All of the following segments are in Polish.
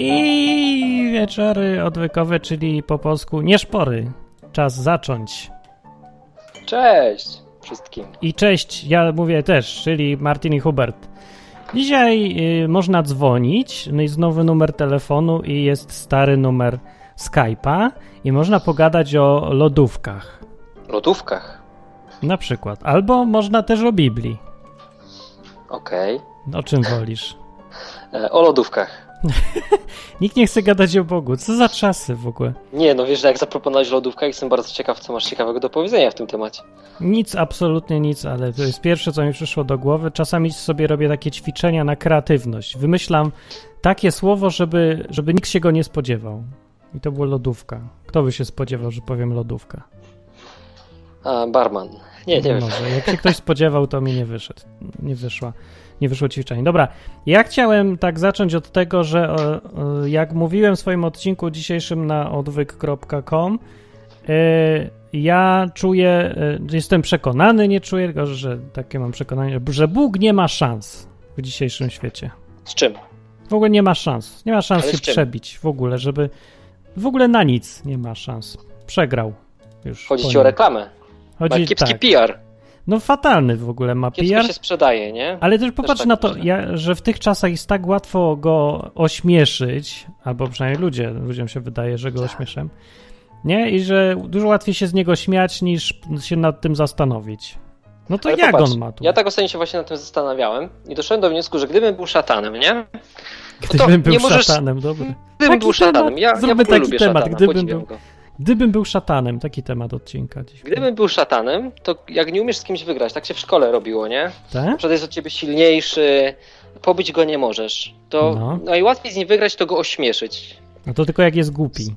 I wieczory odwykowe, czyli po polsku nieszpory. Czas zacząć. Cześć wszystkim. I cześć, ja mówię też, czyli Martin i Hubert. Dzisiaj y, można dzwonić, no jest nowy numer telefonu i jest stary numer Skype'a i można pogadać o lodówkach. Lodówkach. Na przykład. Albo można też o Biblii. Okej. O czym wolisz? E, O lodówkach. Nikt nie chce gadać o Bogu. Co za czasy w ogóle? Nie, no wiesz, że jak zaproponowałeś lodówkach, jestem bardzo ciekaw, co masz ciekawego do powiedzenia w tym temacie. Nic, absolutnie nic, ale to jest pierwsze, co mi przyszło do głowy. Czasami sobie robię takie ćwiczenia na kreatywność. Wymyślam takie słowo, żeby, żeby nikt się go nie spodziewał. I to było lodówka. Kto by się spodziewał, że powiem lodówka? A, barman. Nie, nie wiem. Może. Jak się ktoś spodziewał, to mi nie wyszedł. Nie wyszła. Nie wyszło ćwiczenie. Dobra, ja chciałem tak zacząć od tego, że e, e, jak mówiłem w swoim odcinku dzisiejszym na odwyk.com, e, ja czuję, jestem przekonany, nie czuję, tylko że takie mam przekonanie, że Bóg nie ma szans w dzisiejszym świecie. Z czym? W ogóle nie ma szans. Nie ma szans Ale się przebić w ogóle, żeby. W ogóle na nic nie ma szans. Przegrał. Już Chodzi ci o reklamę. Ma Chodzi kiepski tak. PR. No fatalny w ogóle ma Kiepsko PR. się sprzedaje, nie? Ale też popatrz tak na to, ja, że w tych czasach jest tak łatwo go ośmieszyć, albo przynajmniej ludzie, ludziom się wydaje, że go Tak. ośmieszam. Nie? I że dużo łatwiej się z niego śmiać, niż się nad tym zastanowić. No to Ale jak popatrz, on ma tu? Ja tak ostatnio się właśnie nad tym zastanawiałem i doszedłem do wniosku, że gdybym był szatanem, nie? Gdybym był nie możesz- szatanem, dobra. Gdybym Taki był szatanem. Ja, ja w ogóle taki lubię temat, szatana, gdybym był- go. Gdybym był szatanem, taki temat odcinka dziś. Gdybym był szatanem, to jak nie umiesz z kimś wygrać, tak się w szkole robiło, nie? Tak? Przykład jest od ciebie silniejszy, pobić go nie możesz. To No. najłatwiej z nim wygrać, to go ośmieszyć. No to tylko jak jest głupi.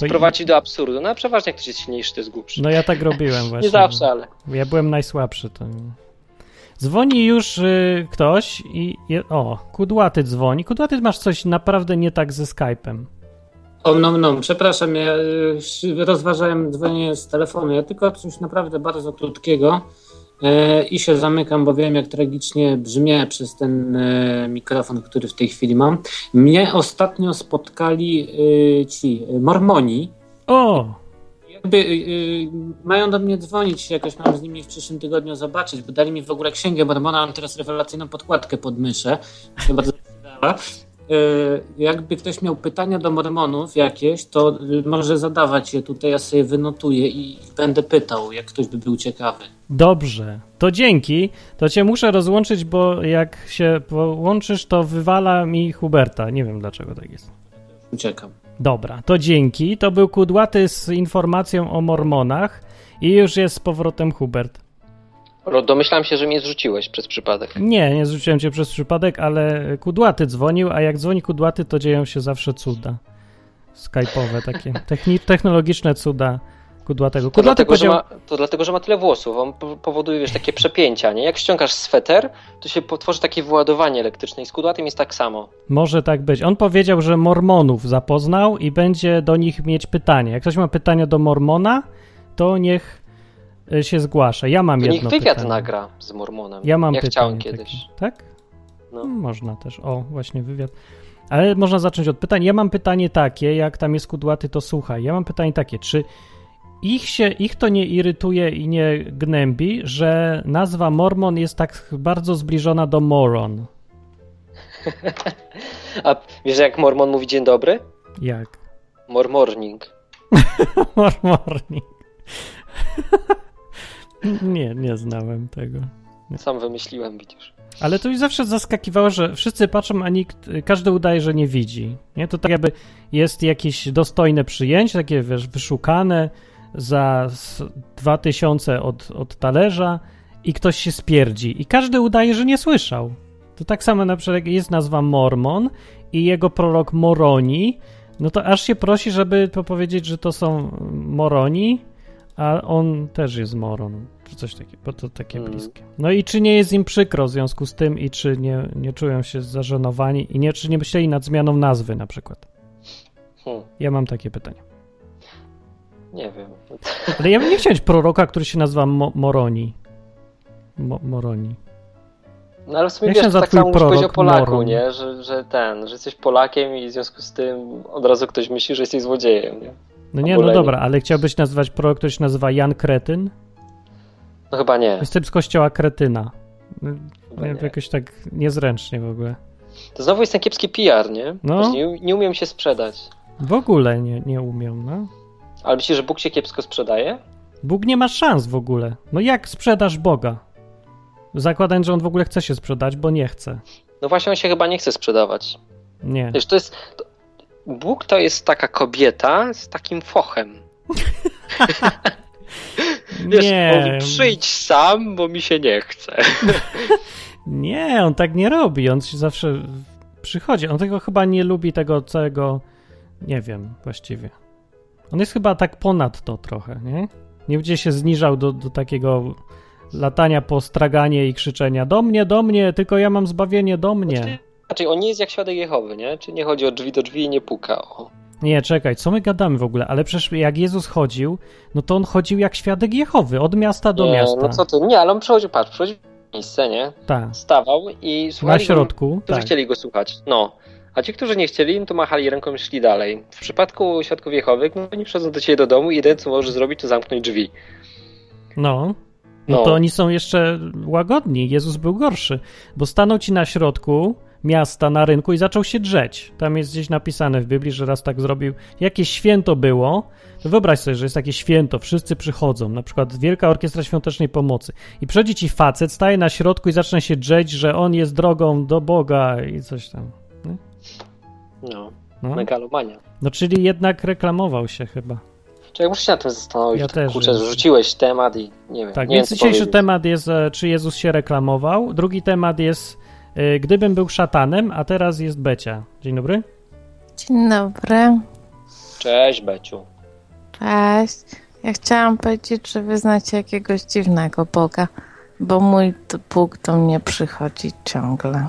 To i- Sprowadzić do absurdu. No a przeważnie jak ktoś jest silniejszy, to jest głupszy. No ja tak robiłem właśnie. nie zawsze, ale. Ja byłem najsłabszy. To... Dzwoni już y, ktoś i... Je... O, Kudłaty dzwoni. Kudłaty, masz coś naprawdę nie tak ze Skype'em. O, no, no, przepraszam, ja y, rozważałem dzwonienie z telefonu. Ja tylko coś naprawdę bardzo krótkiego e, i się zamykam, bo wiem, jak tragicznie brzmię przez ten e, mikrofon, który w tej chwili mam. Mnie ostatnio spotkali y, ci Mormoni. O! Jakby mają do mnie dzwonić, jakoś mam z nimi w przyszłym tygodniu zobaczyć, bo dali mi w ogóle księgę Mormona, mam teraz rewelacyjną podkładkę pod myszę. się bardzo przydała. Y, Jakby ktoś miał pytania do Mormonów jakieś, to może zadawać je tutaj, ja sobie wynotuję i będę pytał, jak ktoś by był ciekawy. Dobrze. To dzięki. To cię muszę rozłączyć, bo jak się połączysz, to wywala mi Huberta. Nie wiem dlaczego tak jest. Uciekam. Dobra, to dzięki. To był Kudłaty z informacją o Mormonach i już jest z powrotem Hubert. Domyślam się, że mnie zrzuciłeś przez przypadek. Nie, nie zwróciłem cię przez przypadek, ale Kudłaty dzwonił, a jak dzwoni Kudłaty, to dzieją się zawsze cuda. Skype'owe takie, techni- technologiczne cuda Kudłatego. To Kudłaty dlatego, że powiedział... ma, to dlatego, że ma tyle włosów. On po- powoduje, wiesz, takie przepięcia, nie? Jak ściągasz sweter, to się potworzy takie wyładowanie elektryczne i z kudłatym jest tak samo. Może tak być. On powiedział, że Mormonów zapoznał i będzie do nich mieć pytanie. Jak ktoś ma pytania do Mormona, to niech się zgłasza. Ja mam To niech jedno wywiad pytanie. nagra z Mormonem. Ja mam ja pytanie. chciałem kiedyś. Takie. Tak? No. Można też. O, właśnie wywiad. Ale można zacząć od pytań. Ja mam pytanie takie, jak tam jest kudłaty, to słuchaj. Ja mam pytanie takie, czy ich, się, ich to nie irytuje i nie gnębi, że nazwa Mormon jest tak bardzo zbliżona do moron? A wiesz, jak Mormon mówi dzień dobry? Jak? Mormorning. Mormorning. nie, nie znałem tego. Sam wymyśliłem, widzisz. Ale to mi zawsze zaskakiwało, że wszyscy patrzą, a nikt, każdy udaje, że nie widzi. Nie? To tak jakby jest jakieś dostojne przyjęcie, takie wiesz, wyszukane za s- 2000 od, od talerza i ktoś się spierdzi. I każdy udaje, że nie słyszał. To tak samo na przykład jak jest nazwa Mormon i jego prorok Moroni, no to aż się prosi, żeby to powiedzieć, że to są Moroni, a on też jest Moron, czy coś takiego, bo to takie Mm. bliskie. No i czy nie jest im przykro w związku z tym i czy nie, nie czują się zażenowani i nie, czy nie myśleli nad zmianą nazwy na przykład? Hmm, Ja mam takie pytanie. nie wiem. Ale ja bym nie chciał mieć proroka, który się nazywa Mo Moroni. Mo Moroni. No ale w sumie Jak wiesz, tak samo mówisz o prorok Polaku, Moron? nie? Że, że ten, że jesteś Polakiem i w związku z tym od razu ktoś myśli, że jesteś złodziejem, nie? No nie, no dobra, ale chciałbyś nazwać prorok, który się nazywa Jan Kretyn? No chyba nie. Jestem z kościoła Kretyna. Chyba Nie, nie. Jakoś tak niezręcznie w ogóle. To znowu jest ten kiepski PR, nie? No. Nie, nie umiem się sprzedać. W ogóle nie, nie umiem, no. Ale myślisz, że Bóg się kiepsko sprzedaje? Bóg nie ma szans w ogóle. No jak sprzedasz Boga? Zakładając, że on w ogóle chce się sprzedać, bo nie chce. No właśnie, on się chyba nie chce sprzedawać. Nie. Wiesz, to jest... To, Bóg to jest taka kobieta z takim fochem. Wiesz, Nie. mówi, przyjdź sam, bo mi się nie chce. Nie, on tak nie robi. On się zawsze przychodzi. On tego chyba nie lubi tego całego. Nie wiem właściwie. On jest chyba tak ponad to trochę, nie? Nie będzie się zniżał do, do takiego latania po straganie i krzyczenia do mnie, do mnie, tylko ja mam zbawienie do mnie. Znaczy, on nie jest jak świadek Jehowy, nie? Czy nie chodzi o drzwi do drzwi i nie puka. O. Nie, czekaj, co my gadamy w ogóle? Ale przecież jak Jezus chodził, no to on chodził jak świadek Jehowy, od miasta do nie, miasta. No co ty? Nie, ale on przychodził, patrz, przychodził w miejsce, nie? Tak, Stawał i na słuchali go, środku. którzy Tak. chcieli go słuchać. No. A ci, którzy nie chcieli, no to machali ręką i szli dalej. W przypadku świadków Jehowych, no oni przychodzą do ciebie do domu i jedyne co może zrobić, to zamknąć drzwi. No. No No. to oni są jeszcze łagodni. Jezus był gorszy, bo stanął ci na środku miasta, na rynku i zaczął się drzeć. Tam jest gdzieś napisane w Biblii, że raz tak zrobił. Jakieś święto było, to wyobraź sobie, że jest takie święto, wszyscy przychodzą, na przykład Wielka Orkiestra Świątecznej Pomocy i przychodzi ci facet, staje na środku i zaczyna się drzeć, że on jest drogą do Boga i coś tam. No. No, Megalomania. no czyli jednak reklamował się chyba. Czekaj, muszę się nad tym zastanowić. Ja też, Kurczę, rzuciłeś temat i nie wiem. Tak, nie więc dzisiejszy powiedzieć. temat jest, e, czy Jezus się reklamował. Drugi temat jest, gdybym był szatanem, a teraz jest Becia. Dzień dobry. Dzień dobry, Cześć, Beciu. cześć. Ja chciałam powiedzieć, że wy znacie jakiegoś dziwnego Boga, bo mój Bóg do mnie przychodzi ciągle.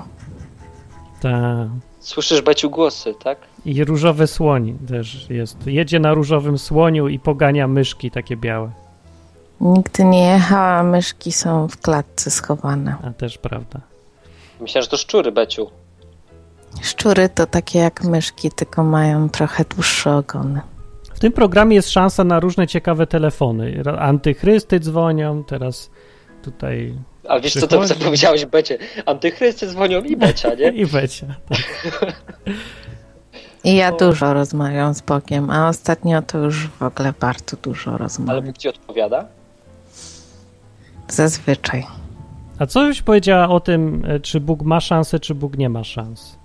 Ta. Słyszysz, Beciu, głosy, tak? I różowy słoń też jest. Jedzie na różowym słoniu i pogania myszki takie białe. Nigdy nie jechała, myszki są w klatce schowane. A też prawda. Myślałem, że to szczury, Beciu. Szczury to takie jak myszki, tylko mają trochę dłuższe ogony. W tym programie jest szansa na różne ciekawe telefony. Antychrysty dzwonią, teraz tutaj Ale wiesz, co to co powiedziałeś, Becie? Antychrysty dzwonią i Becia, nie? i Becia. I ja O. dużo rozmawiam z Bogiem, a ostatnio to już w ogóle bardzo dużo Ale rozmawiam. Bóg ci odpowiada? Zazwyczaj. A co byś powiedziała o tym, e, czy Bóg ma szansę, czy Bóg nie ma szans?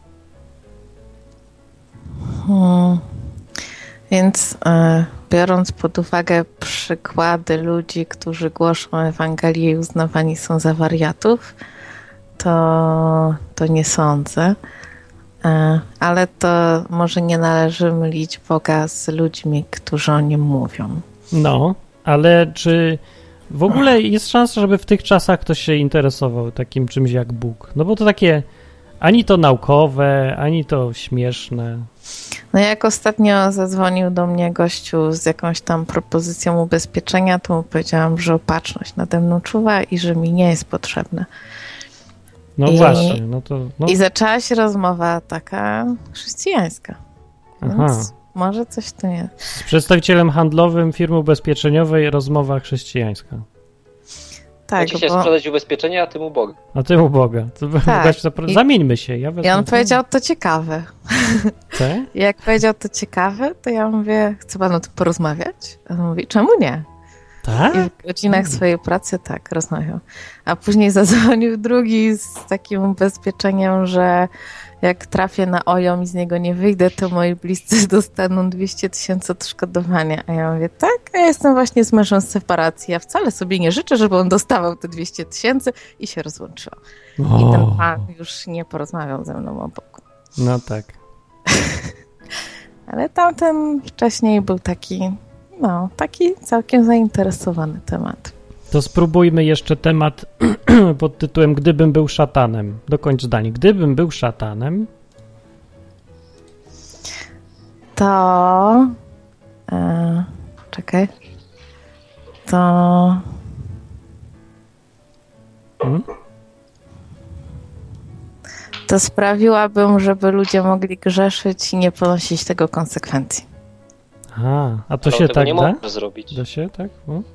Hmm. Więc e, biorąc pod uwagę przykłady ludzi, którzy głoszą Ewangelię i uznawani są za wariatów, to, to nie sądzę. E, ale to może nie należy mylić Boga z ludźmi, którzy o nim mówią. No, ale czy w ogóle jest szansa, żeby w tych czasach ktoś się interesował takim czymś jak Bóg? No bo to takie ani to naukowe, ani to śmieszne. No jak ostatnio zadzwonił do mnie gościu z jakąś tam propozycją ubezpieczenia, to mu powiedziałam, że opatrzność nade mną czuwa i że mi nie jest potrzebne. No I- właśnie, no to. No, I zaczęła się rozmowa taka chrześcijańska. aha. Więc może coś tu jest. Z przedstawicielem handlowym firmy ubezpieczeniowej rozmowa chrześcijańska. Tak, się bo... sprzedać ubezpieczenie, a ty mu Boga. A ty u Boga. To Tak. zapro- I- Zamieńmy się. Ja I on powiedział, to ciekawe. I jak powiedział, to ciekawe, to ja mówię, chce pan o tym porozmawiać? A on mówi, czemu nie? Tak? I w godzinach swojej pracy tak rozmawiał. A później zadzwonił drugi z takim ubezpieczeniem, że jak trafię na OJOM i z niego nie wyjdę, to moi bliscy dostaną 200 tysięcy odszkodowania. A ja mówię, tak, ja jestem właśnie z mężem z separacji. Ja wcale sobie nie życzę, żeby on dostawał te 200 tysięcy i się rozłączyła. I ten O, pan już nie porozmawiał ze mną o Bogu. no tak. Ale tamten wcześniej był taki, no, taki całkiem zainteresowany temat. To spróbujmy jeszcze temat pod tytułem Gdybym był szatanem. Dokończ zdanie. Gdybym był szatanem, To. E, czekaj. To. Hmm? to sprawiłabym, żeby ludzie mogli grzeszyć i nie ponosić tego konsekwencji. A, a to Ale się tak nie da? zrobić. Da się tak? O.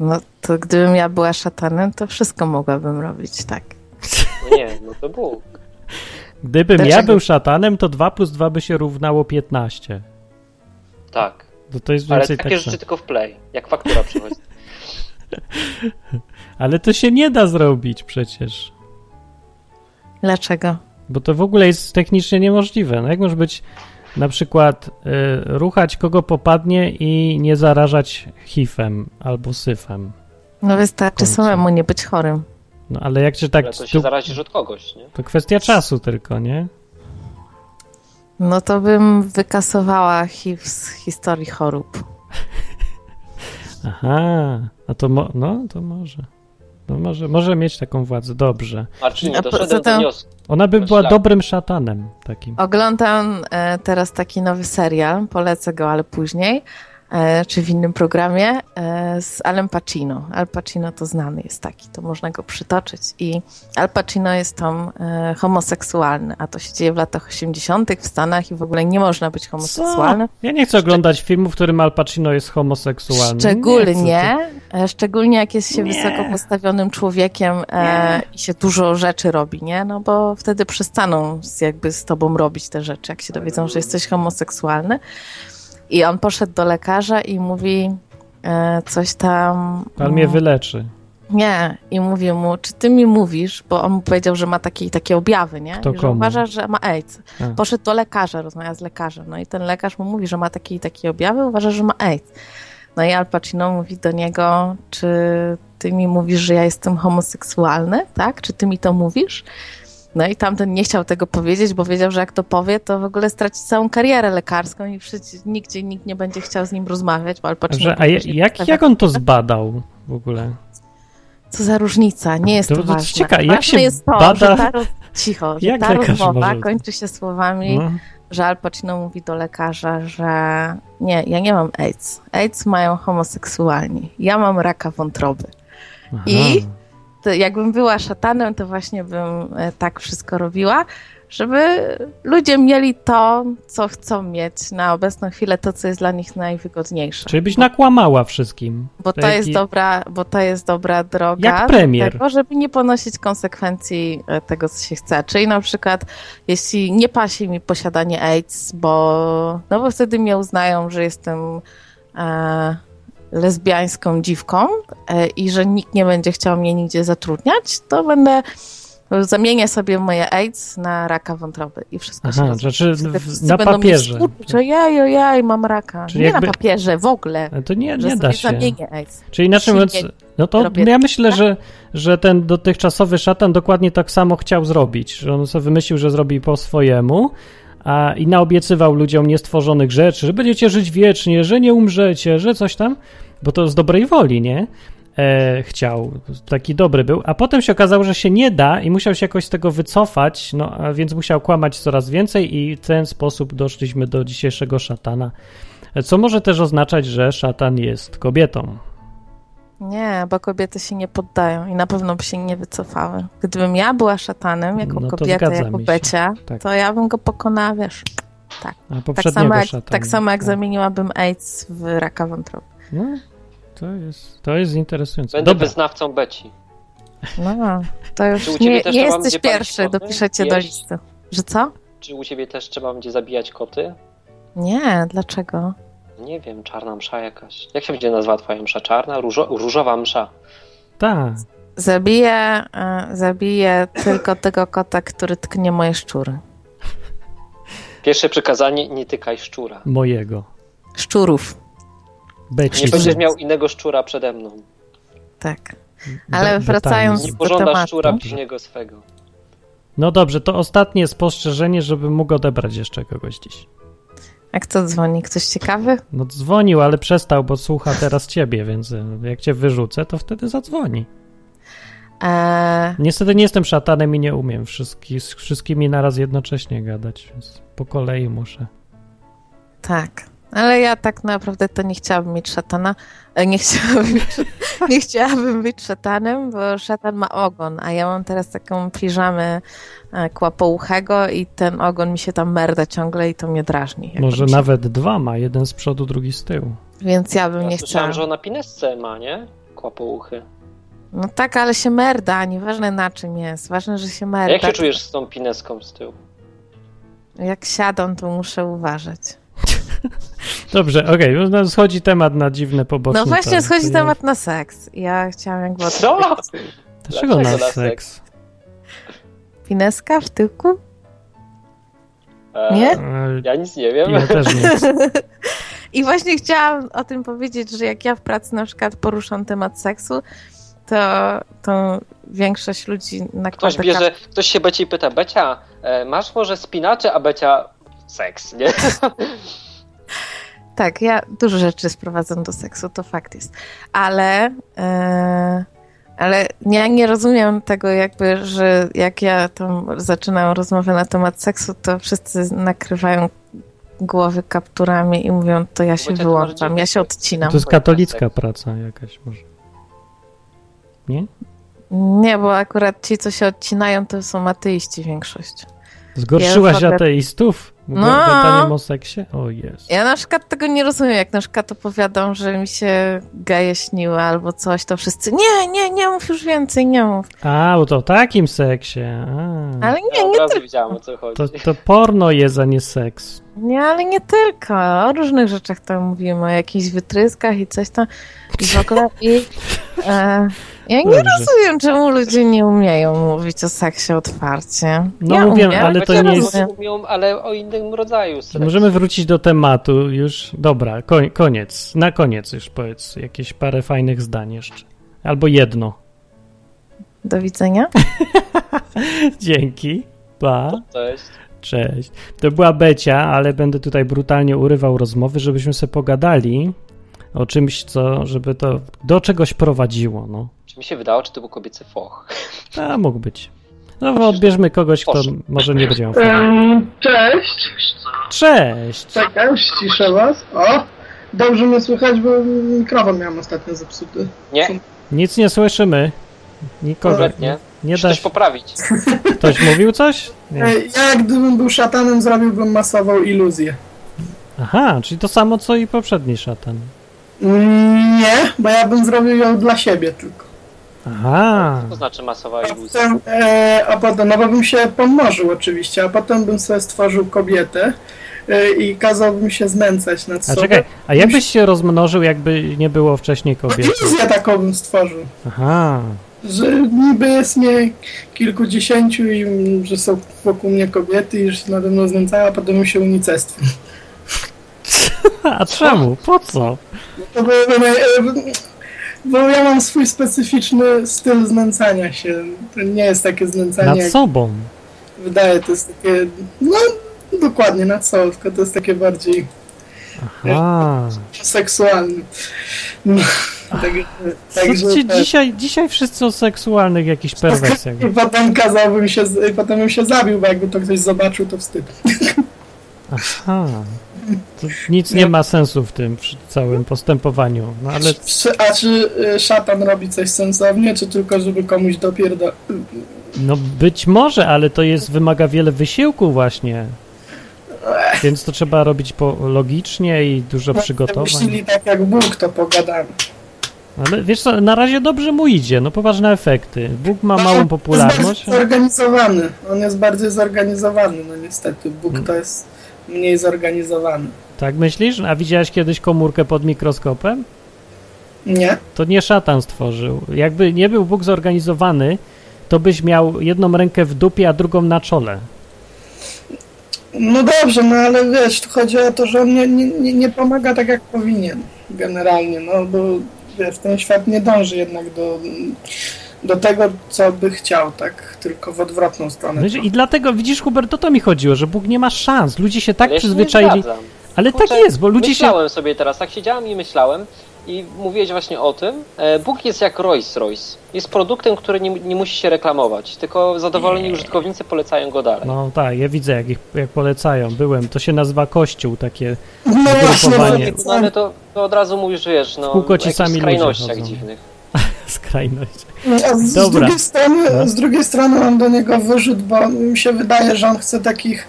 No to gdybym ja była szatanem, to wszystko mogłabym robić, tak. No nie, no to Bóg. Gdybym ja Dlaczego? był szatanem, to 2 plus 2 by się równało 15. Tak. To, to jest Ale więcej takie tak. rzeczy tylko w play. Jak faktura przychodzi. Ale to się nie da zrobić przecież. Dlaczego? Bo to w ogóle jest technicznie niemożliwe. No jak może być na przykład y, ruchać kogo popadnie i nie zarażać HIV-em albo syfem? No wystarczy samemu nie być chorym. No ale jak się tak. Ale to się tu- zarazisz od kogoś, nie? to kwestia czasu tylko, nie? No to bym wykasowała HIV z historii chorób. Aha, a to mo- no to może. No może, może mieć taką władzę, dobrze. Marcinie, A doszedłem do wniosku. Ona by była dobrym szatanem takim. Oglądam e, teraz taki nowy serial, polecę go, ale później, czy w innym programie, e, z Alem Pacino. Al Pacino to znany jest taki, to można go przytoczyć. I Al Pacino jest tam e, homoseksualny, a to się dzieje w latach 80. w Stanach i w ogóle nie można być Co? homoseksualnym. Ja nie chcę oglądać filmu, w którym Al Pacino jest homoseksualny. Nie Szczególnie, e, szczególnie jak jest się Nie. wysoko postawionym człowiekiem e, i się dużo rzeczy robi, nie? No bo wtedy przestaną z, jakby z tobą robić te rzeczy, jak się dowiedzą, że jesteś homoseksualny. I on poszedł do lekarza i mówi e, coś tam... Pan mnie wyleczy. Nie. I mówi mu, czy ty mi mówisz, bo on mu powiedział, że ma takie, takie objawy, nie? Kto że komu? uważa, że ma AIDS. A. Poszedł do lekarza, rozmawia z lekarzem. No i ten lekarz mu mówi, że ma takie takie objawy, uważa, że ma AIDS. No i Al Pacino mówi do niego, czy ty mi mówisz, że ja jestem homoseksualny, tak? Czy ty mi to mówisz? No i tamten nie chciał tego powiedzieć, bo wiedział, że jak to powie, to w ogóle straci całą karierę lekarską i przecież nigdzie nikt nie będzie chciał z nim rozmawiać, bo Al Pacino... Że, a je- jak, jak on to zbadał w ogóle? Co za różnica, nie jest To- to, to ważne. ciekawe, jak ważne się jest to, bada- że ta roz... Cicho, Jak ta rozmowa może- kończy się słowami, No. że Al Pacino mówi do lekarza, że nie, ja nie mam AIDS. AIDS mają homoseksualni. Ja mam raka wątroby. Aha. I to jakbym była szatanem, to właśnie bym e, tak wszystko robiła, żeby ludzie mieli to, co chcą mieć na obecną chwilę, to, co jest dla nich najwygodniejsze. Czyli byś nakłamała wszystkim. Bo to, jest dobra, bo to jest dobra droga Jak premier. tego, żeby nie ponosić konsekwencji e, tego, co się chce. Czyli na przykład, jeśli nie pasi mi posiadanie AIDS, bo, no bo wtedy mnie uznają, że jestem e, lesbiańską dziwką e, i że nikt nie będzie chciał mnie nigdzie zatrudniać, to będę zamienię sobie moje AIDS na raka wątroby i wszystko się Aha, rozwiąże. znaczy w- na papierze. Że jaj, ojaj, mam raka. Czyli nie jakby- na papierze, w ogóle. To nie, nie da się. zamienię AIDS. Czyli inaczej mówiąc, no to ja myślę, tak? że, że ten dotychczasowy szatan dokładnie tak samo chciał zrobić, że on sobie wymyślił, że zrobi po swojemu a, i naobiecywał ludziom niestworzonych rzeczy, że będziecie żyć wiecznie, że nie umrzecie, że coś tam, bo to z dobrej woli, nie? E, chciał, taki dobry był, a potem się okazało, że się nie da i musiał się jakoś z tego wycofać, no a więc musiał kłamać coraz więcej i w ten sposób doszliśmy do dzisiejszego szatana. E, Co może też oznaczać, że szatan jest kobietą. Nie, bo kobiety się nie poddają i na pewno by się nie wycofały. Gdybym ja była szatanem, jako No kobieta, jako. Becia, Tak. to ja bym go pokonała, wiesz. A Tak poprzedniego samo, jak, szatana. tak samo jak Tak. zamieniłabym AIDS w raka wątroby. No, to jest, to jest interesujące. Będę Dobra, wyznawcą Beci. No, to już Czy u ciebie nie, też nie jesteś pierwszy, dopiszecie do listy. Że co? Czy u ciebie też trzeba będzie zabijać koty? Nie, dlaczego? Nie wiem, czarna msza jakaś. Jak się będzie nazywała twoja msza? Czarna? Różo, różowa msza. tak. Zabiję, e, zabiję tylko tego kota, który tknie moje szczury. Pierwsze przykazanie, nie tykaj szczura. Mojego. Szczurów, Beci. Nie będziesz miał innego szczura przede mną. tak. Ale wracając- Nie do pożądasz tematu. szczura Dobrze. bliźniego swego. No dobrze, to ostatnie spostrzeżenie, żeby mógł odebrać jeszcze kogoś dziś. A kto dzwoni? Ktoś ciekawy? No dzwonił, ale przestał, bo słucha teraz ciebie, więc e, jak cię wyrzucę, to wtedy zadzwoni. Eee, Niestety nie jestem szatanem i nie umiem wszystki, z wszystkimi naraz jednocześnie gadać, więc po kolei muszę. tak. Ale ja tak naprawdę to nie chciałabym mieć szatana. E, Nie chciałabym, nie chciałabym być szatanem, bo szatan ma ogon, a ja mam teraz taką piżamę e, kłapouchego i ten ogon mi się tam merda ciągle i to mnie drażni. Może się- nawet dwa ma, jeden z przodu, drugi z tyłu. Więc ja bym Ja nie słyszałem, chciała. że ona pinesce ma, nie? Kłapouchy. No tak, ale się merda, nieważne na czym jest. Ważne, że się A merda. jak się czujesz z tą pineską z tyłu? Jak siadam, to muszę uważać. Dobrze, okej, już nam schodzi temat na dziwne poboczne. No właśnie, schodzi temat na seks. Ja chciałam jakby Co? Dlaczego na Dlaczego na seks? Pineska w tyłku? E, Nie? Ja nic nie wiem. Ja też nie. I właśnie chciałam o tym powiedzieć, że jak ja w pracy na przykład poruszam temat seksu, to, to większość ludzi nakłada... Ktoś bierze, ktoś się Beci pyta, Becia, e, masz może spinacze, a Becia seks, nie? Tak, ja dużo rzeczy sprowadzam do seksu, to fakt jest. Ale, e, ale ja nie rozumiem tego jakby, że jak ja tam zaczynam rozmowę na temat seksu, to wszyscy nakrywają głowy kapturami i mówią, to ja się Bo wyłączam, ja się odcinam. To jest katolicka praca jakaś może. Nie? Nie, bo akurat ci, co się odcinają, to są ateiści większość. Zgorszyłaś Ja- ateistów? No. Gadaniem o seksie? O jest. Ja na przykład tego nie rozumiem, jak na przykład opowiadam, że mi się geje śniły albo coś, to wszyscy nie, nie, nie mów już więcej, nie mów. A, bo to o takim seksie. A. Ale Ja nie, od nie tylko. wiedziałam o co chodzi. To, to porno jest, a nie seks. Nie, ale nie tylko. O różnych rzeczach tam mówimy, o jakichś wytryskach i coś tam. I w ogóle i e, ja nie Dobrze. rozumiem, czemu ludzie nie umieją mówić o seksie otwarcie. No ja mówię, umiem, ale to nie jest- Umią, ale o innym rodzaju seksu. możemy wrócić do tematu już. Dobra, koniec. Na koniec już powiedz jakieś parę fajnych zdań jeszcze. Albo jedno. Do widzenia. Dzięki. Pa. Cześć. Cześć. To była Becia, ale będę tutaj brutalnie urywał rozmowy, żebyśmy sobie pogadali o czymś, co, żeby to do czegoś prowadziło, no. Czy mi się wydało, czy to był kobiecy foch? A, mógł być. No, bo odbierzmy kogoś, kto Poszło. może nie będzie miał. Em, Cześć. Cześć! Czekaj, ściszę was. O! Dobrze mnie słychać, bo mikrofon miałem ostatnio zepsuty. Nie, Nic nie słyszymy. Nikogo. kompletnie. Nie Muszę da coś się. poprawić. Ktoś mówił coś? Nie. Ej, Ja gdybym był szatanem, zrobiłbym masową iluzję. Aha, czyli to samo, co i poprzedni szatan. Mm, Nie, bo ja bym zrobił ją dla siebie tylko. Aha. To znaczy masowa A iluzja. potem, e, a potem, no bo bym się pomnożył oczywiście, a potem bym sobie stworzył kobietę e, i kazałbym się znęcać nad A sobą. czekaj, a jakbyś się rozmnożył, jakby nie było wcześniej No, kobiety? iluzję taką bym stworzył. Aha. Że niby jest mnie kilkudziesięciu i że są wokół mnie kobiety i że się nade mną znęcają, a potem bym się unicestwił. A czemu? Po co? To by, by, bo ja mam swój specyficzny styl znęcania się. To nie jest takie znęcanie, Nad sobą. wydaje. To jest takie, no dokładnie, nad sobą, tylko to jest takie bardziej Aha. seksualne. No, ci tak. dzisiaj, dzisiaj wszyscy o seksualnych jakichś perwersjach. I potem kazałbym się, potem bym się zabił, bo jakby to ktoś zobaczył, to wstyd. Aha. Nic nie ma sensu w tym przy całym postępowaniu. No ale a czy y, szatan robi coś sensownie, czy tylko żeby komuś dopierdo... no być może, ale to jest wymaga wiele wysiłku właśnie. Więc to trzeba robić po, logicznie i dużo przygotowań. Myśleli tak jak Bóg, to pogadamy. Ale wiesz co, na razie dobrze mu idzie, no poważne efekty. Bóg ma małą On popularność. jest bardziej zorganizowany. On jest bardziej zorganizowany, no niestety. Bóg to jest mniej zorganizowany. Tak myślisz? A widziałeś kiedyś komórkę pod mikroskopem? Nie? To nie szatan stworzył. Jakby nie był Bóg zorganizowany, to byś miał jedną rękę w dupie, a drugą na czole. No dobrze, no ale wiesz, tu chodzi o to, że on nie, nie, nie, nie pomaga tak jak powinien generalnie, no bo wiesz, ten świat nie dąży jednak do, do tego, co by chciał, tak? Tylko w odwrotną stronę. Wiesz, I dlatego, widzisz Hubert, o to mi chodziło, że Bóg nie ma szans. Ludzie się tak Ale ja się nie przyzwyczaili. zgadzam. Ale Kurczę, tak jest, bo ludzie się... Myślałem sobie teraz, tak siedziałem i myślałem i mówiłeś właśnie o tym, e, Bóg jest jak Rolls Royce. Jest produktem, który nie, nie musi się reklamować, tylko zadowoleni użytkownicy polecają go dalej. No tak, ja widzę jak ich jak polecają. Byłem, to się nazywa kościół, takie No właśnie, Zgrupowanie. No, ale to, to od razu mówisz, wiesz, no, W kółko ci sami ludzie chodzą. dziwnych. skrajność. Z, drugiej strony, No. z drugiej strony mam do niego wyrzut, bo mi się wydaje, że on chce takich,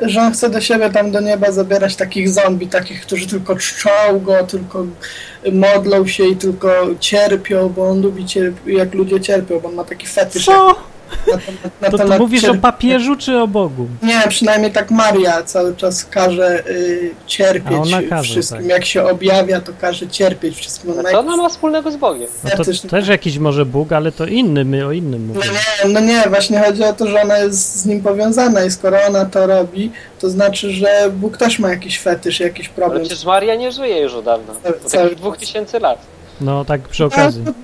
że on chce do siebie tam do nieba zabierać takich zombie, takich, którzy tylko czczą go, tylko modlą się i tylko cierpią, bo on lubi cierp- jak ludzie cierpią, bo on ma taki fetysz Co? Na temat, na To, to mówisz o cierp- papieżu czy o Bogu? Nie, przynajmniej tak Maria cały czas każe y, cierpieć A ona każe, wszystkim. tak. Jak się objawia, to każe cierpieć wszystkim. Ona co ona ma wspólnego z Bogiem? No to też jakiś może Bóg, ale to inny, my o innym No mówimy. nie, no nie, właśnie chodzi o to, że ona jest z nim powiązana i skoro ona to robi, to znaczy, że Bóg też ma jakiś fetysz, jakiś problem. przecież Maria nie żyje już od dawna. Od dwóch tysięcy lat. No tak przy okazji. Ale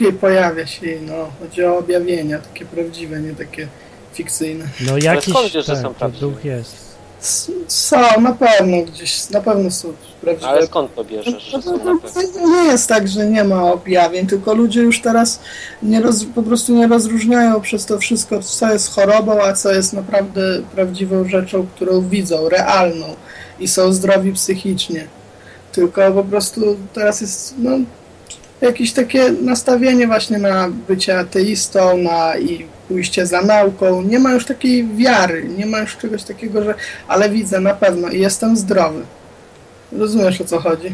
jej pojawia się, no. Chodzi o objawienia, takie prawdziwe, nie takie fikcyjne. No jakiś skąd wiesz, że tak, są prawdziwe? duch jest. S- Są, na pewno gdzieś, na pewno są prawdziwe. Ale skąd to bierzesz, że są na pewno? To nie jest tak, że nie ma objawień, tylko ludzie już teraz nie roz, po prostu nie rozróżniają przez to wszystko, co jest chorobą, a co jest naprawdę prawdziwą rzeczą, którą widzą, realną i są zdrowi psychicznie. Tylko po prostu teraz jest no, jakieś takie nastawienie właśnie na bycie ateistą, na i pójście za nauką. Nie ma już takiej wiary, nie ma już czegoś takiego, że ale widzę na pewno i jestem zdrowy. Rozumiesz o co chodzi?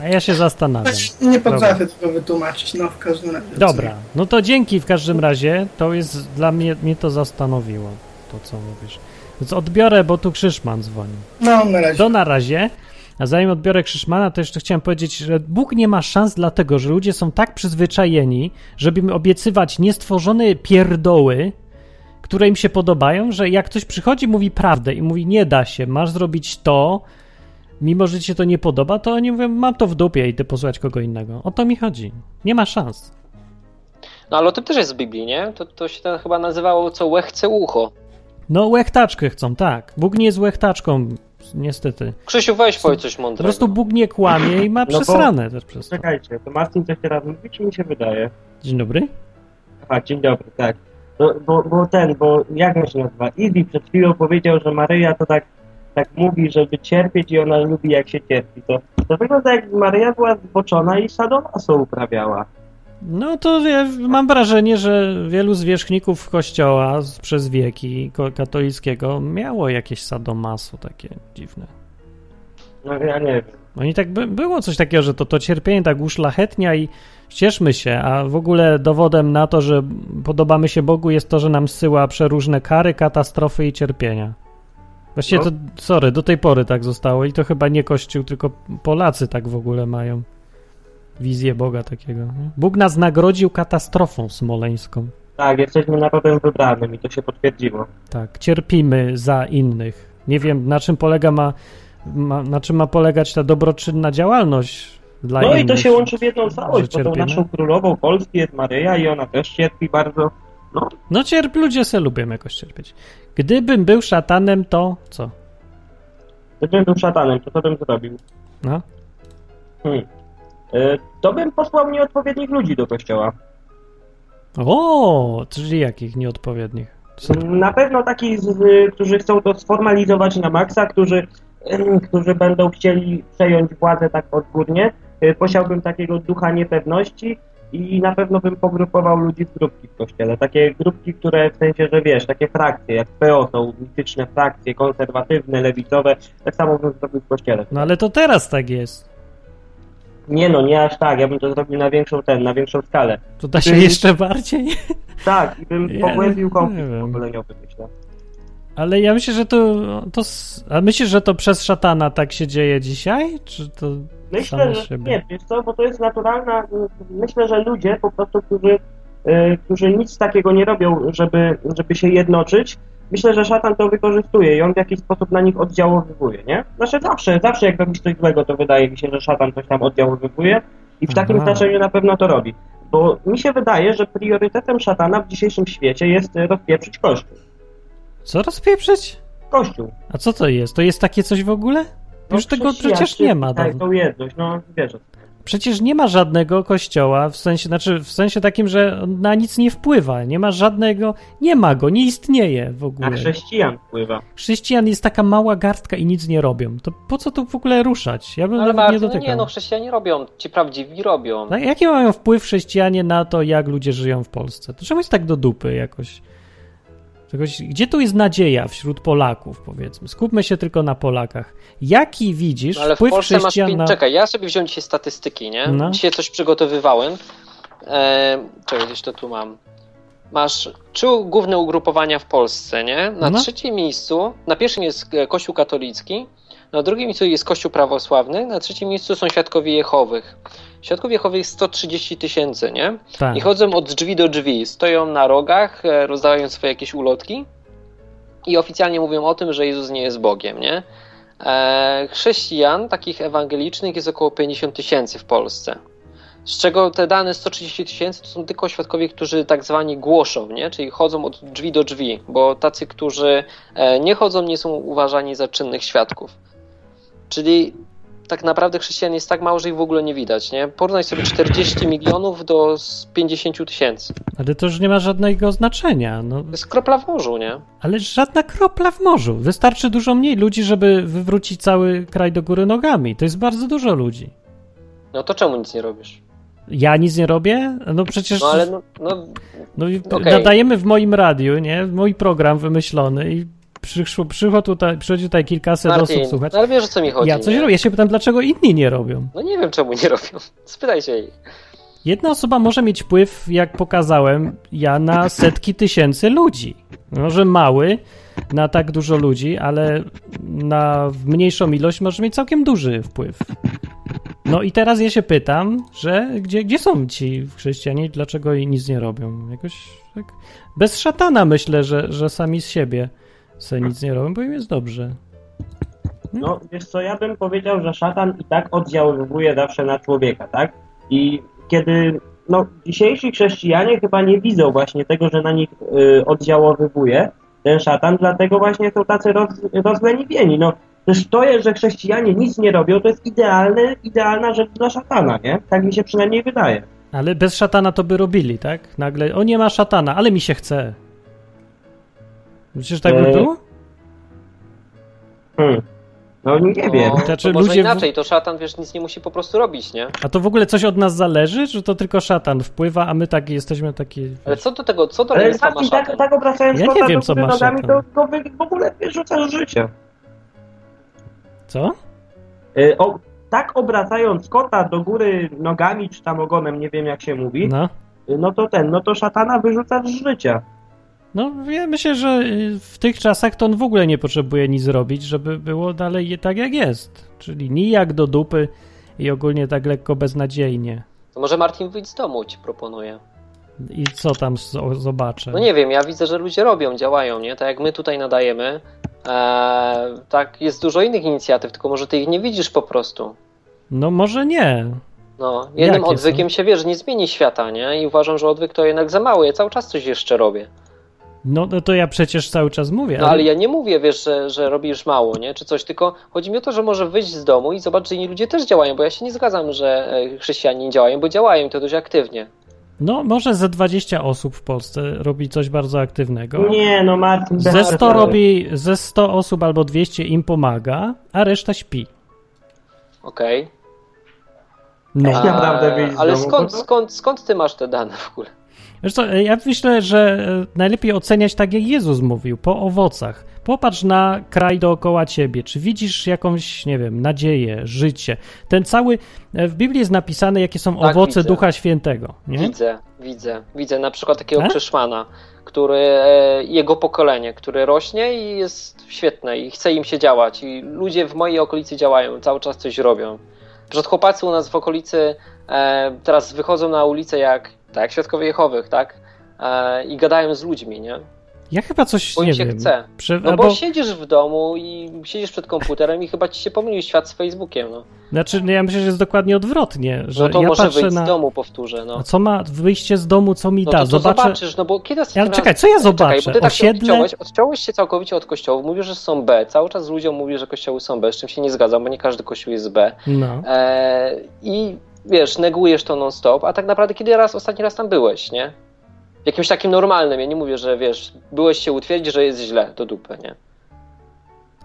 A ja się zastanawiam. Nie potrafię tego wytłumaczyć, no w każdym razie. Dobra, no to dzięki w każdym razie. To jest dla mnie, mnie to zastanowiło, to co mówisz. Więc odbiorę, bo tu Krzyszman dzwoni. No na razie. To na razie. A zanim odbiorę Krzyszmana, to jeszcze chciałem powiedzieć, że Bóg nie ma szans, dlatego że ludzie są tak przyzwyczajeni, żeby im obiecywać niestworzone pierdoły, które im się podobają, że jak ktoś przychodzi, mówi prawdę i mówi nie da się, masz zrobić to, mimo że ci się to nie podoba, to oni mówią mam to w dupie i idę posłuchać kogo innego. O to mi chodzi. Nie ma szans. No ale o tym też jest w Biblii, nie? To, to się chyba nazywało co łechce ucho. No łechtaczkę chcą, tak. Bóg nie jest łechtaczką, niestety. Krzysiu, weź powiedz coś Po mądrego. prostu Bóg nie kłamie i ma No bo- przesrane też przez to. Czekajcie, to Marcin coś teraz mówi, czy mi się wydaje? Dzień dobry. Aha, dzień dobry, tak. No, bo, bo ten, bo jak on się nazywa? Izzy przed chwilą powiedział, że Maryja to tak, tak mówi, żeby cierpieć i ona lubi jak się cierpi. To, to wygląda jak Maryja była zboczona i sadomaso uprawiała. No to ja mam wrażenie, że wielu zwierzchników kościoła przez wieki katolickiego miało jakieś sadomaso takie dziwne. No ja nie wiem. Oni tak by, było coś takiego, że to, to cierpienie tak uszlachetnia i cieszmy się, a w ogóle dowodem na to, że podobamy się Bogu jest to, że nam zsyła przeróżne kary, katastrofy i cierpienia. Właściwie No. to, sorry, do tej pory tak zostało i to chyba nie Kościół, tylko Polacy tak w ogóle mają wizję Boga takiego. Bóg nas nagrodził katastrofą smoleńską. Tak, jesteśmy narodem wybranym i to się potwierdziło. Tak, cierpimy za innych. Nie wiem, na czym polega ma, ma na czym ma polegać ta dobroczynna działalność dla No innych. i to się łączy w jedną całość, bo tą naszą królową Polski jest Maryja i ona też cierpi bardzo. No, No cierp, ludzie se lubią jakoś cierpieć. Gdybym był szatanem, to co? gdybym był szatanem, to co bym zrobił? No? Hmm. Y, To bym posłał nieodpowiednich ludzi do kościoła. O, czyli jakich nieodpowiednich? Na pewno takich, którzy chcą to sformalizować na maksa, którzy, którzy będą chcieli przejąć władzę tak odgórnie. Y, Posiałbym takiego ducha niepewności i na pewno bym pogrupował ludzi w grupki w kościele. Takie grupki, które w sensie, że wiesz, takie frakcje, jak PO są mityczne frakcje, konserwatywne, lewicowe, tak samo bym zrobił w kościele. No ale to teraz tak jest. Nie no, nie aż tak, ja bym to zrobił na większą ten, na większą skalę. To da się Ty- jeszcze bardziej? Tak, i bym Ja pogłębił konflikt pokoleniowy, myślę. Ale ja myślę, że to, to... A myślisz, że to przez szatana tak się dzieje dzisiaj? Czy to Myślę, że siebie? nie, wiesz co, bo to jest naturalna, myślę, że ludzie po prostu, którzy, y, którzy nic takiego nie robią, żeby, żeby się jednoczyć, myślę, że szatan to wykorzystuje i on w jakiś sposób na nich oddziaływuje, nie? Znaczy zawsze, zawsze jak robisz coś złego, to wydaje mi się, że szatan coś tam oddziaływuje i w takim Aha. znaczeniu na pewno to robi. Bo mi się wydaje, że priorytetem szatana w dzisiejszym świecie jest rozpieprzyć Kościół. Co rozpieprzyć? Kościół. A co to jest? To jest takie coś w ogóle? No, Już tego przecież nie ma Tak, tą jedność, no wiesz. Przecież nie ma żadnego kościoła, w sensie, znaczy w sensie takim, że on na nic nie wpływa. Nie ma żadnego, nie ma go, nie istnieje w Na ogóle. chrześcijan wpływa. Chrześcijan jest taka mała garstka i nic nie robią. To po co tu w ogóle ruszać? Ja bym No, ale nawet nie Martin, no dotykał. nie, no chrześcijanie robią, ci prawdziwi robią. No, jaki mają wpływ chrześcijanie na to, jak ludzie żyją w Polsce? To czemu jest tak do dupy jakoś? Gdzie tu jest nadzieja wśród Polaków, powiedzmy? Skupmy się tylko na Polakach. Jaki widzisz No, ale w wpływ Polsce masz chrześcijan pięć... na... Czekaj, ja sobie wziąłem dzisiaj statystyki, nie? No. Dzisiaj coś przygotowywałem. E, czekaj, gdzieś to tu mam. Masz trzy główne ugrupowania w Polsce, nie? Na No. trzecim miejscu, na pierwszym jest e, Kościół katolicki, na drugim miejscu jest Kościół prawosławny, na trzecim miejscu są Świadkowie Jehowych. Świadków Jehowych jest 130 tysięcy, nie? Tak. I chodzą od drzwi do drzwi, stoją na rogach, e, rozdają swoje jakieś ulotki i oficjalnie mówią o tym, że Jezus nie jest Bogiem, nie? E, chrześcijan, takich ewangelicznych, jest około 50 tysięcy w Polsce. Z czego te dane 130 tysięcy to są tylko świadkowie, którzy tak zwani głoszą, nie? czyli chodzą od drzwi do drzwi, bo tacy, którzy e, nie chodzą, nie są uważani za czynnych świadków. Czyli tak naprawdę chrześcijan jest tak mało, że ich w ogóle nie widać. Nie? Porównaj sobie 40 milionów do z 50 tysięcy. Ale to już nie ma żadnego znaczenia. No, To jest kropla w morzu, nie? ale żadna kropla w morzu. Wystarczy dużo mniej ludzi, żeby wywrócić cały kraj do góry nogami. To jest bardzo dużo ludzi. No to czemu nic nie robisz? Ja nic nie robię? No przecież No ale no, no no, i okej. nadajemy w moim radiu, nie? Mój program wymyślony i przyszło, przyszło tutaj, przychodzi tutaj kilkaset Martin, osób słuchać. ale wiesz o co mi chodzi. Ja coś nie? robię. Ja się pytam, dlaczego inni nie robią. No nie wiem czemu nie robią. Spytaj się jej. Jedna osoba może mieć wpływ, jak pokazałem ja, na setki tysięcy ludzi. Może mały na tak dużo ludzi, ale na mniejszą ilość może mieć całkiem duży wpływ. No i teraz ja się pytam, że gdzie, gdzie są ci chrześcijanie, dlaczego i nic nie robią? Jakoś tak bez szatana myślę, że, że sami z siebie se nic nie robią, bo im jest dobrze. No, wiesz co, ja bym powiedział, że szatan i tak oddziaływuje zawsze na człowieka, tak? I kiedy, no, dzisiejsi chrześcijanie chyba nie widzą właśnie tego, że na nich y, oddziaływuje ten szatan, dlatego właśnie są tacy roz, rozleniwieni. No, też to jest, że chrześcijanie nic nie robią, to jest idealny, idealna rzecz dla szatana, nie? Tak mi się przynajmniej wydaje. Ale bez szatana to by robili, tak? Nagle, o nie ma szatana, ale mi się chce. Myślisz, że tak by E, było? Hmm. No, nie wiem. No, Znaczy, to może ludzie inaczej, to szatan, wiesz, nic nie musi po prostu robić, nie? A to w ogóle coś od nas zależy, czy to tylko szatan wpływa, a my tak jesteśmy takie... Ale co do tego, co do Ale lenistwa ma szatan? tak, tak obracając Ja nie kota wiem, do co góry ma nogami, szatan. to, to wy w ogóle wyrzucasz życie. Co? Y, O, tak obracając kota do góry nogami, czy tam ogonem, nie wiem jak się mówi, No. y, no to ten, no to szatana wyrzuca z życia. No, ja myślę, że y, w tych czasach to on w ogóle nie potrzebuje nic zrobić, żeby było dalej tak jak jest. Czyli nijak do dupy i ogólnie tak lekko beznadziejnie. To może Martin wyjść z domu, ci proponuję. I co tam zobaczę? No nie wiem, ja widzę, że ludzie robią, działają, nie? Tak jak my tutaj nadajemy, e, tak jest dużo innych inicjatyw, tylko może ty ich nie widzisz po prostu. No może nie. No, jednym Jakie odwykiem się wie, że nie zmieni świata, nie? I uważam, że odwyk to jednak za mało. Ja cały czas coś jeszcze robię. No no to ja przecież cały czas mówię. No ale ja nie mówię, wiesz, że, że robisz mało, nie? Czy coś, tylko chodzi mi o to, że może wyjść z domu i zobaczyć, że inni ludzie też działają, bo ja się nie zgadzam, że e, chrześcijanie nie działają, bo działają i to dość aktywnie. No może ze 20 osób w Polsce robi coś bardzo aktywnego. Nie, no Martin, bez Ze 100 przesady. robi, ze 100 osób albo 200 im pomaga, a reszta śpi. Okej. No. Naprawdę wyjść z Ale skąd, skąd, skąd ty masz te dane w ogóle? Wiesz co, ja myślę, że e, najlepiej oceniać tak jak Jezus mówił, po owocach. Popatrz na kraj dookoła ciebie. Czy widzisz jakąś, nie wiem, nadzieję, życie? Ten cały, e, w Biblii jest napisane, jakie są Tak, owoce widzę. Ducha Świętego. Nie? Widzę, widzę. Widzę na przykład takiego Tak? Krzyszmana, który, e, jego pokolenie, które rośnie i jest świetne i chce im się działać. I ludzie w mojej okolicy działają, cały czas coś robią. Przed chłopacy u nas w okolicy teraz wychodzą na ulicę jak, tak, jak Świadkowie Jehowych, tak? E, I gadają z ludźmi, nie? Ja chyba coś Bo nie się wiem. chce. Prze- No albo, bo siedzisz w domu i siedzisz przed komputerem i chyba ci się pomylił świat z Facebookiem, no. Znaczy, no ja myślę, że jest dokładnie odwrotnie. Że No to ja może patrzę wyjść na. z domu, powtórzę, no. A co ma wyjście z domu, co mi No da? to, to Zobaczę. zobaczysz, no bo kiedy Ale ostatni czekaj, raz- co ja Czekaj, zobaczę? bo ty tak Osiedle? odciąłeś, odciąłeś się całkowicie od kościołów, mówisz, że są B, cały czas ludziom mówisz, że kościoły są B, z czym się nie zgadzam, bo nie każdy kościół jest B. No. E, I wiesz, negujesz to non-stop, a tak naprawdę kiedy raz, ostatni raz tam byłeś, nie? Jakimś takim normalnym, ja nie mówię, że wiesz, byłeś się utwierdzić, że jest źle, do dupy, nie?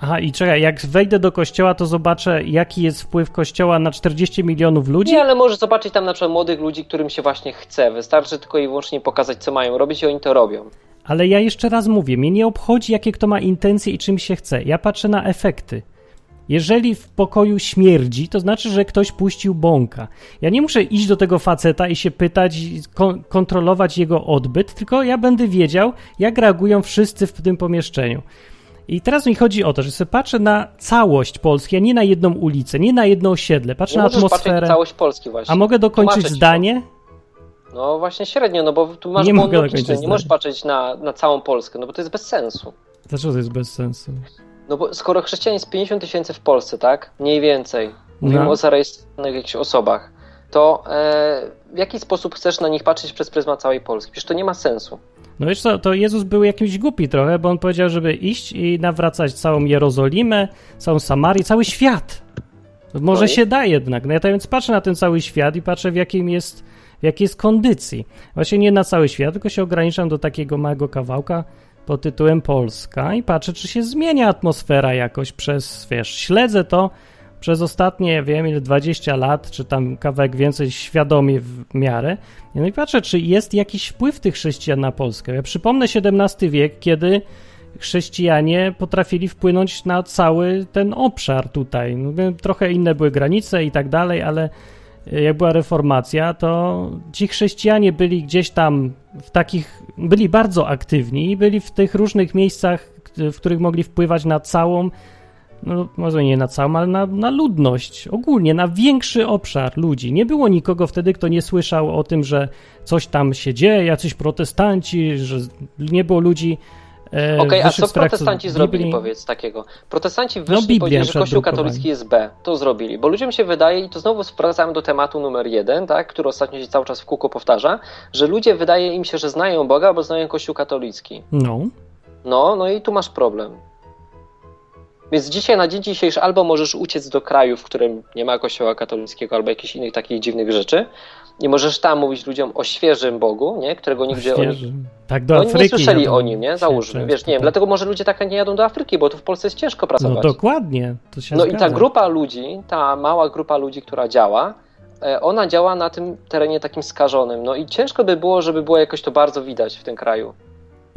Aha, i czekaj, jak wejdę do kościoła, to zobaczę, jaki jest wpływ kościoła na 40 milionów ludzi? Nie, ale możesz zobaczyć tam na przykład młodych ludzi, którym się właśnie chce, wystarczy tylko i wyłącznie pokazać, co mają robić i oni to robią. Ale ja jeszcze raz mówię, mnie nie obchodzi, jakie kto ma intencje i czym się chce. Ja patrzę na efekty. Jeżeli w pokoju śmierdzi, to znaczy, że ktoś puścił bąka. Ja nie muszę iść do tego faceta i się pytać, kon- kontrolować jego odbyt, tylko ja będę wiedział, jak reagują wszyscy w tym pomieszczeniu. I teraz mi chodzi o to, że sobie patrzę na całość Polski, a nie na jedną ulicę, nie na jedno osiedle. Patrzę Nie na atmosferę. na całość Polski właśnie. A mogę dokończyć Tłumaczę ci to. zdanie? No właśnie średnio, no bo tu masz Nie mogę logiczny, nie możesz patrzeć na, na całą Polskę, no bo to jest bez sensu. Dlaczego to jest bez sensu? No bo skoro chrześcijan jest 50 tysięcy w Polsce, tak? Mniej więcej. Mówimy No. o zarejestrowanych jakichś osobach. To e, w jaki sposób chcesz na nich patrzeć przez pryzmat całej Polski? Przecież to nie ma sensu. No wiesz co, to Jezus był jakimś głupi trochę, bo on powiedział, żeby iść i nawracać całą Jerozolimę, całą Samarię, cały świat. Może No się da jednak. No ja to więc patrzę na ten cały świat i patrzę w jakim jest, w jakiej jest kondycji. Właśnie nie na cały świat, tylko się ograniczam do takiego małego kawałka pod tytułem Polska i patrzę, czy się zmienia atmosfera jakoś przez, wiesz, śledzę to przez ostatnie, wiem ile, 20 lat, czy tam kawałek więcej świadomie w miarę. No i patrzę, czy jest jakiś wpływ tych chrześcijan na Polskę. Ja przypomnę XVII wiek, kiedy chrześcijanie potrafili wpłynąć na cały ten obszar tutaj. No, trochę inne były granice i tak dalej, ale jak była reformacja, to ci chrześcijanie byli gdzieś tam w takich, byli bardzo aktywni i byli w tych różnych miejscach, w których mogli wpływać na całą, no może nie na całą, ale na, na ludność, ogólnie na większy obszar ludzi. Nie było nikogo wtedy, kto nie słyszał o tym, że coś tam się dzieje, jacyś protestanci, że nie było ludzi e, Okej, a wyższych co protestanci Biblii. zrobili, powiedz takiego? Protestanci wyszli Biblię i powiedzieli, że Kościół katolicki jest B. To zrobili, bo ludziom się wydaje, i to znowu wracamy do tematu numer jeden, tak, który ostatnio się cały czas w kółko powtarza, że ludzie wydaje im się, że znają Boga, bo znają Kościół katolicki. No, No, no i tu masz problem. Więc dzisiaj, na dzień dzisiejszy, albo możesz uciec do kraju, w którym nie ma kościoła katolickiego, albo jakichś innych takich dziwnych rzeczy, i możesz tam mówić ludziom o świeżym Bogu, nie? którego nigdzie oni. Tak do no, nie Afryki. słyszeli jadą o nim, nie? Załóżmy, wiesz, nie wiem, tak. dlatego może ludzie tak nie jadą do Afryki, bo tu w Polsce jest ciężko No pracować. dokładnie, to się No i zgadza. ta grupa ludzi, ta mała grupa ludzi, która działa, e, ona działa na tym terenie takim skażonym. No i ciężko by było, żeby było jakoś to bardzo widać w tym kraju.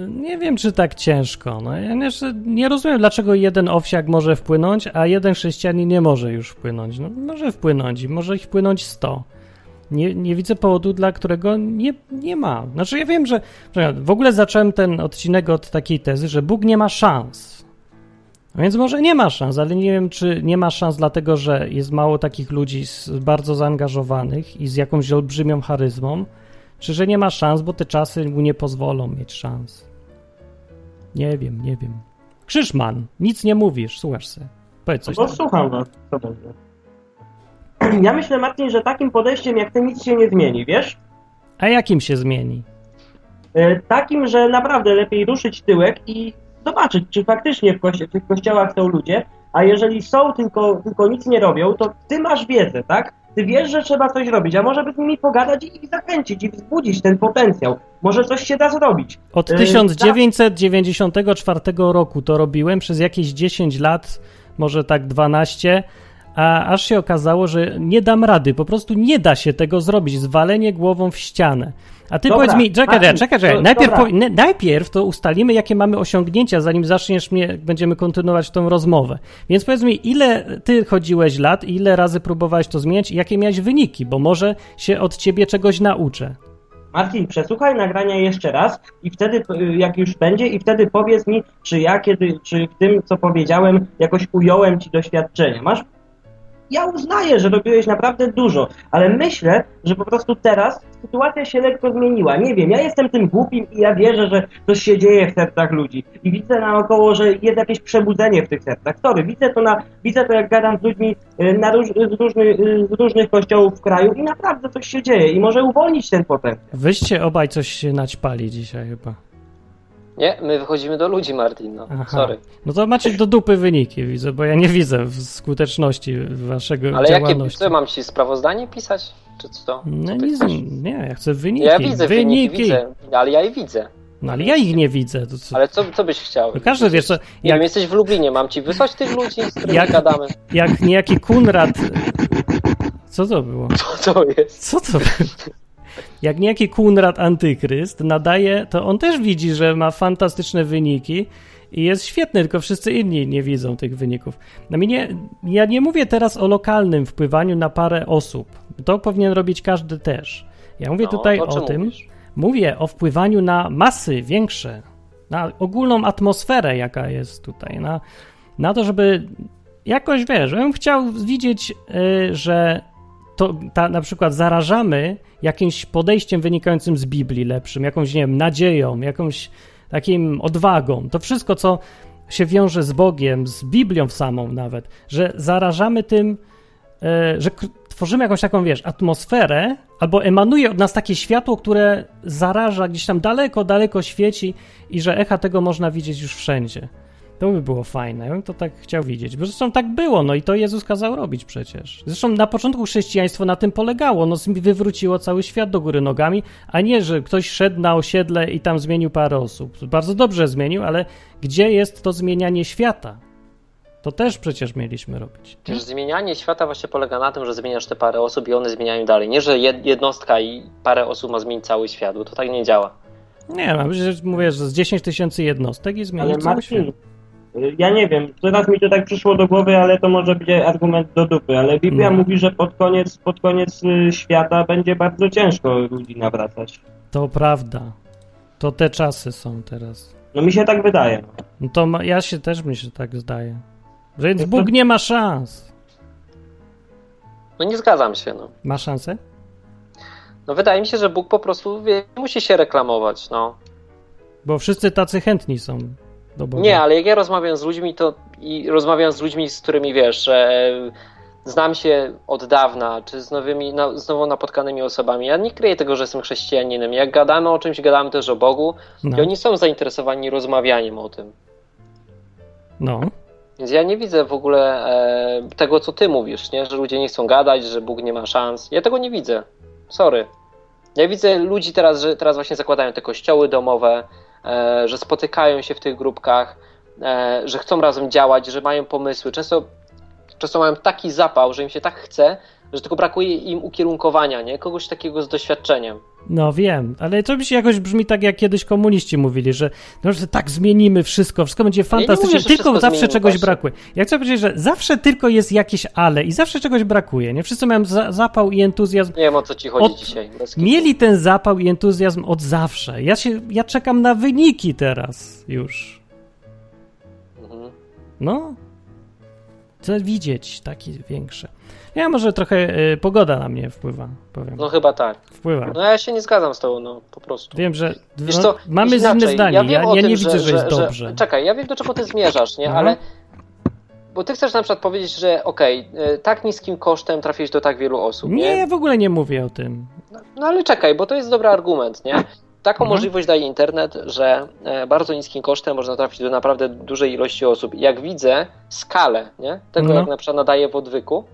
Nie wiem, czy tak ciężko. No, ja nie, nie rozumiem, dlaczego jeden owsiak może wpłynąć, a jeden chrześcijanin nie może już wpłynąć. No, może wpłynąć i może ich wpłynąć 100. Nie, nie widzę powodu, dla którego nie, nie ma. Znaczy, ja wiem, że, w ogóle zacząłem ten odcinek od takiej tezy, że Bóg nie ma szans. No więc może nie ma szans, ale nie wiem, czy nie ma szans dlatego, że jest mało takich ludzi z, bardzo zaangażowanych i z jakąś olbrzymią charyzmą, czy że nie ma szans, bo te czasy mu nie pozwolą mieć szans. Nie wiem, nie wiem. Krzyżman, nic nie mówisz, słuchasz se. Powiedz coś Bo tam. słucham was, co. Ja myślę, Marcin, że takim podejściem jak ty nic się nie zmieni, wiesz? A jakim się zmieni? E, Takim, że naprawdę lepiej ruszyć tyłek i zobaczyć, czy faktycznie w, kości- w tych kościołach są ludzie, a jeżeli są, tylko, tylko nic nie robią, to ty masz wiedzę, tak? Ty wiesz, że trzeba coś robić, a może by z nimi pogadać i ich zachęcić i wzbudzić ten potencjał. Może coś się da zrobić. Od E, 1994 roku to robiłem, przez jakieś 10 lat, może tak 12, a aż się okazało, że nie dam rady, po prostu nie da się tego zrobić, zwalenie głową w ścianę. A ty Dobra, powiedz mi, czekaj, Marcin, czekaj, czekaj, najpierw, najpierw to ustalimy, jakie mamy osiągnięcia, zanim zaczniesz mnie, będziemy kontynuować tą rozmowę. Więc powiedz mi, ile ty chodziłeś lat, ile razy próbowałeś to zmienić i jakie miałeś wyniki, bo może się od ciebie czegoś nauczę. Marcin, przesłuchaj nagrania jeszcze raz i wtedy, y, jak już będzie, i wtedy powiedz mi, czy ja kiedy, czy w tym, co powiedziałem, jakoś ująłem ci doświadczenie. Masz? Ja uznaję, że robiłeś naprawdę dużo, ale myślę, że po prostu teraz sytuacja się lekko zmieniła. Nie wiem, ja jestem tym głupim i ja wierzę, że coś się dzieje w sercach ludzi. I widzę naokoło, że jest jakieś przebudzenie w tych sercach. Sorry, widzę to, na, widzę to jak gadam z ludźmi y, na róż, z, różnych, y, z różnych kościołów w kraju i naprawdę coś się dzieje i może uwolnić ten potencjał. Wyście obaj coś się naćpali dzisiaj chyba. Nie, my wychodzimy do ludzi, Martin, no. Aha. Sorry. No to macie do dupy wyniki, widzę, bo ja nie widzę skuteczności waszego Ale jakie, działalności. co, mam ci sprawozdanie pisać? Czy co? No co nic, chcesz? nie, ja chcę wyniki. Ja widzę wyniki, wyniki. widzę, ale ja je widzę. No ale ja ich nie widzę. To co? Ale co, co byś chciał? No każdy wie, co, Nie jak, wiem, jesteś w Lublinie, mam ci wysłać tych ludzi, z którymi Jak- gadamy? jak niejaki Kunrad... Co to było? Co to jest? Co to było? Jak niejaki Kunrad Antykryst nadaje, to on też widzi, że ma fantastyczne wyniki i jest świetny, tylko wszyscy inni nie widzą tych wyników. No mi nie, ja nie mówię teraz o lokalnym wpływaniu na parę osób. To powinien robić każdy też. Ja mówię No, tutaj o czym tym, mówisz? mówię o wpływaniu na masy większe, na ogólną atmosferę, jaka jest tutaj, na, na to, żeby jakoś, wiesz, bym chciał widzieć, y, że to ta, na przykład zarażamy jakimś podejściem wynikającym z Biblii lepszym, jakąś, nie wiem, nadzieją, jakąś takim odwagą. To wszystko, co się wiąże z Bogiem, z Biblią samą nawet, że zarażamy tym, e, że tworzymy jakąś taką, wiesz, atmosferę, albo emanuje od nas takie światło, które zaraża, gdzieś tam daleko, daleko świeci i że echa tego można widzieć już wszędzie. To by było fajne, ja bym to tak chciał widzieć. Bo zresztą tak było, no i to Jezus kazał robić przecież. Zresztą na początku chrześcijaństwo na tym polegało, no wywróciło cały świat do góry nogami, a nie, że ktoś szedł na osiedle i tam zmienił parę osób. Bardzo dobrze zmienił, ale gdzie jest to zmienianie świata? To też przecież mieliśmy robić. Przecież zmienianie świata właśnie polega na tym, że zmieniasz te parę osób i one zmieniają dalej. Nie, że jed- jednostka i parę osób ma zmienić cały świat, bo to tak nie działa. Nie, no przecież mówię, że z 10 tysięcy jednostek i zmienił Ale cały świat. Marcin, ja nie wiem, teraz mi to tak przyszło do głowy, ale to może być argument do dupy, ale Biblia No. mówi, że pod koniec, pod koniec y, świata będzie bardzo ciężko ludzi nawracać. To prawda. To te czasy są teraz. No mi się tak wydaje. No. No to ma, ja się też mi się tak zdaje. Więc To- Bóg nie ma szans. No nie zgadzam się, no. Ma szansę? No wydaje mi się, że Bóg po prostu wie, musi się reklamować, no. Bo wszyscy tacy chętni są do Boga. Nie, ale jak ja rozmawiam z ludźmi, to i rozmawiam z ludźmi, z którymi wiesz, e, znam się od dawna, czy z nowymi, no, z nowo napotkanymi osobami. Ja nie kryję tego, że jestem chrześcijaninem. Jak gadamy o czymś, gadamy też o Bogu No, i oni są zainteresowani rozmawianiem o tym. no. Więc ja nie widzę w ogóle e, tego, co ty mówisz, nie? że ludzie nie chcą gadać, że Bóg nie ma szans. Ja tego nie widzę. Sorry. Ja widzę ludzi teraz, że teraz właśnie zakładają te kościoły domowe, że spotykają się w tych grupkach, e, że chcą razem działać, że mają pomysły. Często, często mają taki zapał, że im się tak chce, że tylko brakuje im ukierunkowania, nie? Kogoś takiego z doświadczeniem. No wiem, ale to mi się jakoś brzmi tak, jak kiedyś komuniści mówili, że, no, że tak zmienimy wszystko, wszystko będzie nie fantastycznie, mówię, że tylko zawsze czegoś właśnie. brakuje. Ja chcę powiedzieć, że zawsze tylko jest jakieś ale i zawsze czegoś brakuje, nie? Wszyscy mają za, zapał i entuzjazm. Nie wiem o co ci chodzi Od- dzisiaj. Mieli ten zapał i entuzjazm od zawsze. Ja się, ja czekam na wyniki teraz już. Mhm. No. Chcę widzieć takie większe. Ja może trochę y, pogoda na mnie wpływa, powiem. No chyba tak. Wpływa. No ja się nie zgadzam z tobą, no po prostu. Wiem, że Wiesz no, co, mamy inne zdanie. Ja, Ja, ja tym, nie widzę, że, jest dobrze. Czekaj, ja wiem do czego ty zmierzasz, nie? No. Ale. Bo ty chcesz na przykład powiedzieć, że okej, y, tak niskim kosztem trafiłeś do tak wielu osób, Nie, nie? ja w ogóle nie mówię o tym. No ale czekaj, bo to jest dobry argument, nie? Taką Mhm. możliwość daje internet, że e, bardzo niskim kosztem można trafić do naprawdę dużej ilości osób. Jak widzę skalę, nie? Tego, No. jak na przykład nadaję w odwyku,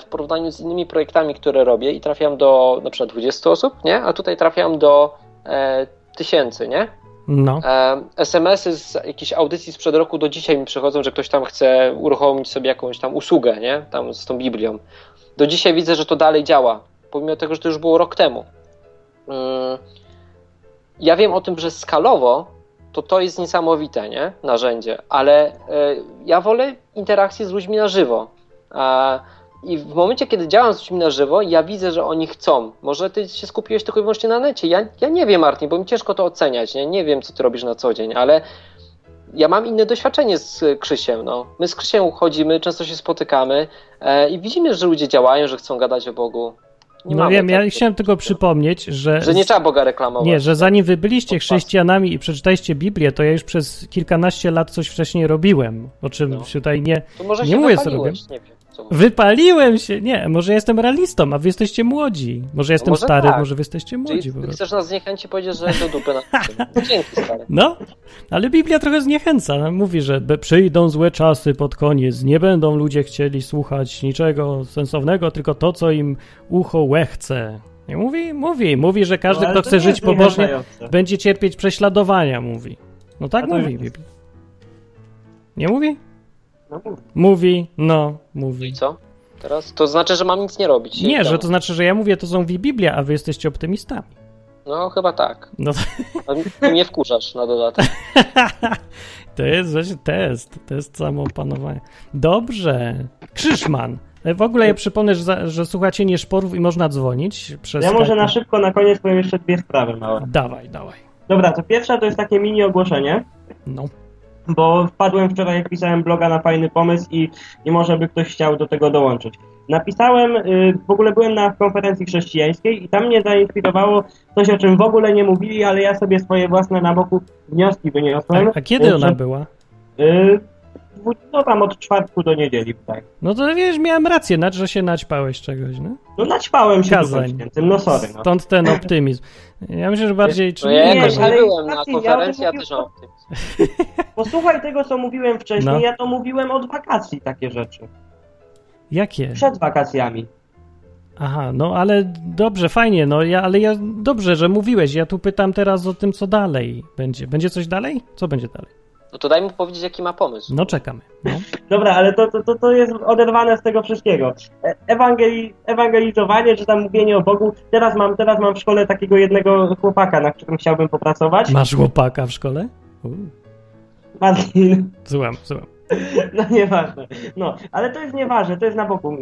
w porównaniu z innymi projektami, które robię i trafiam do na przykład 20 osób, nie? A tutaj trafiam do e, tysięcy, nie? No. E, SMS-y z jakiejś audycji sprzed roku do dzisiaj mi przychodzą, że ktoś tam chce uruchomić sobie jakąś tam usługę, nie? Tam z tą Biblią. Do dzisiaj widzę, że to dalej działa, pomimo tego, że to już było rok temu. Mm, Ja wiem o tym, że skalowo to to jest niesamowite, nie? Narzędzie, ale e, ja wolę interakcję z ludźmi na żywo. A, I w momencie, kiedy działam z ludźmi na żywo, ja widzę, że oni chcą. Może ty się skupiłeś tylko i wyłącznie na necie. Ja, ja nie wiem, Martin, bo mi ciężko to oceniać. Nie, nie wiem, co ty robisz na co dzień, ale ja mam inne doświadczenie z Krzysiem. No. My z Krzysiem chodzimy, często się spotykamy e, i widzimy, że ludzie działają, że chcą gadać o Bogu. Nie No wiem, ja chciałem tylko przypomnieć, że... Że nie trzeba Boga reklamować. Nie, że zanim wy byliście chrześcijanami i przeczytaliście Biblię, to ja już przez kilkanaście lat coś wcześniej robiłem, o czym No. tutaj nie... To może nie się mówię, co wypaliłeś, nie wiem. Wypaliłem się! Nie, może jestem realistą, a wy jesteście młodzi. Może ja jestem może stary, tak. może wy jesteście młodzi Czyli chcesz nas zniechęcić i powiedzieć, że do dupy na No Dzięki, stary. No, ale Biblia trochę zniechęca. Mówi, że przyjdą złe czasy pod koniec, nie będą ludzie chcieli słuchać niczego sensownego, tylko to, co im ucho łechce. Nie mówi? Mówi. Mówi, że każdy, No, kto to chce żyć pobożnie, będzie cierpieć prześladowania, mówi. No tak mówi jest- Biblia. Nie mówi? No, mów. Mówi, no, No i mówi. co? Teraz? To znaczy, że mam nic nie robić. Nie, że to znaczy, że ja mówię, to są Biblia, a wy jesteście optymistami. No, chyba tak. No A Ty mnie wkurzasz na dodatek. To jest właśnie test, test samoopanowania. Dobrze. Krzyszman. E, W ogóle ja przypomnę, że, że słuchacie nieszporów i można dzwonić przez Ja może na szybko na koniec powiem jeszcze dwie sprawy małe. Dawaj, dawaj. Dobra, to pierwsza to jest takie mini ogłoszenie, No. Bo wpadłem wczoraj, jak pisałem bloga na fajny pomysł i, i może by ktoś chciał do tego dołączyć. Napisałem, y, w ogóle byłem na konferencji chrześcijańskiej i tam mnie zainspirowało coś, o czym w ogóle nie mówili, ale ja sobie swoje własne na boku wnioski A, wyniosłem. a kiedy Y, ona była? No tam od czwartku do niedzieli, tak. No to wiesz, miałem rację, znaczy, że się naćpałeś czegoś, no? No naćpałem się Kazań. Świętym, no sorry. No. Stąd ten optymizm. Ja myślę, że bardziej... No ja Nie, jakoś nie ale byłem na ja konferencji, ja bym też optymizm. Posłuchaj tego, co mówiłem wcześniej, No. ja to mówiłem od wakacji takie rzeczy. Jakie? Przed wakacjami. Aha, no ale dobrze, fajnie, no ja, ale ja, dobrze, że mówiłeś, ja tu pytam teraz o tym, co dalej będzie. Będzie coś dalej? Co będzie dalej? No to daj mu powiedzieć, jaki ma pomysł. No czekamy. No. Dobra, ale to, to, to, jest oderwane z tego wszystkiego. E- Ewangeli, ewangelizowanie, czy tam mówienie o Bogu. Teraz mam, teraz mam w szkole takiego jednego chłopaka, na którym chciałbym popracować. Masz chłopaka w szkole? U, Martin, Słucham, słucham. no nieważne. No, ale to jest nieważne, to jest na boku.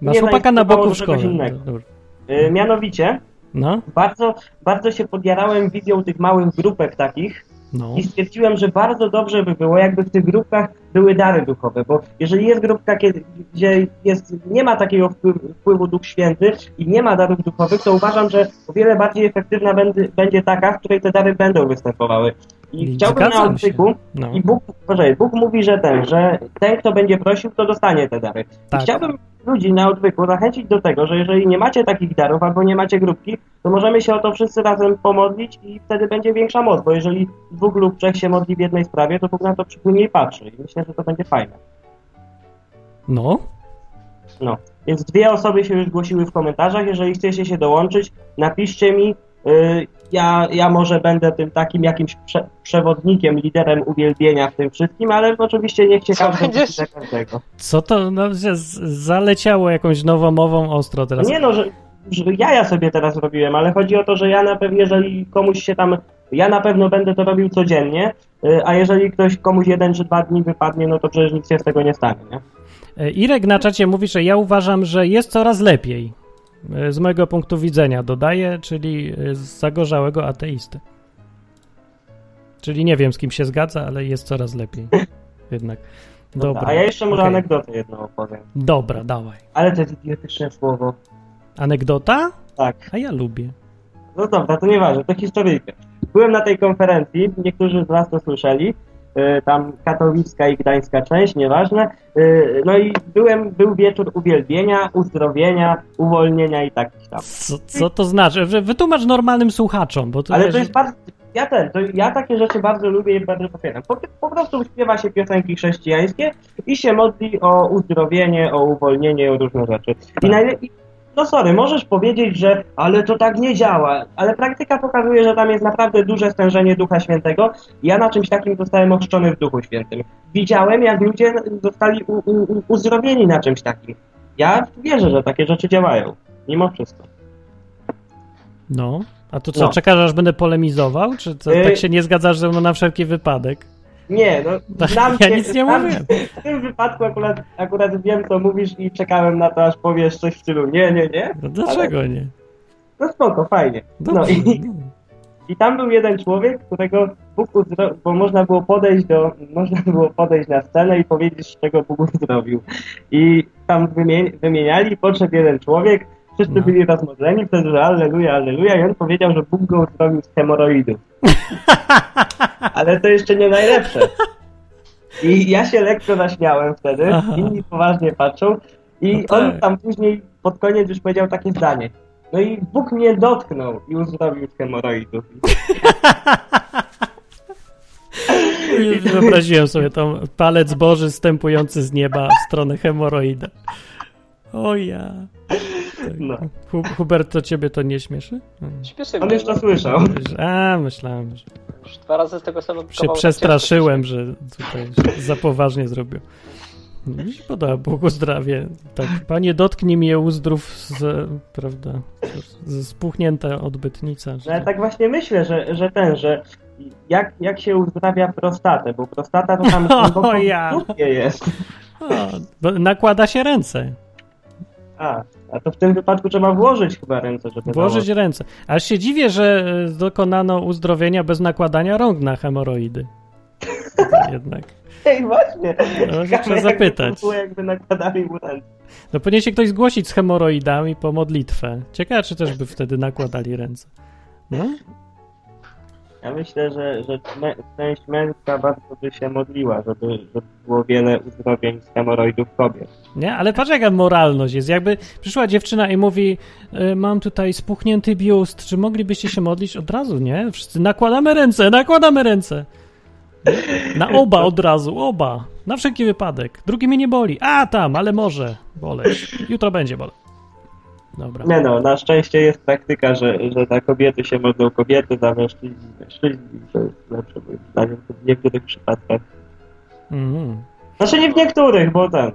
Masz Nie chłopaka na boku w szkole. Innego. Dobra. E, Mianowicie, No, bardzo, bardzo się podjarałem wizją tych małych grupek takich, no. i stwierdziłem, że bardzo dobrze by było, jakby w tych grupkach były dary duchowe, bo jeżeli jest grupka, gdzie jest, nie ma takiego wpływu, Duch Święty i nie ma darów duchowych, to uważam, że o wiele bardziej efektywna będzie taka, w której te dary będą występowały. I chciałbym na odwyku, no. i Bóg, proszę, Bóg mówi, że ten, że ten, kto będzie prosił, to dostanie te dary. Tak. I chciałbym ludzi na odwyku zachęcić do tego, że jeżeli nie macie takich darów albo nie macie grupki, to możemy się o to wszyscy razem pomodlić i wtedy będzie większa moc, bo jeżeli dwóch lub trzech się modli w jednej sprawie, to Bóg na to przypłynie i patrzy. I myślę, że to będzie fajne. No, No. Więc dwie osoby się już zgłosiły w komentarzach. Jeżeli chcecie się dołączyć, napiszcie mi. Yy, ja, ja może będę tym takim jakimś prze, przewodnikiem, liderem uwielbienia w tym wszystkim, ale oczywiście niech się każdy będziesz? każdego. co to, no, zaleciało jakąś nowomową ostro teraz. Nie no, że, że ja ja sobie teraz robiłem, ale chodzi o to, że ja na pewno, jeżeli komuś się tam, ja na pewno będę to robił codziennie, y, a jeżeli ktoś komuś jeden czy dwa dni wypadnie, no to przecież nic się z tego nie stanie, nie? E, Irek na czacie mówi, że ja uważam, że jest coraz lepiej. Z mojego punktu widzenia dodaję, czyli e, z zagorzałego ateisty. Czyli nie wiem, z kim się zgadza, ale jest coraz lepiej. Jednak. Dobra. A ja jeszcze może okej. anegdotę jedną opowiem. Dobra, dawaj. Ale to jest idiotyczne słowo. Anegdota? Tak. A ja lubię. No dobra, to nieważne, to historyjkę. Byłem na tej konferencji, niektórzy z Was to słyszeli, y, tam katowicka i gdańska część, nieważne. Y, No i byłem, był wieczór uwielbienia, uzdrowienia, uwolnienia i tak tam. Co, co to znaczy? Wytłumacz normalnym słuchaczom, bo to, Ale wiesz, to jest bardzo. Ja ten, to ja takie rzeczy bardzo lubię i bardzo popieram. Po, po prostu śpiewa się piosenki chrześcijańskie i się modli o uzdrowienie, o uwolnienie, o różne rzeczy. I Tak. najlepiej. No sorry, możesz powiedzieć, że ale to tak nie działa, ale praktyka pokazuje, że tam jest naprawdę duże stężenie Ducha Świętego. Ja na czymś takim zostałem ochrzczony w Duchu Świętym. Widziałem, jak ludzie zostali u, u, uzdrowieni na czymś takim. Ja wierzę, że takie rzeczy działają. Mimo wszystko. No. A to co, No. czekasz, aż będę polemizował? Czy to, Y- tak się nie zgadzasz ze mną na wszelki wypadek? Nie, no znam Ja cię- nic nie mówiłem. W tym wypadku akurat, akurat wiem, co mówisz i czekałem na to, aż powiesz coś w stylu nie, nie, nie. No dlaczego nie? No spoko, fajnie. No Dobrze. i, no. i tam był jeden człowiek, którego Bóg uzdrowił, bo można było podejść do, można było podejść na scenę i powiedzieć, czego Bóg uzdrowił. I tam wymieniali, podszedł jeden człowiek, Wszyscy No. byli rozmodleni wtedy, że alleluja, alleluja i on powiedział, że Bóg go uzdrowił z hemoroidów. Ale to jeszcze nie najlepsze. I ja się lekko zaśmiałem wtedy, Aha. inni poważnie patrzą i No tak. on tam później pod koniec już powiedział takie zdanie. No i Bóg mnie dotknął i uzdrowił z hemoroidów. Wyobraziłem sobie tam palec Boży stępujący z nieba w stronę hemoroida. O ja. Tak. No. Hu Hubert, to ciebie to nie śmieszy? Hmm. Śmieszy On mnie, już to no. słyszał. A, myślałem, że Już dwa razy z tego samego się przestraszyłem, że tutaj za poważnie zrobił. Mi się podoba, błogosławie. Tak, panie, dotknij mnie uzdrów z, prawda, z spuchnięta odbytnica. No ja tak właśnie myślę, że, że ten, że jak, jak się uzdrawia prostatę, bo prostata to tam głęboko O ja. jest. O, nakłada się ręce. A, a to w tym wypadku trzeba włożyć chyba ręce, żeby Włożyć założyć. ręce. Aż się dziwię, że e, dokonano uzdrowienia bez nakładania rąk na hemoroidy. Jednak. Ej, właśnie. No, trzeba zapytać. było, jakby nakładali mu ręce. No powinien się ktoś zgłosić z hemoroidami po modlitwę. Ciekawe, czy też by wtedy nakładali ręce. No? Ja myślę, że, że część męska bardzo by się modliła, żeby, żeby było wiele uzdrowień z hemoroidów kobiet. Nie? Ale patrz jaka moralność jest. Jakby przyszła dziewczyna i mówi e, mam tutaj spuchnięty biust, czy moglibyście się modlić? Od razu, nie? Wszyscy nakładamy ręce, nakładamy ręce. Na oba od razu, oba. Na wszelki wypadek. Drugi mnie nie boli. A, tam, ale może boleć. Jutro będzie boleć. Dobra. Nie no, na szczęście jest praktyka, że, że za kobiety się modlą kobiety, za mężczyźni mężczyźni. To jest lepsze moim zdaniem w niektórych przypadkach. Mhm. Znaczy nie w niektórych, bo ten.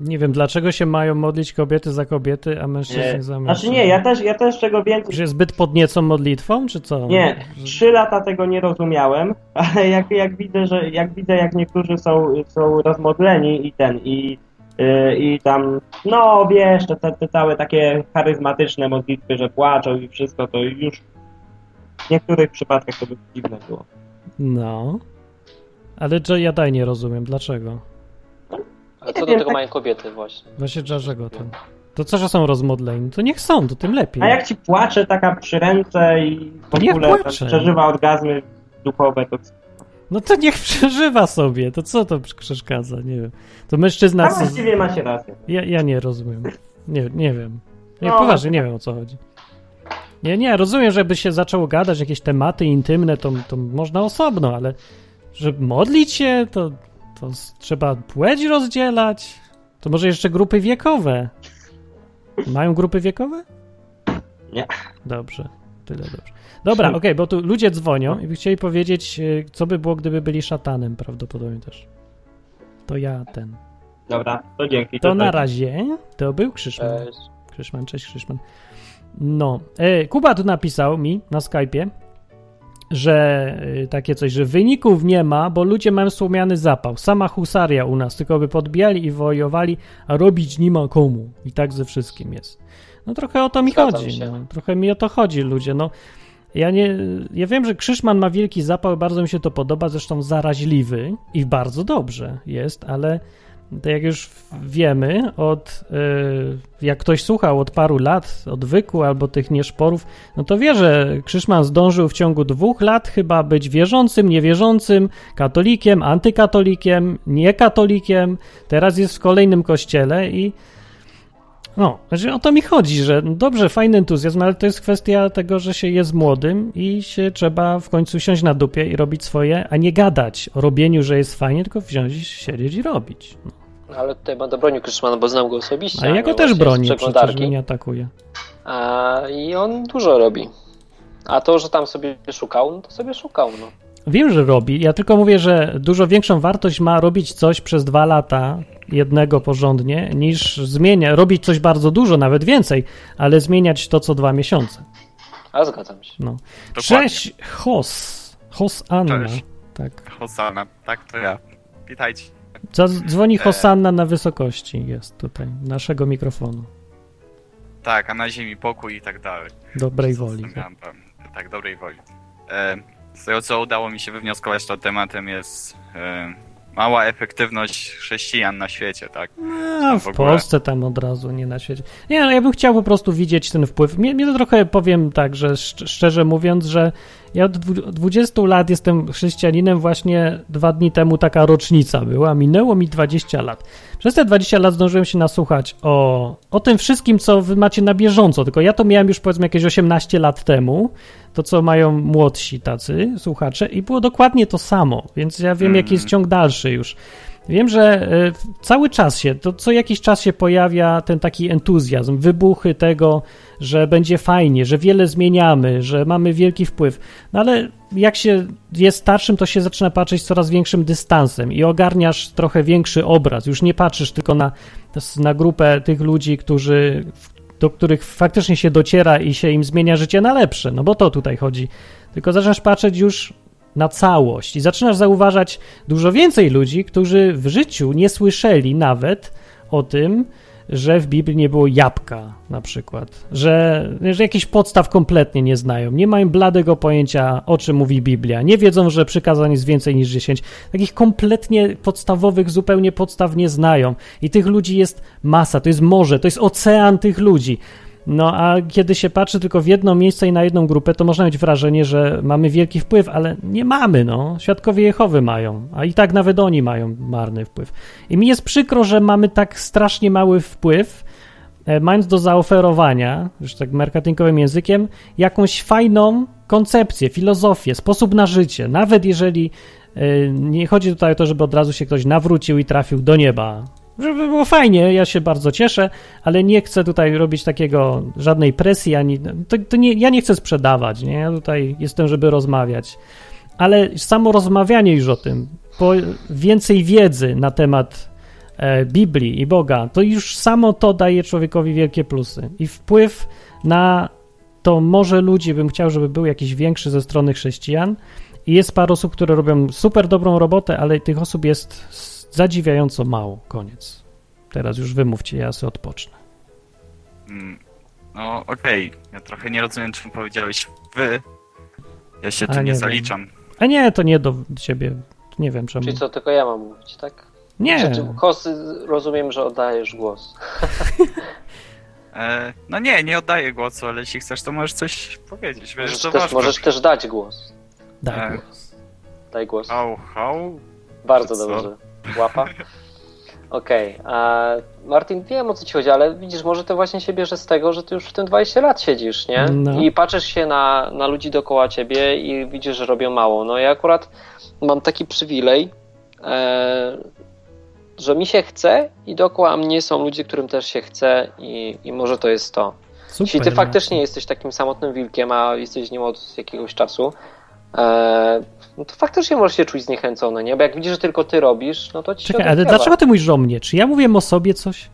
Nie wiem, dlaczego się mają modlić kobiety za kobiety, a mężczyźni Nie. za mężczyzn. Znaczy nie, ja też, ja też czego więcej. Że jest zbyt podniecą modlitwą, czy co? Nie, trzy lata tego nie rozumiałem, ale jak, jak widzę, że jak widzę, jak niektórzy są, są rozmodleni i ten, i, i tam, no wiesz, te, te, całe takie charyzmatyczne modlitwy, że płaczą i wszystko, to już w niektórych przypadkach to by dziwne było. No. Ale że ja daj nie rozumiem. Dlaczego? A co do tego tak- mają kobiety właśnie? Właśnie dlaczego to? To co, że są rozmodleni? To niech są, to tym lepiej. A jak ci płacze taka przy ręce i w ogóle przeżywa orgazmy duchowe, to No to niech przeżywa sobie. To co to przeszkadza? Nie wiem. To mężczyzna... z- właściwie macie rację. Ja, ja nie rozumiem. Nie, nie wiem. Nie, No. poważnie, nie wiem o co chodzi. Nie, nie, rozumiem, żeby się zaczęło gadać jakieś tematy intymne, to, to można osobno, ale żeby modlić się, to, to trzeba płeć rozdzielać. To może jeszcze grupy wiekowe. Mają grupy wiekowe? Nie. Dobrze, tyle dobrze. Dobra, okej, bo tu ludzie dzwonią i by chcieli powiedzieć, e, co by było, gdyby byli szatanem, prawdopodobnie też. To ja ten. Dobra, to dzięki. To na cześć. razie to był Krzyszman. Cześć. Krzyszman, cześć Krzyszman. No, e, Kuba tu napisał mi na Skype'ie, że e, takie coś, że wyników nie ma, bo ludzie mają słomiany zapał. Sama husaria u nas, tylko by podbijali i wojowali, a robić nie ma komu. I tak ze wszystkim jest. No trochę o to mi Zgadzam chodzi. No, trochę mi o to chodzi, ludzie. No, ja nie, ja wiem, że Krzyszman ma wielki zapał, bardzo mi się to podoba, zresztą zaraźliwy i bardzo dobrze jest, ale to jak już wiemy, od y, jak ktoś słuchał od paru lat, odwyku albo tych nieszporów, no to wie, że Krzyszman zdążył w ciągu dwóch lat chyba być wierzącym, niewierzącym, katolikiem, antykatolikiem, niekatolikiem, teraz jest w kolejnym kościele i no, znaczy o to mi chodzi, że dobrze, fajny entuzjazm, ale to jest kwestia tego, że się jest młodym i się trzeba w końcu siąść na dupie i robić swoje, a nie gadać o robieniu, że jest fajnie, tylko wziąć siedzieć i robić. No. No, Ale tutaj będę bronił Krzyszmana, bo znam go osobiście. A ja go też bronię, przecież mnie nie atakuje. A, I on dużo robi. A to, że tam sobie szukał, no to sobie szukał, no. Wiem, że robi. Ja tylko mówię, że dużo większą wartość ma robić coś przez dwa lata jednego porządnie, niż zmienia, robić coś bardzo dużo, nawet więcej, ale zmieniać to co dwa miesiące. A zgadzam się. No. Dokładnie. Cześć, Hos. Hos Anna. Cześć. Tak. Hosana, tak to ja. Witajcie. Dzwoni E. Hosanna na wysokości, jest tutaj, naszego mikrofonu. Tak, a na ziemi pokój i tak dalej. Dobrej woli. tam. Tak, dobrej woli. E, z tego co udało mi się wywnioskować, to tematem jest e, mała efektywność chrześcijan na świecie, tak? A, w w. Polsce tam od razu, nie na świecie. Nie, no ja bym chciał po prostu widzieć ten wpływ. Mnie, mnie to trochę powiem tak, że szcz- szczerze mówiąc, że ja od dwu- 20 lat jestem chrześcijaninem, właśnie dwa dni temu taka rocznica była, minęło mi 20 lat. Przez te 20 lat zdążyłem się nasłuchać o, o tym wszystkim, co wy macie na bieżąco, tylko ja to miałem już powiedzmy jakieś 18 lat temu, to co mają młodsi tacy słuchacze i było dokładnie to samo, więc ja wiem, jaki jest ciąg dalszy już. Wiem, że e, cały czas się, to co jakiś czas się pojawia ten taki entuzjazm, wybuchy tego, że będzie fajnie, że wiele zmieniamy, że mamy wielki wpływ. No ale jak się jest starszym, to się zaczyna patrzeć z coraz większym dystansem i ogarniasz trochę większy obraz. Już nie patrzysz tylko na, na grupę tych ludzi, którzy, do których faktycznie się dociera i się im zmienia życie na lepsze, no bo to tutaj chodzi. Tylko zaczynasz patrzeć już na całość i zaczynasz zauważać dużo więcej ludzi, którzy w życiu nie słyszeli nawet o tym, że w Biblii nie było jabłka na przykład, że, że jakichś podstaw kompletnie nie znają, nie mają bladego pojęcia o czym mówi Biblia, nie wiedzą, że przykazań jest więcej niż 10, takich kompletnie podstawowych zupełnie podstaw nie znają i tych ludzi jest masa, to jest morze, to jest ocean tych ludzi. No a kiedy się patrzy tylko w jedno miejsce i na jedną grupę, to można mieć wrażenie, że mamy wielki wpływ, ale nie mamy, no. Świadkowie Jehowy mają, a i tak nawet oni mają marny wpływ. I mi jest przykro, że mamy tak strasznie mały wpływ, e, mając do zaoferowania, już tak marketingowym językiem, jakąś fajną koncepcję, filozofię, sposób na życie. Nawet jeżeli e, nie chodzi tutaj o to, żeby od razu się ktoś nawrócił i trafił do nieba, żeby było fajnie, ja się bardzo cieszę, ale nie chcę tutaj robić takiego, żadnej presji, ani, to, to nie, ja nie chcę sprzedawać, nie, ja tutaj jestem, żeby rozmawiać, ale samo rozmawianie już o tym, więcej wiedzy na temat e, Biblii i Boga, to już samo to daje człowiekowi wielkie plusy. I wpływ na to może ludzi bym chciał, żeby był jakiś większy ze strony chrześcijan. I jest parę osób, które robią super dobrą robotę, ale tych osób jest zadziwiająco mało. Koniec. Teraz już wymówcie, ja sobie odpocznę. Mm, No okej, ja trochę nie rozumiem, czym powiedziałeś wy. Ja się A, tu nie nie wiem. zaliczam. A nie, to nie do ciebie. Nie wiem czemu. Czyli co, tylko ja mam mówić, tak? Nie. Czy, Kos, rozumiem, że oddajesz głos. E, no nie, nie oddaję głosu, ale jeśli chcesz, to możesz coś powiedzieć. Wiesz, Możesz, to też, możesz też dać głos. Daj E, głos. Daj głos. Hał, hał. Bardzo dobrze. Łapa. Okej. a Martin, wiem o co ci chodzi, ale widzisz, może to właśnie się bierze z tego, że ty już w tym 20 lat siedzisz, nie? No. I patrzysz się na, na ludzi dookoła ciebie i widzisz, że robią mało. No ja akurat mam taki przywilej, e, że mi się chce i dookoła mnie są ludzie, którym też się chce i, i może to jest to. Super. Jeśli ty faktycznie jesteś takim samotnym wilkiem, a jesteś z nim od jakiegoś czasu, e, no to faktycznie możesz się czuć zniechęcony, nie? Bo jak widzisz, że tylko ty robisz, no to ci Czekaj, ale dlaczego ty mówisz o mnie? Czy ja mówiłem o sobie coś?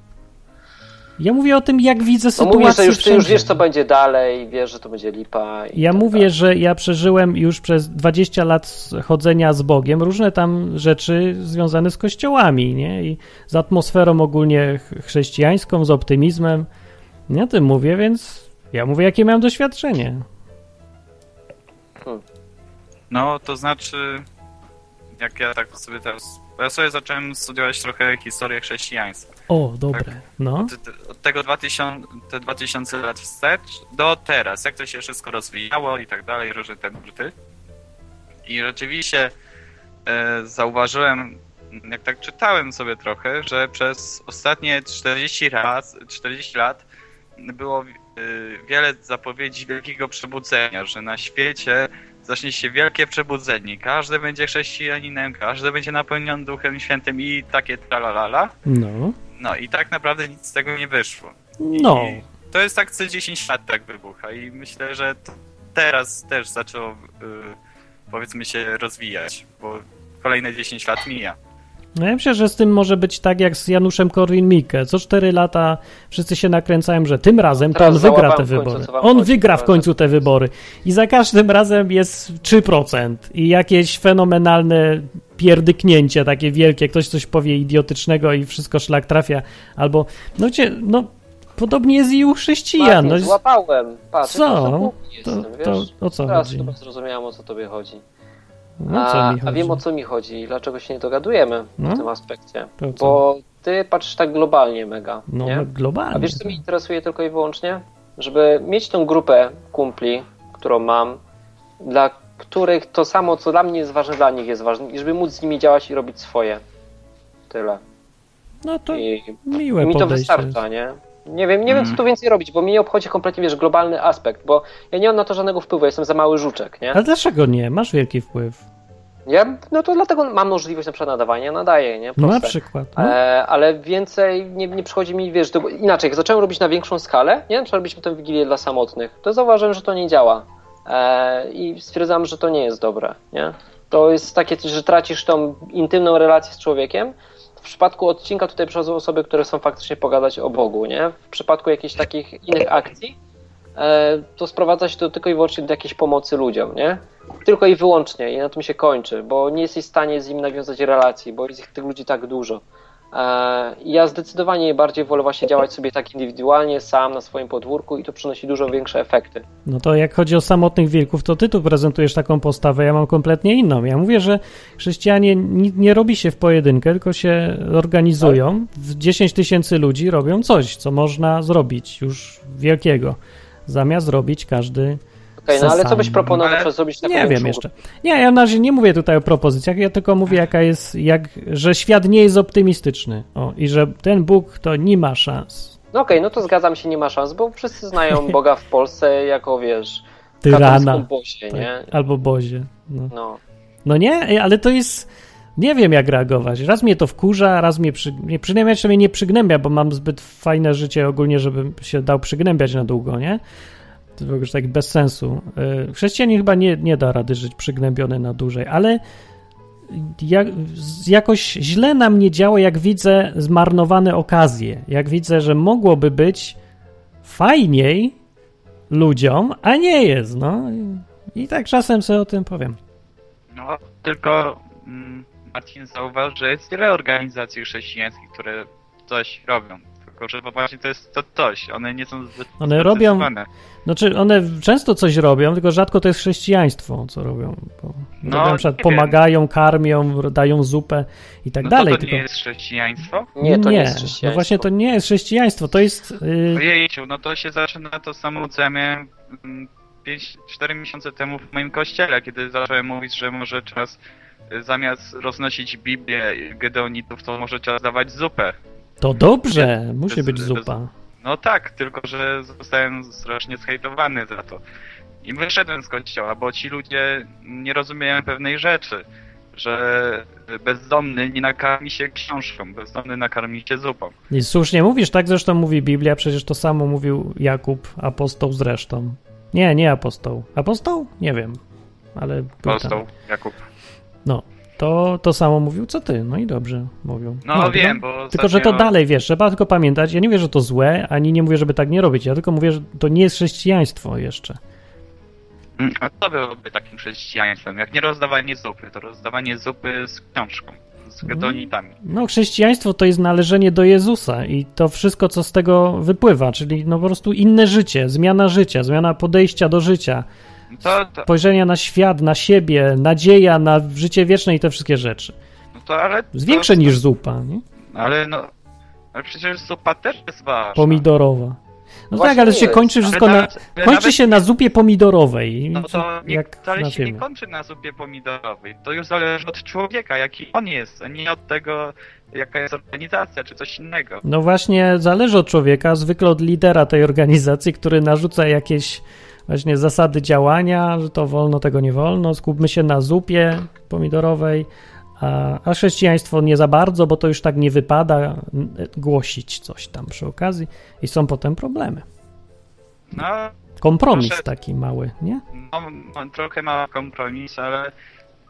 Ja mówię o tym, jak widzę No sytuację mówisz, że już, ty już wiesz, co będzie dalej, wiesz, że to będzie lipa. I Ja tak mówię, dalej. że ja przeżyłem już przez 20 lat chodzenia z Bogiem różne tam rzeczy związane z kościołami, nie? I z atmosferą ogólnie ch- chrześcijańską, z optymizmem. Nie o tym mówię, więc ja mówię, jakie miałem doświadczenie. No, to znaczy, jak ja tak sobie teraz... Ja sobie zacząłem studiować trochę historię chrześcijaństwa. O, dobre. No. Od, od tego 2000, te 2000 lat wstecz do teraz, jak to się wszystko rozwijało i tak dalej, różne te nurty. I rzeczywiście e, zauważyłem, jak tak czytałem sobie trochę, że przez ostatnie 40 lat, 40 lat było e, wiele zapowiedzi wielkiego przebudzenia, że na świecie zacznie się wielkie przebudzenie. Każdy będzie chrześcijaninem, każdy będzie napełniony Duchem Świętym i takie tralalala. No. No i tak naprawdę nic z tego nie wyszło. No. I to jest tak co 10 lat tak wybucha i myślę, że teraz też zaczęło y, powiedzmy się rozwijać, bo kolejne 10 lat mija. No ja myślę, że z tym może być tak jak z Januszem Korwin-Mikke. Co 4 lata wszyscy się nakręcają, że tym razem to Teraz on wygra te końcu, wybory. wam On chodzi, wygra w końcu te wybory. I za każdym razem jest 3% i jakieś fenomenalne pierdyknięcie takie wielkie, ktoś coś powie idiotycznego i wszystko szlak trafia. Albo, no cię, no podobnie jest i u chrześcijan. Martin, No, złapałem. Patrz, Co? to, to, o co Teraz chodzi? chyba zrozumiałem, o co tobie chodzi. No co a, mi a wiem o co mi chodzi i dlaczego się nie dogadujemy No. w tym aspekcie. Bo ty patrzysz tak globalnie mega, No nie? globalnie. A wiesz co mnie interesuje tylko i wyłącznie? Żeby mieć tą grupę kumpli, którą mam, dla których to samo co dla mnie jest ważne, dla nich jest ważne i żeby móc z nimi działać i robić swoje. Tyle. No to I, miłe mi to wystarcza, nie? Nie wiem, nie wiem, co Mm. tu więcej robić, bo mnie nie obchodzi kompletnie, wiesz, globalny aspekt, bo ja nie mam na to żadnego wpływu, ja jestem za mały żuczek, nie? Ale dlaczego nie? Masz wielki wpływ. Ja, no to dlatego mam możliwość na przykład nadawania, nadaję, nie? Proste. na przykład. No. E, ale więcej nie, nie przychodzi mi, wiesz, do, inaczej, jak zacząłem robić na większą skalę, nie? Przykład robiliśmy tę wigilię dla samotnych, to zauważyłem, że to nie działa. E, I stwierdzam, że to nie jest dobre, nie? To jest takie coś, że tracisz tą intymną relację z człowiekiem. W przypadku odcinka tutaj przychodzą osoby, które chcą faktycznie pogadać o Bogu, nie? W przypadku jakichś takich innych akcji, e, to sprowadza się to tylko i wyłącznie do jakiejś pomocy ludziom, nie? Tylko i wyłącznie i na tym się kończy, bo nie jesteś w stanie z nim nawiązać relacji, bo jest tych ludzi tak dużo. E, Ja zdecydowanie bardziej wolę właśnie działać sobie tak indywidualnie, sam na swoim podwórku i to przynosi dużo większe efekty. No to jak chodzi o samotnych wilków, to ty tu prezentujesz taką postawę, ja mam kompletnie inną. Ja mówię, że chrześcijanie nie, robi się w pojedynkę, tylko się organizują. W 10 tysięcy ludzi robią coś, co można zrobić już wielkiego, zamiast robić każdy. Okej, no ale co byś proponował Ale na zrobić taką Nie wiem jeszcze. Nie, ja na razie nie mówię tutaj o propozycjach, ja tylko mówię, jaka jest, jak, że świat nie jest optymistyczny. O, I że ten Bóg to nie ma szans. No okej, no to zgadzam się, nie ma szans, bo wszyscy znają Boga w Polsce jako, wiesz, Tyrana. bosie, Tak, nie? albo Bozie. No. No. No nie, ale to jest. Nie wiem, jak reagować. Raz mnie to wkurza, raz mnie, przy, nie, przynajmniej jeszcze mnie nie przygnębia, bo mam zbyt fajne życie ogólnie, żebym się dał przygnębiać na długo, nie? To w ogóle tak bez sensu. Yy, Chrześcijanin chyba nie, nie da rady żyć przygnębiony na dłużej, ale jakoś źle na mnie działa, jak widzę zmarnowane okazje. Jak widzę, że mogłoby być fajniej ludziom, a nie jest, no. I, tak czasem sobie o tym powiem. No, tylko mm, Marcin zauważ, że jest wiele organizacji chrześcijańskich, które coś robią. Tylko, że właśnie to jest to coś. One nie są zbyt One robią-. Znaczy, one często coś robią, tylko rzadko to jest chrześcijaństwo, co robią. Bo No, robią na przykład nie pomagają, karmią, dają zupę i tak No dalej. to, to tylko... nie jest chrześcijaństwo? Nie, to nie, jest No chrześcijaństwo. właśnie to nie jest chrześcijaństwo, to jest. Yy, Ojejciu, no to się zaczyna to samo, co ja miałem 5-4 miesiące temu w moim kościele, kiedy zacząłem mówić, że może czas y, zamiast roznosić Biblię Gedeonitów, to może czas dawać zupę. To dobrze, musi bez- być bez- zupa. No tak, tylko że zostałem strasznie zhejtowany za to. I wyszedłem z kościoła, bo ci ludzie nie rozumieją pewnej rzeczy, że bezdomny nie nakarmi się książką, bezdomny nakarmi się zupą. I słusznie mówisz, tak zresztą mówi Biblia, przecież to samo mówił Jakub, apostoł zresztą. Nie, nie apostoł. Apostoł? Nie wiem, ale. Apostoł Jakub. To, to samo mówił co ty, no i dobrze mówił. No, wiem, bo Tylko, że to dalej, wiesz, trzeba tylko pamiętać, ja nie mówię, że to złe, ani nie mówię, żeby tak nie robić, ja tylko mówię, że to nie jest chrześcijaństwo jeszcze. Mm, A co byłoby takim chrześcijaństwem? Jak nie rozdawanie zupy, to rozdawanie zupy z książką, z gedonitami. No, chrześcijaństwo to jest należenie do Jezusa i to wszystko, co z tego wypływa, czyli no po prostu inne życie, zmiana życia, zmiana podejścia do życia, To, to, spojrzenia na świat, na siebie, nadzieja na życie wieczne i te wszystkie rzeczy. no to ale... Większe niż zupa, nie? Ale no... Ale przecież zupa też jest ważna. Pomidorowa. No Właśnie tak, ale się kończy wszystko na... nawet- ale Kończy nawet- się na zupie pomidorowej. No to nie, jak wcale na się nie kończy na zupie pomidorowej. To już zależy od człowieka, jaki on jest, a nie od tego, jaka jest organizacja, czy coś innego. No właśnie, zależy od człowieka, zwykle od lidera tej organizacji, który narzuca jakieś właśnie zasady działania, że to wolno, tego nie wolno, skupmy się na zupie pomidorowej, a, a chrześcijaństwo nie za bardzo, bo to już tak nie wypada głosić coś tam przy okazji i są potem problemy. No, Kompromis Proszę. taki mały, nie? no mam trochę mały kompromis, ale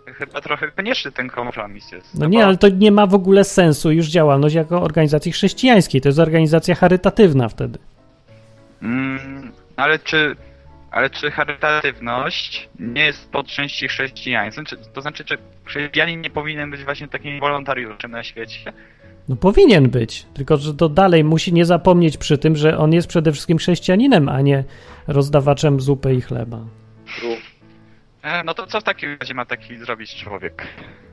chyba trochę konieczny ten kompromis jest. No nie, bo- ale to nie ma w ogóle sensu już działalność jako organizacji chrześcijańskiej, to jest organizacja charytatywna wtedy. Mm, ale czy, ale czy charytatywność nie jest po części chrześcijaństwem? Czy, to znaczy, czy chrześcijanin nie powinien być właśnie takim wolontariuszem na świecie? No powinien być, tylko że to dalej musi nie zapomnieć przy tym, że on jest przede wszystkim chrześcijaninem, a nie rozdawaczem zupy i chleba. E, no to co w takim razie ma taki zrobić człowiek?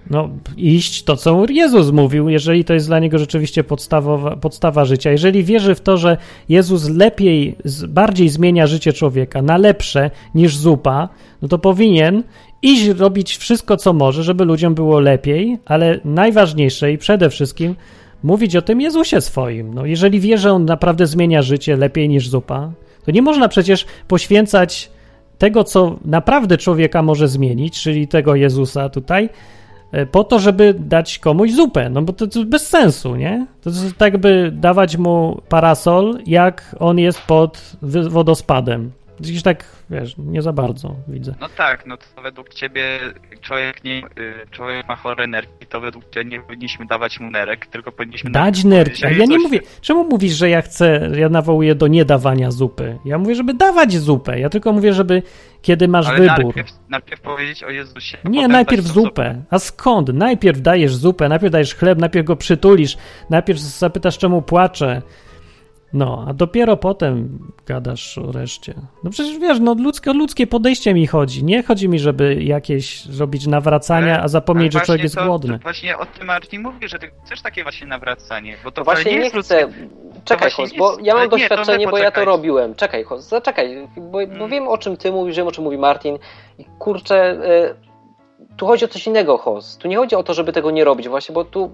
No, iść to, co Jezus mówił, jeżeli to jest dla niego rzeczywiście podstawowa, podstawa życia. Jeżeli wierzy w to, że Jezus lepiej, bardziej zmienia życie człowieka na lepsze niż zupa, no to powinien iść robić wszystko, co może, żeby ludziom było lepiej, ale najważniejsze i przede wszystkim mówić o tym Jezusie swoim. No, jeżeli wie, że on naprawdę zmienia życie lepiej niż zupa, to nie można przecież poświęcać tego, co naprawdę człowieka może zmienić, czyli tego Jezusa tutaj, e, po to, żeby dać komuś zupę. No bo to, to bez sensu, nie? To jest tak, by dawać mu parasol, jak on jest pod wodospadem. Gdzieś tak, wiesz, nie za bardzo widzę. No tak, no to według ciebie człowiek nie, y, człowiek ma chore nerki, to według ciebie nie powinniśmy dawać mu nerek, tylko powinniśmy Dać nerki. A powiedzieć ja nie mówię. Czemu mówisz, że ja chcę, ja nawołuję do niedawania zupy? Ja mówię, żeby dawać zupę. Ja tylko mówię, żeby kiedy masz Ale wybór. Najpierw, najpierw powiedzieć o Jezusie. Nie, najpierw zupę. A skąd? Najpierw dajesz zupę, najpierw dajesz chleb, najpierw go przytulisz, najpierw zapytasz, czemu płacze. No, a dopiero potem gadasz o reszcie. No przecież wiesz, no ludzkie, o ludzkie podejście mi chodzi. Nie chodzi mi, żeby jakieś robić nawracania, Ale- a zapomnieć, że ale człowiek jest to, głodny. To właśnie o tym Marcin mówi, że ty chcesz takie właśnie nawracanie, bo to właśnie nie nie jest chcę. ludzkie. Czekaj, Hos, nie bo ja mam nie, doświadczenie, bo ja to robiłem. Czekaj, Hos, zaczekaj, bo, bo Mm. wiem o czym ty mówisz, wiem o czym mówi Martin. I kurczę, y, tu chodzi o coś innego, Hos. Tu nie chodzi o to, żeby tego nie robić właśnie, bo tu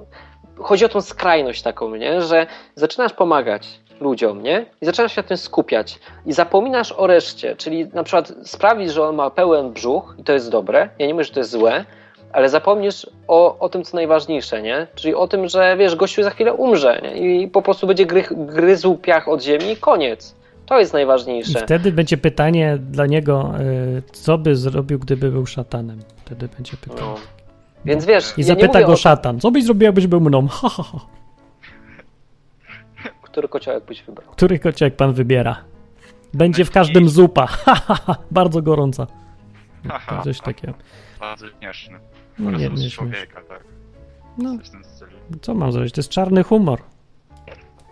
chodzi o tą skrajność taką, nie? Że zaczynasz pomagać ludziom, nie? I zaczynasz się na tym skupiać. I zapominasz o reszcie, czyli na przykład sprawisz, że on ma pełen brzuch i to jest dobre. Ja nie mówię, że to jest złe, ale zapomnisz o, o tym, co najważniejsze, nie? Czyli o tym, że wiesz, gościu za chwilę umrze nie? i po prostu będzie gry, gryzł piach od ziemi i koniec. To jest I najważniejsze. wtedy będzie pytanie dla niego, y, co by zrobił, gdyby był szatanem. Wtedy będzie pytanie. No. Więc wiesz, I ja zapyta go o szatan, co byś zrobił, jakbyś był mną? Ha, ha, ha. Który kociołek byś wybrał. Który kociak pan wybiera? Będzie w każdym zupa. Bardzo gorąca. Haha, Coś takiego. Bardzo śmieszny. No nie, nie człowieka, tak. No, co mam zrobić? To jest czarny humor.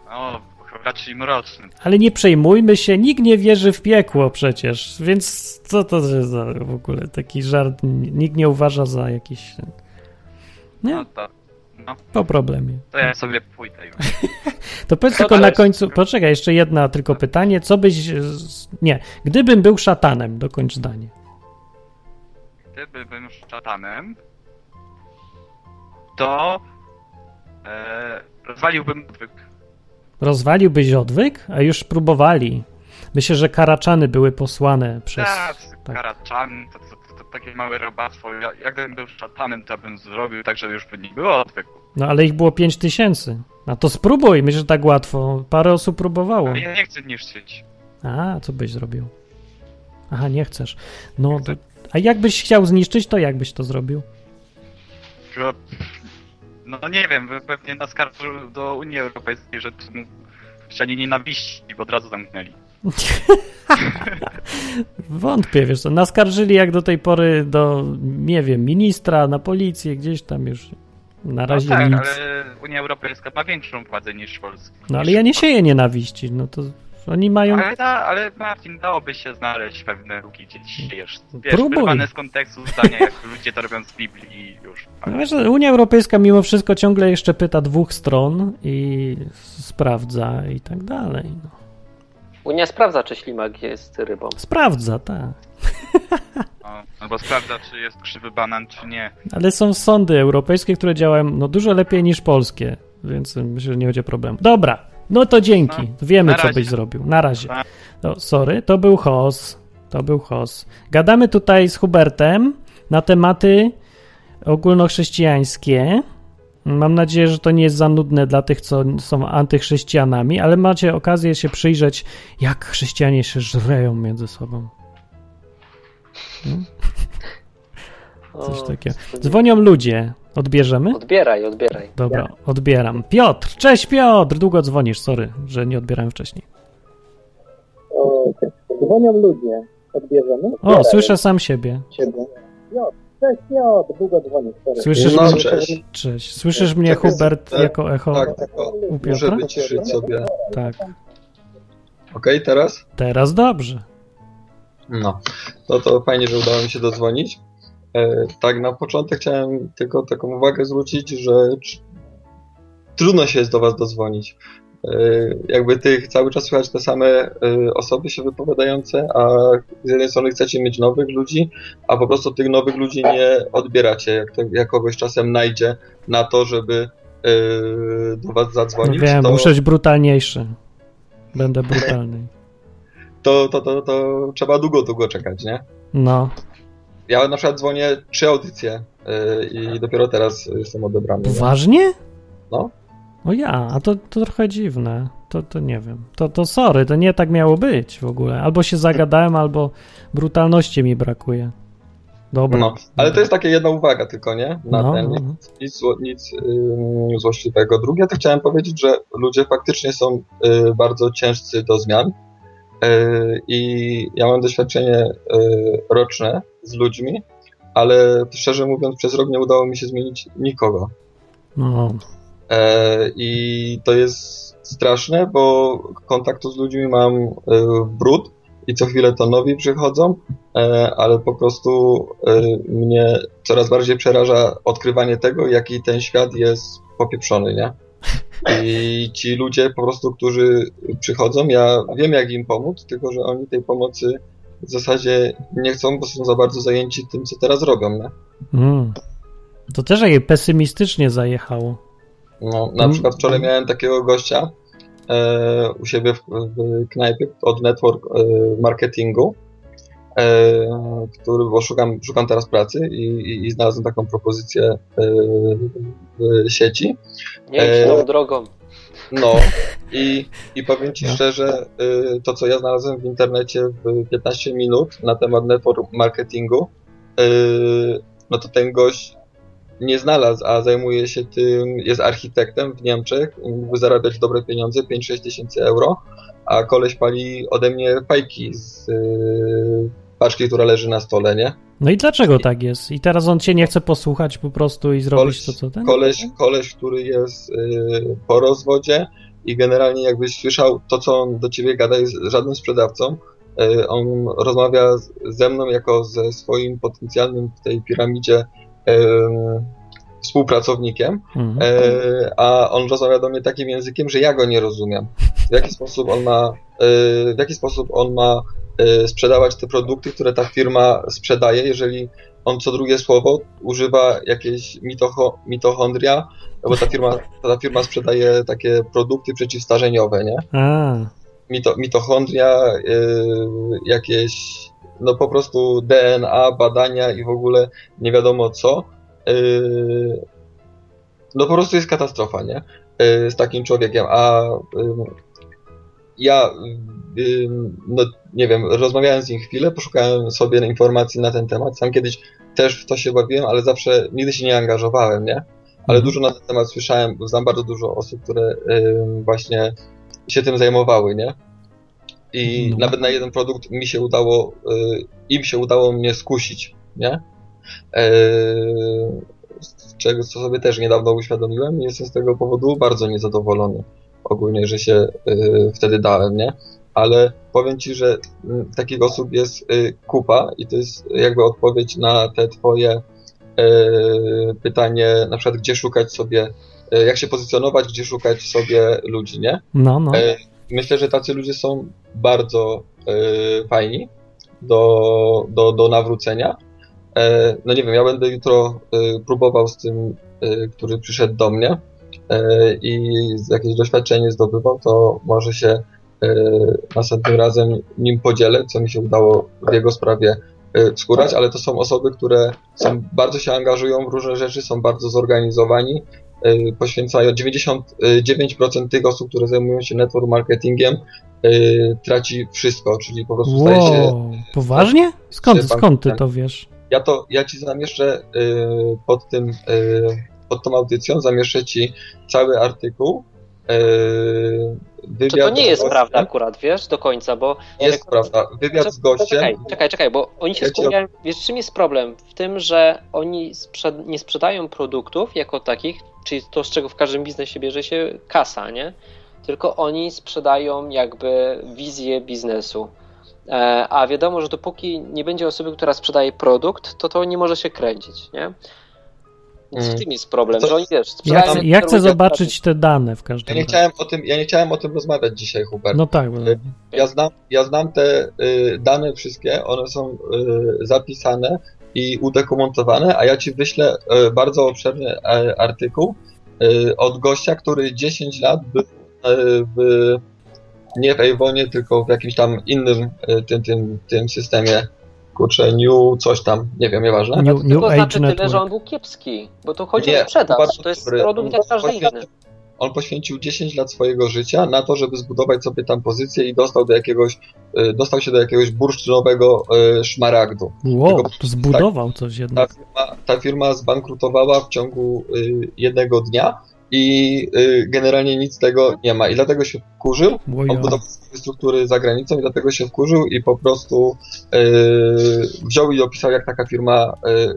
O, raczej mroczny. Ale nie przejmujmy się, nikt nie wierzy w piekło przecież, więc co to jest za w ogóle taki żart? Nikt nie uważa za jakiś... Nie, No to, no, po problemie. to ja sobie pójdę już. To powiedz tylko na końcu, poczekaj, jeszcze jedna tylko pytanie, co byś... Nie, gdybym był szatanem, dokończ zdanie. Gdyby bym szatanem, to e, rozwaliłbym odwyk. Rozwaliłbyś odwyk? A już próbowali. Myślę, że karaczany były posłane przez... Tak, tak. karaczan, to, to, to, to takie małe robactwo. Ja, jak gdybym był szatanem, to bym zrobił tak, że już by nie było odwyku. No ale ich było 5 tysięcy. A to spróbuj, myślę, że tak łatwo. Parę osób próbowało. Ale ja nie chcę niszczyć. A, co byś zrobił? Aha, nie chcesz. No, to, a jakbyś chciał zniszczyć, to jak byś to zrobił? No nie wiem, pewnie naskarżył do Unii Europejskiej, że tu chcieli nienawiści, bo od razu zamknęli. Wątpię, wiesz co, naskarżyli jak do tej pory do, nie wiem, ministra, na policję, gdzieś tam już na No razie tak, nic. ale Unia Europejska ma większą władzę niż Polska. No ale ja nie sieję nienawiści, no to oni mają... Ale, da, ale Martin, dałoby się znaleźć pewne luki, gdzie ci siejesz. Wiesz, Próbuj. z kontekstu zdania, jak ludzie to robią z Biblii i już. No wiesz, Unia Europejska mimo wszystko ciągle jeszcze pyta dwóch stron i sprawdza i tak dalej. No. Unia sprawdza, czy ślimak jest rybą. Sprawdza, tak. No, albo sprawdza, czy jest krzywy banan, czy nie. Ale są sądy europejskie, które działają no, dużo lepiej niż polskie, więc myślę, że nie będzie problemu. Dobra, no to dzięki. No, Wiemy, co byś zrobił. Na razie. Pa. No, sorry, to był Hos. To był Hos. Gadamy tutaj z Hubertem na tematy ogólnochrześcijańskie. Mam nadzieję, że to nie jest za nudne dla tych, co są antychrześcijanami, ale macie okazję się przyjrzeć, jak chrześcijanie się żreją między sobą. Coś O, takiego. Dzwonią ludzie. Odbierzemy? Odbieraj, odbieraj. Dobra, odbieram. Piotr, cześć Piotr! Długo dzwonisz, sorry, że nie odbierałem wcześniej. Dzwonią ludzie. Odbierzemy? O, słyszę sam siebie. Ciebie. Piotr, cześć Piotr, długo dzwonisz. sorry. Słyszysz No, mnie? cześć. Cześć. Słyszysz mnie, Czekaj, Hubert, tak, jako echo Tak, tylko u muszę Piotra? wyciszyć sobie. Tak. Okej, teraz? Teraz dobrze. No, no to fajnie, że udało mi się dodzwonić. E, tak, na początek chciałem tylko taką uwagę zwrócić, że tr- trudno się jest do Was dodzwonić. E, jakby tych cały czas słychać te same e, osoby się wypowiadające, a z jednej strony chcecie mieć nowych ludzi, a po prostu tych nowych ludzi nie odbieracie, jak, to, jak kogoś czasem najdzie na to, żeby e, do Was No zadzwonić. wiem, to, muszę być brutalniejszy. Będę brutalny. to, to, to, to trzeba długo, długo czekać, nie? No. Ja na przykład dzwonię trzy audycje i dopiero teraz jestem odebrany. nie? Poważnie? No. O ja, a to, to trochę dziwne. To, to nie wiem. To, to sorry, to nie tak miało być w ogóle. Albo się zagadałem, albo brutalności mi brakuje. Dobra. No, ale to jest taka jedna uwaga tylko, nie? Na No, ten, no, nic, no. nic, zło- nic yy, złośliwego. Drugie to chciałem powiedzieć, że ludzie faktycznie są yy, bardzo ciężcy do zmian yy, i ja mam doświadczenie yy, roczne z ludźmi, ale szczerze mówiąc przez rok nie udało mi się zmienić nikogo. No. E, I to jest straszne, bo kontaktu z ludźmi mam e, brud i co chwilę to nowi przychodzą, e, ale po prostu mnie coraz bardziej przeraża odkrywanie tego, jaki ten świat jest popieprzony, nie? I ci ludzie po prostu, którzy przychodzą, ja wiem jak im pomóc, tylko że oni tej pomocy w zasadzie nie chcą, bo są za bardzo zajęci tym, co teraz robią, nie? Mm. To też jej pesymistycznie zajechało. No, na Mm. przykład wczoraj miałem takiego gościa e, u siebie w, w knajpie od network e, marketingu, e, który, bo szukam, szukam teraz pracy i, i, i znalazłem taką propozycję e, w sieci. Nie idź E, tą drogą. No i, i powiem Ci No. szczerze, y, to co ja znalazłem w internecie w 15 minut na temat network marketingu, no to ten gość nie znalazł, a zajmuje się tym, jest architektem w Niemczech, i mógłby zarabiać dobre pieniądze, 5-6 tysięcy euro, a koleś pali ode mnie fajki z y, paczki, która leży na stole, nie? No i dlaczego tak jest? I teraz on cię nie chce posłuchać po prostu i zrobić to, co ten? Koleś, koleś który jest y, po rozwodzie i generalnie jakbyś słyszał to, co on do ciebie gada, jest żadnym sprzedawcą. Y, on rozmawia ze mną jako ze swoim potencjalnym w tej piramidzie współpracownikiem, Mhm. e, a on rozmawia do mnie takim językiem, że ja go nie rozumiem. W jaki sposób on ma, e, w jaki sposób on ma e, sprzedawać te produkty, które ta firma sprzedaje, jeżeli on co drugie słowo używa jakieś mitocho, mitochondria, bo ta firma, ta firma sprzedaje takie produkty przeciwstarzeniowe, nie? A, Mito, mitochondria, e, jakieś, no po prostu DNA, badania i w ogóle nie wiadomo co. E, no po prostu jest katastrofa, nie? E, Z takim człowiekiem, a ja, no nie wiem, rozmawiałem z nim chwilę, poszukałem sobie informacji na ten temat, sam kiedyś też w to się bawiłem, ale zawsze nigdy się nie angażowałem, nie? Ale Mhm. dużo na ten temat słyszałem, znam bardzo dużo osób, które właśnie się tym zajmowały, nie? I No. nawet na jeden produkt mi się udało, y, im się udało mnie skusić, nie? Z czego co sobie też niedawno uświadomiłem i jestem z tego powodu bardzo niezadowolony ogólnie, że się y, wtedy dałem, nie? Ale powiem Ci, że y, takich osób jest y, kupa i to jest jakby odpowiedź na te Twoje pytanie, na przykład gdzie szukać sobie, jak się pozycjonować, gdzie szukać sobie ludzi, nie? no, no. E, Myślę, że tacy ludzie są bardzo e, fajni do, do, do nawrócenia. E, no nie wiem, ja będę jutro e, próbował z tym, e, który przyszedł do mnie e, i jakieś doświadczenie zdobywał, to może się e, następnym razem nim podzielę, co mi się udało w jego sprawie e, skórać, ale to są osoby, które są, bardzo się angażują w różne rzeczy, są bardzo zorganizowani, poświęcają 99% tych osób, które zajmują się network marketingiem, y, traci wszystko, czyli po prostu staje się. Wow, poważnie? Skąd, się skąd ty to wiesz? Ja to ja ci zamieszczę y, pod tym, y, pod tą audycją, zamieszczę ci cały artykuł. y, To, nie jest gościem. prawda akurat, wiesz, do końca, bo... Jest prawda. Wywiad z gościem. Czekaj, czekaj, czekaj, bo oni się Ja ci- skupiają... Wiesz, czym jest problem? W tym, że oni sprzed... nie sprzedają produktów jako takich, czyli to, z czego w każdym biznesie bierze się kasa, nie? Tylko oni sprzedają jakby wizję biznesu. E, a wiadomo, że dopóki nie będzie osoby, która sprzedaje produkt, to to nie może się kręcić, nie? Więc w Mm. tym jest problem, To- że oni wiesz, Ja, ja chcę zobaczyć te dane w Ja każdym nie razie. chciałem o tym, ja nie chciałem o tym rozmawiać dzisiaj, Hubert. No tak, bo- Ja znam, ja znam te y, dane wszystkie, one są y, zapisane i udokumentowane, a ja ci wyślę y, bardzo obszerny y, artykuł y, od gościa, który 10 lat był w, nie w Avonie, tylko w jakimś tam innym tym, tym, tym systemie, kurczę, New coś tam, nie wiem, nieważne. New, New To Age znaczy tyle, Network. że on był kiepski, bo to chodzi Nie, o sprzedaż, to jest produkt jak każdy inny. On poświęcił 10 lat swojego życia na to, żeby zbudować sobie tam pozycję i dostał do jakiegoś, y, dostał się do jakiegoś bursztynowego y, szmaragdu. Wow, zbudował coś Ta jednak. firma, ta firma zbankrutowała w ciągu y, jednego dnia i y, generalnie nic z tego nie ma. I dlatego się wkurzył. Łoja. On budował swoje struktury za granicą i dlatego się wkurzył i po prostu y, wziął i opisał, jak taka firma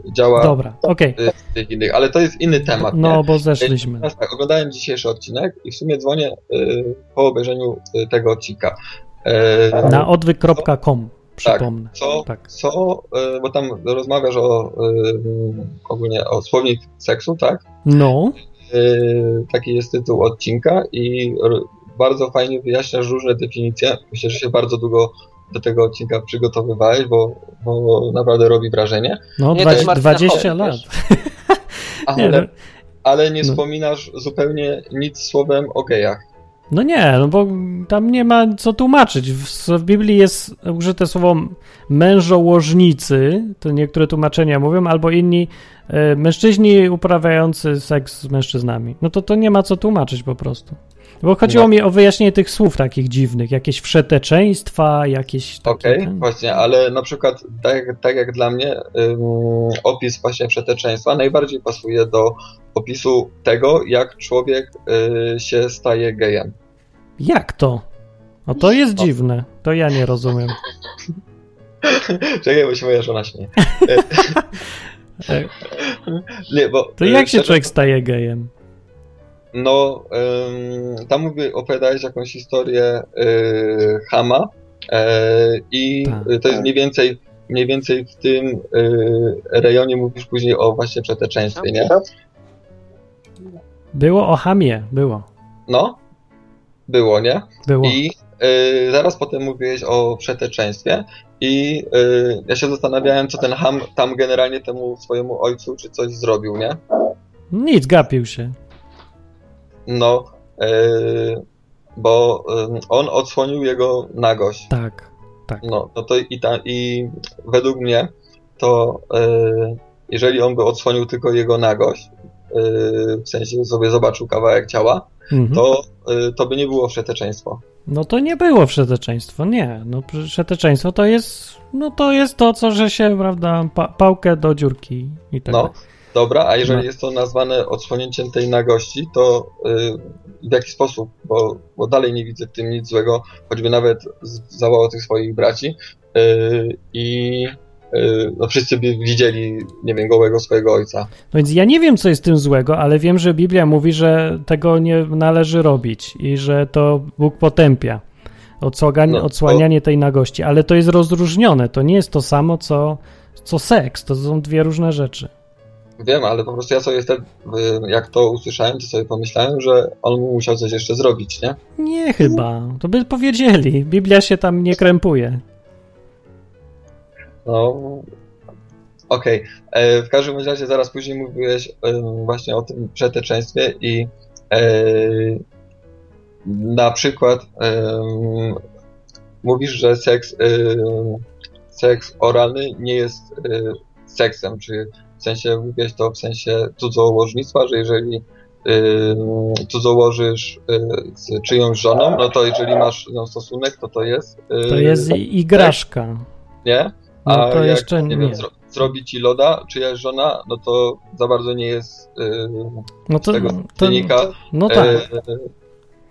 y, działa Dobra, okej. y, innych. Ale to jest inny temat. nie? No, bo zeszliśmy. Teraz tak, oglądałem dzisiejszy odcinek i w sumie dzwonię y, po obejrzeniu y, tego odcinka. Y, Na odwyk.com, przypomnę. co, Tak. co bo tam rozmawiasz o ogólnie o słownik seksu, tak? No, taki jest tytuł odcinka i bardzo fajnie wyjaśniasz różne definicje. Myślę, że się bardzo długo do tego odcinka przygotowywałeś, bo, bo naprawdę robi wrażenie. no Nie, to jest dwa- Martyna 20 Hoff, lat. wiesz. Nie, Ale, no, ale nie no. wspominasz zupełnie nic słowem o gejach. No nie, no bo tam nie ma co tłumaczyć. W, w Biblii jest użyte słowo mężołożnicy, to niektóre tłumaczenia mówią, albo inni e, mężczyźni uprawiający seks z mężczyznami. No to to nie ma co tłumaczyć po prostu. Bo chodziło No. mi o wyjaśnienie tych słów takich dziwnych, jakieś wszeteczeństwa, jakieś. Okej, ten- właśnie, ale na przykład tak, tak jak dla mnie opis właśnie przeteczeństwa najbardziej pasuje do opisu tego, jak człowiek y, się staje gejem. Jak to? No to jest dziwne. To ja nie rozumiem. Czekaj, bo się moja żona śmieje. Nie, bo... To y, jak się szczerze- człowiek staje gejem? No, ym, tam mówię, opowiadałeś jakąś historię y, Hama y, i Tak. to jest mniej więcej, mniej więcej w tym y, rejonie mówisz później o właśnie przeteczeństwie, nie? Było o Hamie, było. No, było, nie? Było. I y, zaraz potem mówiłeś o przeteczeństwie i y, ja się zastanawiałem, co ten Ham tam generalnie temu swojemu ojcu czy coś zrobił, nie? Nic, gapił się. No, y, bo y, on odsłonił jego nagość. Tak. No, no to i, ta, i według mnie to y, jeżeli on by odsłonił tylko jego nagość, w sensie sobie zobaczył kawałek ciała, Mhm. to, to by nie było przeteczeństwo. No to nie było wszeteczeństwo, nie. No wszeteczeństwo to jest, no to jest to, co, że się, prawda, pa pałkę do dziurki i tak No, dalej. Dobra, a jeżeli No. jest to nazwane odsłonięciem tej nagości, to y, w jaki sposób? Bo, bo dalej nie widzę w tym nic złego, choćby nawet zawołał tych swoich braci y, i y, no wszyscy by widzieli, nie wiem, gołego swojego ojca. No więc ja nie wiem, co jest tym złego, ale wiem, że Biblia mówi, że tego nie należy robić i że to Bóg potępia. Odsłania, No, to- odsłanianie tej nagości, ale to jest rozróżnione. To nie jest to samo, co, co seks. To są dwie różne rzeczy. Wiem, ale po prostu ja sobie wtedy, y, jak to usłyszałem, to sobie pomyślałem, że on musiał coś jeszcze zrobić, nie? Nie chyba. To by powiedzieli. Biblia się tam nie krępuje. No, okej. E, W każdym razie zaraz później mówiłeś em, właśnie o tym przeteczeństwie i e, na przykład em, mówisz, że seks, em, seks oralny nie jest e, seksem, czy w sensie mówiłeś to w sensie cudzołożnictwa, że jeżeli cudzołożysz e, z czyjąś żoną, no to jeżeli masz z nią stosunek, to to jest e, To jest i- igraszka. nie? No A to jak, jeszcze nie. nie. Wiem, zro, zrobi ci loda, czyjaś żona, no to za bardzo nie jest yy, No to, z tego to, wynika no tak.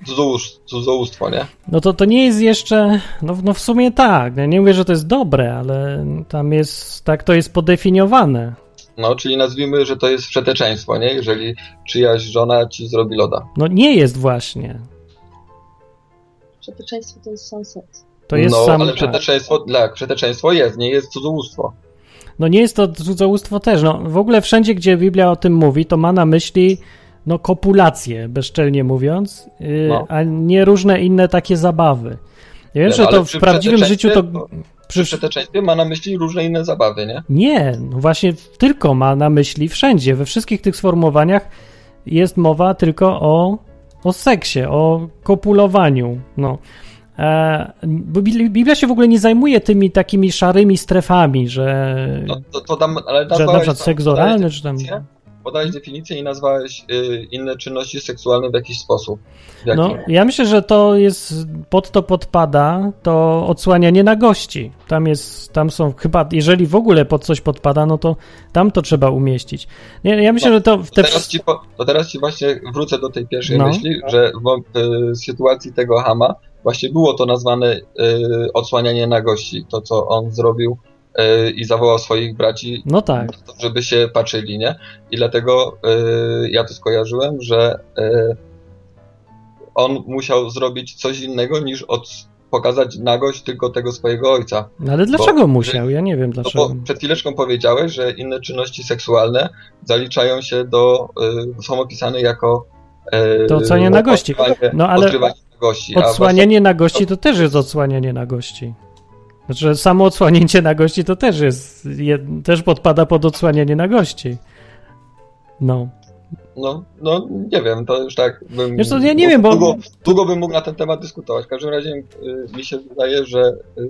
cudzołóż- cudzołóstwo, nie? No to to nie jest jeszcze, no, no w sumie tak, ja nie mówię, że to jest dobre, ale tam jest, tak to jest podefiniowane. No, czyli nazwijmy, że to jest przeteczeństwo, nie? Jeżeli czyjaś żona ci zrobi loda. No nie jest właśnie. Przeteczeństwo to jest seks. To jest no, sam... ale tak. przeteczeństwo, tak, przeteczeństwo jest, nie jest cudzołóstwo. No nie jest to cudzołóstwo też. No, w ogóle wszędzie, gdzie Biblia o tym mówi, to ma na myśli no, kopulację, bezczelnie mówiąc, yy, No. a nie różne inne takie zabawy. Ja wiem, że no, ale to w prawdziwym życiu to... Przy przeteczeństwie ma na myśli różne inne zabawy, nie? Nie, no właśnie tylko ma na myśli wszędzie, we wszystkich tych sformułowaniach jest mowa tylko o, o seksie, o kopulowaniu. No. E, Biblia się w ogóle nie zajmuje tymi takimi szarymi strefami, że, No to, to tam, ale że na przykład tam- seks oralny, czy tam... Podałeś definicję i nazwałeś y, inne czynności seksualne w jakiś sposób. W? No, ja myślę, że to jest, pod to podpada to odsłanianie nagości. Tam jest, tam są chyba, jeżeli w ogóle pod coś podpada, no to tam to trzeba umieścić. Nie, ja myślę, No, że to te... teraz, ci po, to teraz ci właśnie wrócę do tej pierwszej No. myśli, że w, w sytuacji tego Hama właśnie było to nazwane y, odsłanianie nagości, to co on zrobił i zawołał swoich braci, No tak. żeby się patrzyli, nie? I dlatego y, ja to skojarzyłem, że y, on musiał zrobić coś innego niż od, pokazać nagość tylko tego swojego ojca. No ale dlaczego Bo- musiał? Ja nie wiem No dlaczego. bo przed chwileczką powiedziałeś, że inne czynności seksualne zaliczają się do, y, są opisane jako y, To odsłanianie nagości. odkrywanie- No ale odsłanianie nagości to też jest odsłanianie nagości. Znaczy, samo odsłanięcie nagości to też jest, je, też podpada pod odsłanianie nagości. No. No, no nie wiem, to już tak bym... Wiesz co, ja nie wiem, bo- Długo, długo bym mógł na ten temat dyskutować. W każdym razie y, mi się wydaje, że y,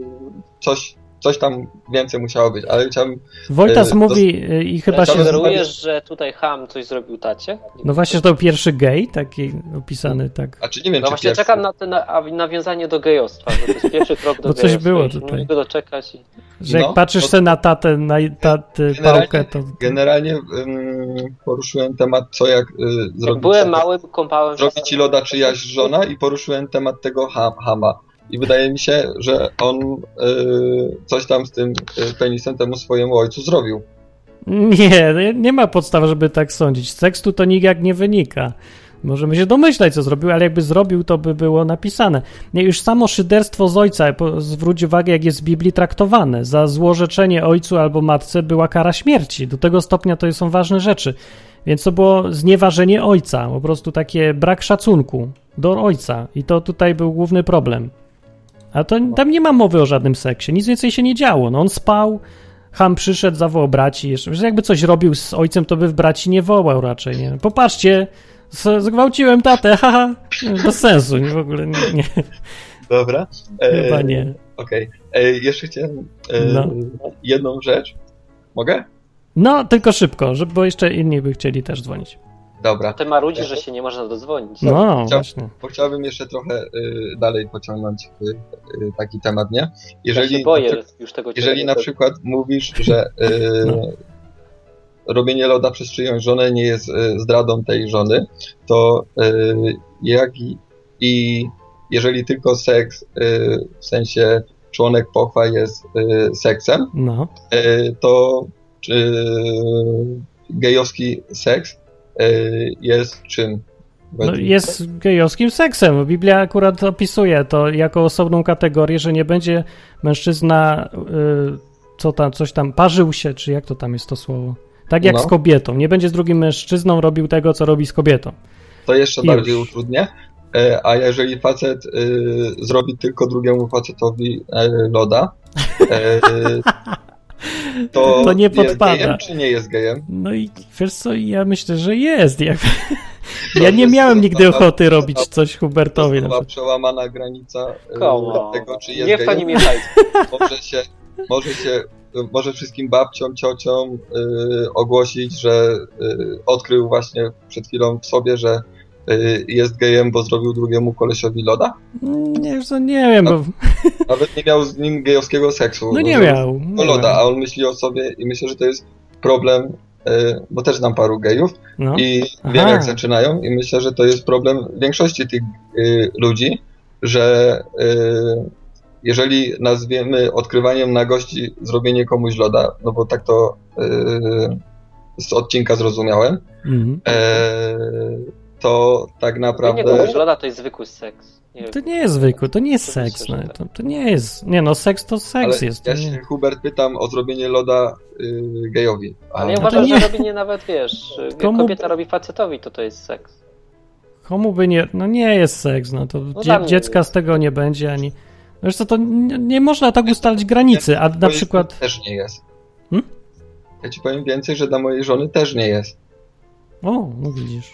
coś, coś tam więcej musiało być, ale chciałbym... Wojtas y, mówi y, i chyba się... Sugerujesz, że tutaj Ham coś zrobił tacie? No właśnie, że to pierwszy gej, taki opisany tak. A czy nie wiem, No czy właśnie pierwszy. czekam na, te, na nawiązanie do gejostwa, że to jest pierwszy krok do Bo coś gejostwa. było tutaj. Nie mogę doczekać. I... Że jak No, patrzysz to- sobie na tatę, na tatę Generalnie- pałkę, to... Generalnie ym, poruszyłem temat, co jak y, Jak zrobić, byłem mały, kąpałem zrobić ci loda czyjaś żona i poruszyłem temat tego ham, Hama. I wydaje mi się, że on y, coś tam z tym y, penisem temu swojemu ojcu zrobił. Nie, nie ma podstaw, żeby tak sądzić. Z tekstu to nijak nie wynika. Możemy się domyślać, co zrobił, ale jakby zrobił, to by było napisane. Nie, już samo szyderstwo z ojca, zwróć uwagę, jak jest w Biblii traktowane. Za złorzeczenie ojcu albo matce była kara śmierci. Do tego stopnia to są ważne rzeczy. Więc to było znieważenie ojca, po prostu takie brak szacunku do ojca. I to tutaj był główny problem. A to tam nie ma mowy o żadnym seksie, nic więcej się nie działo. No on spał, Ham przyszedł, zawołał braci jeszcze. Że jakby coś robił z ojcem, to by w braci nie wołał raczej, nie? Popatrzcie, zgwałciłem tatę, haha. Bez sensu, nie, w ogóle nie. nie. Dobra. E, Chyba nie. Okej. E, Jeszcze chciałem e, No. jedną rzecz. Mogę? No, tylko szybko, żeby, bo jeszcze inni by chcieli też dzwonić. Dobra. Ty marudzi, że się nie można dodzwonić. No, Chciał- właśnie. Bo chciałbym jeszcze trochę y, dalej pociągnąć y, y, taki temat, nie? Ja Jeżeli, się boję na, już tego jeżeli na to- przykład mówisz, że y, No. robienie loda przez czyjąś żonę nie jest y, zdradą tej żony, to y, jak i, i jeżeli tylko seks, y, w sensie członek pochwa jest y, seksem, No. y, to y, gejowski seks jest czym? no jest gejowskim seksem. Biblia akurat opisuje to jako osobną kategorię, że nie będzie mężczyzna, y, co tam, coś tam, parzył się, czy jak to tam jest to słowo? Tak jak No. z kobietą. Nie będzie z drugim mężczyzną robił tego, co robi z kobietą. to jeszcze Już. bardziej utrudnię. E, A jeżeli facet y, zrobi tylko drugiemu facetowi e, loda, e, to, To nie jest podpada. gejem, czy nie jest gejem? No i wiesz co, ja myślę, że jest. Jak... To Ja nie jest miałem nigdy ochoty robić coś Hubertowi. Została przykład. przełamana granica Come on. tego, czy jest Niech to gejem. nie mieszajcie. Może się, może się może wszystkim babciom, ciociom y, ogłosić, że y, odkrył właśnie przed chwilą w sobie, że y, jest gejem, bo zrobił drugiemu kolesiowi loda? Nie, wiesz co, nie wiem, bo... Nawet nie miał z nim gejowskiego seksu. No nie miał. Nie loda, miał. a on myśli o sobie i myślę, że to jest problem, y, bo też znam paru gejów No. i Aha. wiem jak zaczynają i myślę, że to jest problem większości tych y, ludzi, że y, jeżeli nazwiemy odkrywaniem nagości zrobienie komuś loda, no bo tak to y, z odcinka zrozumiałem, Mhm. e, to tak Nie, naprawdę... nie, loda to jest zwykły seks. Nie, To nie jest zwykły, to nie jest seks. że No, to, to nie jest. Nie no, seks to seks Ale jest. Ja się, nie. Hubert, pytam o zrobienie loda y, gejowi. A Ale ja to uważam, nie- że robienie nawet, wiesz, Komu- kobieta robi facetowi, to to jest seks. Komu by nie. No nie jest seks, no to dzie, mnie dziecka z tego nie będzie ani. No Wiesz co, to nie, nie można tak ustalić granicy, a na przykład. Też nie jest. Hmm? Ja ci powiem więcej, że dla mojej żony też nie jest. O, no widzisz.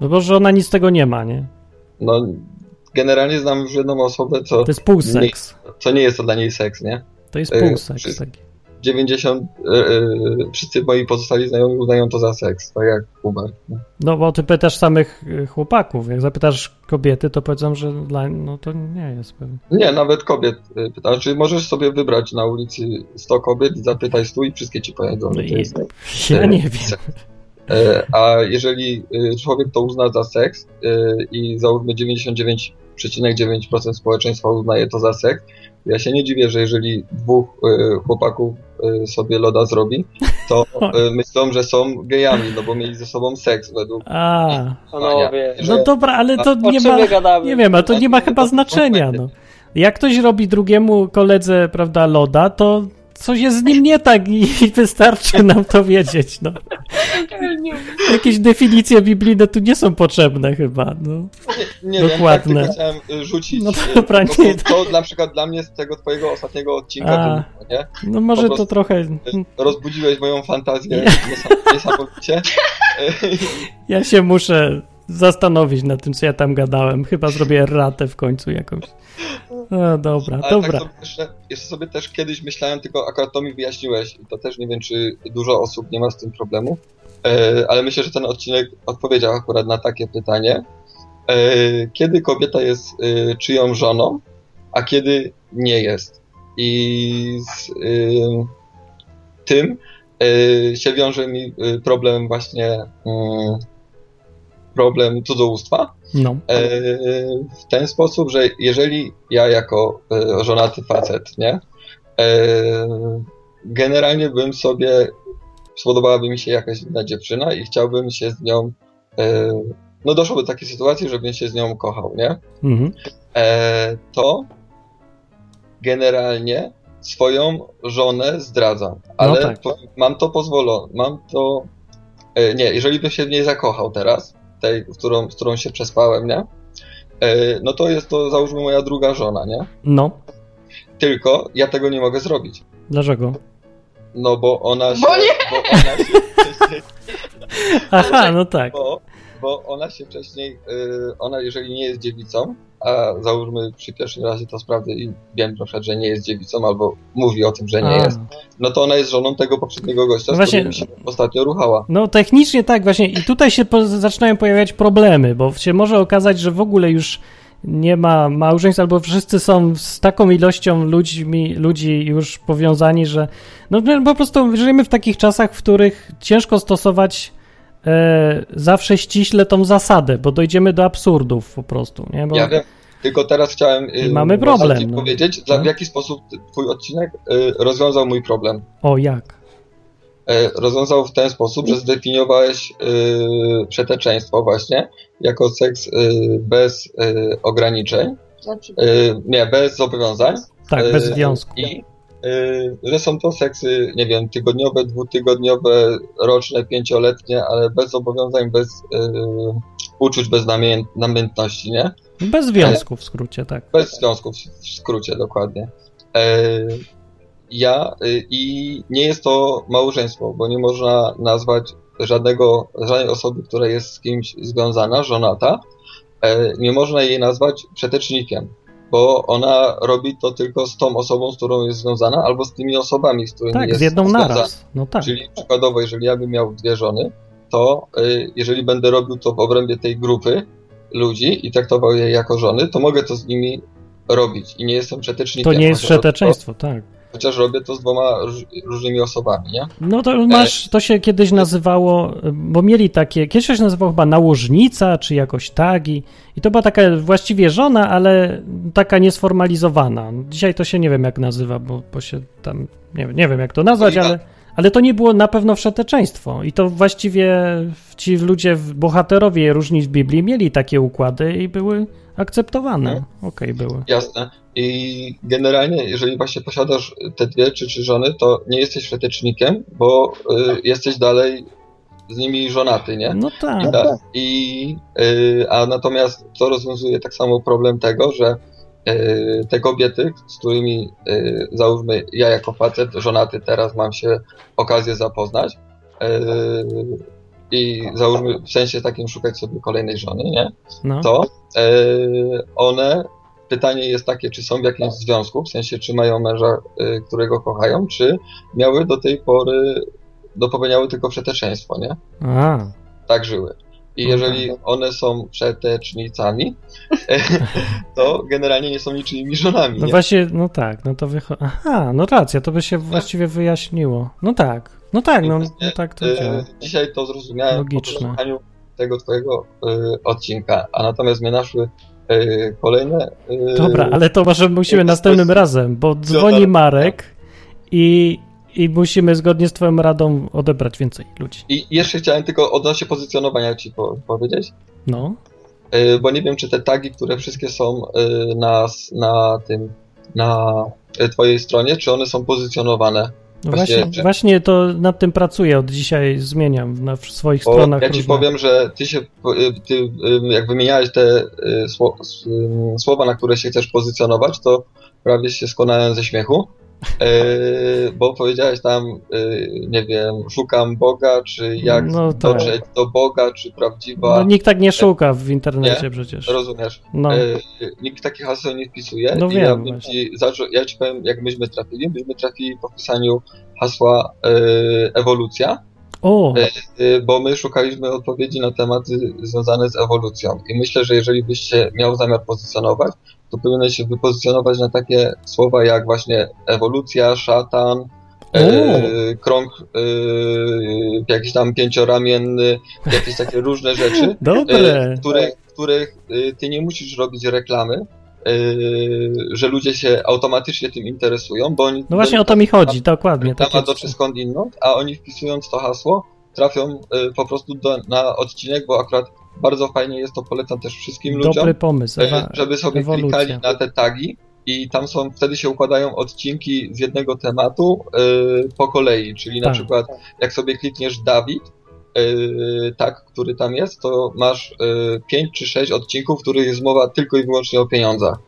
No bo że ona nic z tego nie ma, nie? No, generalnie znam już jedną osobę, co, To jest półseks. co nie jest to dla niej seks, nie? To jest E, półseks wszyscy- taki. 90, e, e, wszyscy moi pozostali znajomi uznają to za seks, tak jak nie? No bo ty pytasz samych chłopaków. Jak zapytasz kobiety, to powiedzą, że dla. No to nie jest pewnie. Nie, nawet kobiet pytam. Czy możesz sobie wybrać na ulicy 100 kobiet i zapytaj 100 i wszystkie ci powiedzą, że No to jest. Ja nie wiem. seks. E, A jeżeli e, człowiek to uzna za seks e, i załóżmy 99,9% społeczeństwa uznaje to za seks, ja się nie dziwię, że jeżeli dwóch chłopaków sobie loda zrobi, to myślą, że są gejami, no bo mieli ze sobą seks według A, Panowie, że- no dobra, ale to nie ma. Nie wiem, a to nie ma chyba znaczenia. No. Jak ktoś robi drugiemu koledze, prawda, loda, to coś jest z nim nie tak i wystarczy nam to wiedzieć. No. Jakieś definicje biblijne tu nie są potrzebne chyba. No. Nie Dokładne. wiem, tak chciałem y, rzucić. No dobra, prostu nie. To na przykład dla mnie z tego twojego ostatniego odcinka A. nie? no może to trochę. Rozbudziłeś moją fantazję Nie. niesam- niesamowicie. Ja się muszę zastanowić nad tym, co ja tam gadałem. Chyba zrobię ratę w końcu jakąś. No dobra, Ale dobra. tak sobie jeszcze, jeszcze sobie też kiedyś myślałem, tylko akurat to mi wyjaśniłeś i to też nie wiem, czy dużo osób nie ma z tym problemu, e, ale myślę, że ten odcinek odpowiedział akurat na takie pytanie. E, kiedy kobieta jest e, czyją żoną, a kiedy nie jest? I z tym się wiąże mi problem właśnie mm, problem cudzołóstwa, No. E, w ten sposób, że jeżeli ja jako e, żonaty facet, nie, e, generalnie bym sobie, spodobałaby mi się jakaś inna dziewczyna i chciałbym się z nią, no doszło do takiej sytuacji, żebym się z nią kochał, nie, Mhm. to generalnie swoją żonę zdradzam, ale tak. po, mam to pozwolone, mam to, nie, jeżeli bym się w niej zakochał teraz, tej, w którą, z którą się przespałem, nie, e, no to jest to załóżmy moja druga żona, nie, No. tylko ja tego nie mogę zrobić, Dlaczego? no bo ona się, Bo nie! bo ona się wcześniej, Aha, no tak. bo, bo ona się wcześniej, y, ona jeżeli nie jest dziewicą, a załóżmy przy pierwszym razie to sprawdzę i wiem na przykład, że nie jest dziewicą, albo mówi o tym, że nie A. jest, no to ona jest żoną tego poprzedniego gościa, No właśnie- się ostatnio ruchała. No technicznie tak właśnie i tutaj się po, zaczynają pojawiać problemy, bo się może okazać, że w ogóle już nie ma małżeństw, albo wszyscy są z taką ilością ludźmi, ludzi już powiązani, że no po prostu żyjemy w takich czasach, w których ciężko stosować e, zawsze ściśle tą zasadę, bo dojdziemy do absurdów po prostu, nie? Bo, Ja wiem, tylko teraz chciałem y, mamy problem, no. powiedzieć, No. w jaki sposób twój odcinek y, rozwiązał mój problem. O, jak? E, rozwiązał w ten sposób, że zdefiniowałeś y, przeteczeństwo właśnie jako seks y, bez y, ograniczeń, Znaczy, y, nie, bez zobowiązań. Tak, bez y, związku. I że są to seksy, nie wiem, tygodniowe, dwutygodniowe, roczne, pięcioletnie, ale bez zobowiązań, bez y, uczuć, bez namię- namiętności, nie? Bez związku w skrócie, tak. Bez związków, w skrócie dokładnie. E, ja y, i nie jest to małżeństwo, bo nie można nazwać żadnego, żadnej osoby, która jest z kimś związana, żonata, e, nie można jej nazwać przetecznikiem, bo ona robi to tylko z tą osobą, z którą jest związana, albo z tymi osobami, z którymi Tak, jest z jedną związana. naraz. No tak. Czyli przykładowo, jeżeli ja bym miał dwie żony, to y, jeżeli będę robił to w obrębie tej grupy ludzi i traktował je jako żony, to mogę to z nimi robić i nie jestem To przetecznikiem. nie jest przeteczeństwo, tak. Chociaż robię to z dwoma róż, różnymi osobami, nie? No to masz, to się kiedyś nazywało, bo mieli takie, kiedyś się nazywało chyba nałożnica, czy jakoś tak i, to była taka właściwie żona, ale taka niesformalizowana. Dzisiaj to się nie wiem jak nazywa, bo, bo się tam, nie, nie wiem jak to nazwać, ale, Ale to nie było na pewno wszeteczeństwo. I to właściwie ci ludzie, bohaterowie różni w Biblii mieli takie układy i były akceptowane. Mhm. Okej, były. Jasne. I generalnie, jeżeli właśnie posiadasz te dwie czy trzy żony, to nie jesteś fetycznikiem, bo y, jesteś dalej z nimi żonaty, nie? No I, tak. da, i y, a natomiast to rozwiązuje tak samo problem tego, że te kobiety, z którymi y, załóżmy ja jako facet żonaty teraz mam się okazję zapoznać y, i załóżmy w sensie takim szukać sobie kolejnej żony, nie? No. to e, one, pytanie jest takie, czy są w jakimś związku, w sensie czy mają męża, e, którego kochają, czy miały do tej pory, do popełniały tylko przeteczeństwo, nie? A, Tak żyły. I Mhm. jeżeli one są przetecznicami, to generalnie nie są niczyimi żonami, no nie? właśnie, no tak, no to wychodzi. Aha, no racja, to by się właściwie wyjaśniło. No tak, no tak, no, no tak to działa. E, Dzisiaj to zrozumiałem Logiczne. po tego twojego e, odcinka, a natomiast mnie naszły e, kolejne... Dobra, ale to może musimy następnym razem, bo dzwoni Marek i, i musimy zgodnie z twoją radą odebrać więcej ludzi. I jeszcze chciałem tylko odnośnie pozycjonowania ci po, powiedzieć, No, yy, bo nie wiem, czy te tagi, które wszystkie są yy, na, na tym, na y, twojej stronie, czy one są pozycjonowane. no Właśnie, właśnie, że- właśnie to nad tym pracuję, od dzisiaj zmieniam na swoich Bo stronach ja ci różnych. powiem, że ty się, y, ty jak wymieniałeś te y, słowa, na które się chcesz pozycjonować, to prawie się skonałem ze śmiechu. Yy, bo powiedziałeś tam, yy, nie wiem, szukam Boga, czy jak No tak. dotrzeć do Boga, czy prawdziwa. No nikt tak nie szuka w internecie Nie? przecież. Rozumiesz? No, E, nikt takich haseł nie wpisuje. No wiem ja, ci zaczął, ja ci powiem, jak myśmy trafili. Myśmy trafili po wpisaniu hasła e, ewolucja, o, e, bo my szukaliśmy odpowiedzi na tematy związane z ewolucją. I myślę, że jeżeli byś się miał zamiar pozycjonować, to powinieneś się wypozycjonować na takie słowa jak właśnie ewolucja, szatan, e, krąg e, jakiś tam pięcioramienny, jakieś takie różne rzeczy e, których, których e, ty nie musisz robić reklamy, e, że ludzie się automatycznie tym interesują, bo oni No właśnie o to mi chodzi, dokładnie. reklama Takie, dotrze skądinąd, a oni wpisując to hasło trafią e, po prostu do, na odcinek, bo akurat bardzo fajnie jest to, polecam też wszystkim ludziom, dobry pomysł. e, żeby sobie ewolucja. klikali na te tagi i tam są, wtedy się układają odcinki z jednego tematu e, po kolei, czyli na Tak. przykład jak sobie klikniesz Dawid, e, tak, który tam jest, to masz e, 5 czy 6 odcinków, w których jest mowa tylko i wyłącznie o pieniądzach.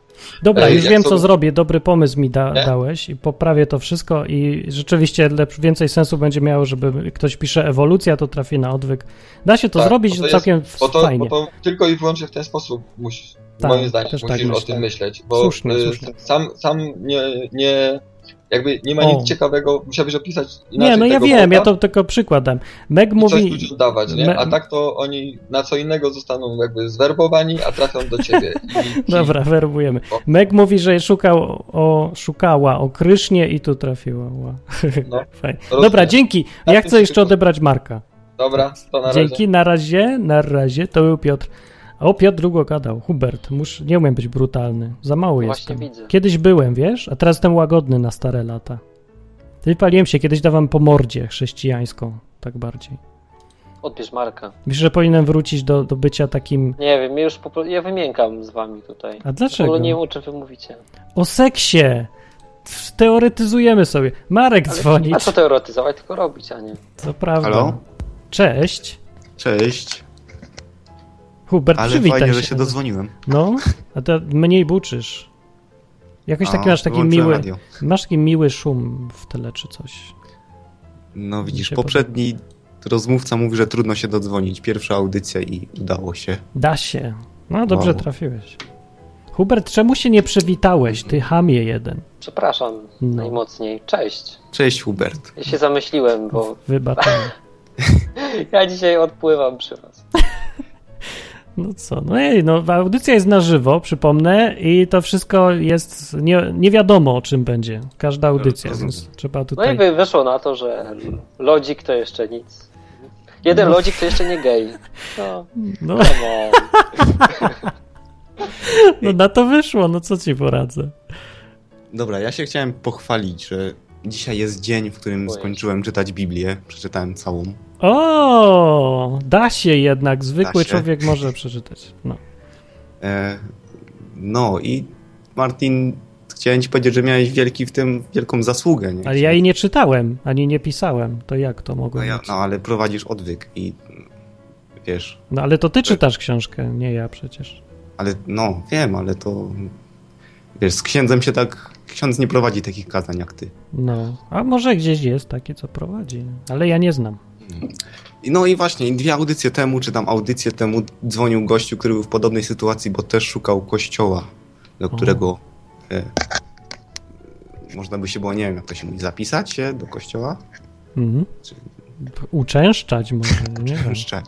Dobra, Ej, już wiem, co zrobię. Dobry pomysł mi da, dałeś i poprawię to wszystko i rzeczywiście lepsz, więcej sensu będzie miało, żeby ktoś pisze ewolucja, to trafi na odwyk. Da się to Tak, zrobić to całkiem Bo to, fajnie. bo to tylko i wyłącznie w ten sposób musisz, Tak, moim zdaniem, tak musisz o myślę. tym myśleć, bo Słusznie, y, słusznie. sam, sam nie, nie, jakby nie ma O. nic ciekawego, musiałbyś opisać inaczej Nie, no ja wiem, bota ja to tylko przykładam. Meg coś mówi... dawać, nie? A tak to oni na co innego zostaną jakby zwerbowani, a trafią do ciebie. I, Dobra, werbujemy. O. Meg mówi, że szukał o, szukała o Krysznie i tu trafiła. Ła. No, Fajnie. Dobra, dzięki. Na Ja chcę jeszcze odebrać Marka. Dobra, to na razie. Dzięki, na razie, na razie. To był Piotr. O, Piotr długo gadał. Hubert, mus, nie umiem być brutalny. Za mało Właśnie jestem. widzę. Kiedyś byłem, wiesz, a teraz jestem łagodny na stare lata. Wypaliłem się, kiedyś dawałem po mordzie chrześcijańską, tak bardziej. Odbierz Marka. Myślę, że powinienem wrócić do, do bycia takim... Nie wiem, ja już po, ja wymiękam z wami tutaj. A W dlaczego? ogóle nie wiem, o czym wy mówicie. O seksie! Teoretyzujemy sobie. Marek dzwoni. A co teoretyzować, tylko robić, a nie. Co prawda. Halo? Cześć. Cześć. Hubert, Ale przywitaj fajnie, się. że się dodzwoniłem. No, a to mniej buczysz. Jakoś taki masz taki miły, radio. masz taki miły szum w tyle czy coś. No widzisz, poprzedni rozmówca mówi, że trudno się dodzwonić. Pierwsza audycja i udało się. Da się. No dobrze Wow. trafiłeś. Hubert, czemu się nie przywitałeś, ty hamie jeden? Przepraszam No. najmocniej. Cześć. Cześć Hubert. Ja się zamyśliłem, bo Wybaczamy. ja dzisiaj odpływam przy was. No co, no ej, no audycja jest na żywo, przypomnę, i to wszystko jest, nie, nie wiadomo o czym będzie, każda audycja, więc trzeba No tutaj... i wy- wyszło na to, że lodzik to jeszcze nic. Jeden No. lodzik to jeszcze nie gej. No, No, no na to wyszło, no co ci poradzę. Dobra, ja się chciałem pochwalić, że dzisiaj jest dzień, w którym skończyłem czytać Biblię. Przeczytałem całą. O, da się jednak, zwykły się. człowiek może przeczytać. No. E, no i Martin, chciałem ci powiedzieć, że miałeś wielki w tym, wielką zasługę. Nie? Ale ja jej nie czytałem, ani nie pisałem. To jak to no, mogło ja, być? no ale prowadzisz odwyk i wiesz, No ale to ty czytasz książkę, nie ja przecież. ale no wiem, ale to wiesz, z księdzem się tak, ksiądz nie prowadzi takich kazań jak ty. No, a może gdzieś jest takie, co prowadzi, ale ja nie znam. No i właśnie, dwie audycje temu, czy tam audycję temu dzwonił gościu, który był w podobnej sytuacji, bo też szukał kościoła, do którego e, można by się było, nie wiem jak to się mówi, zapisać się do kościoła? Mhm. Czy- Uczęszczać może, nie wiem. Szczać.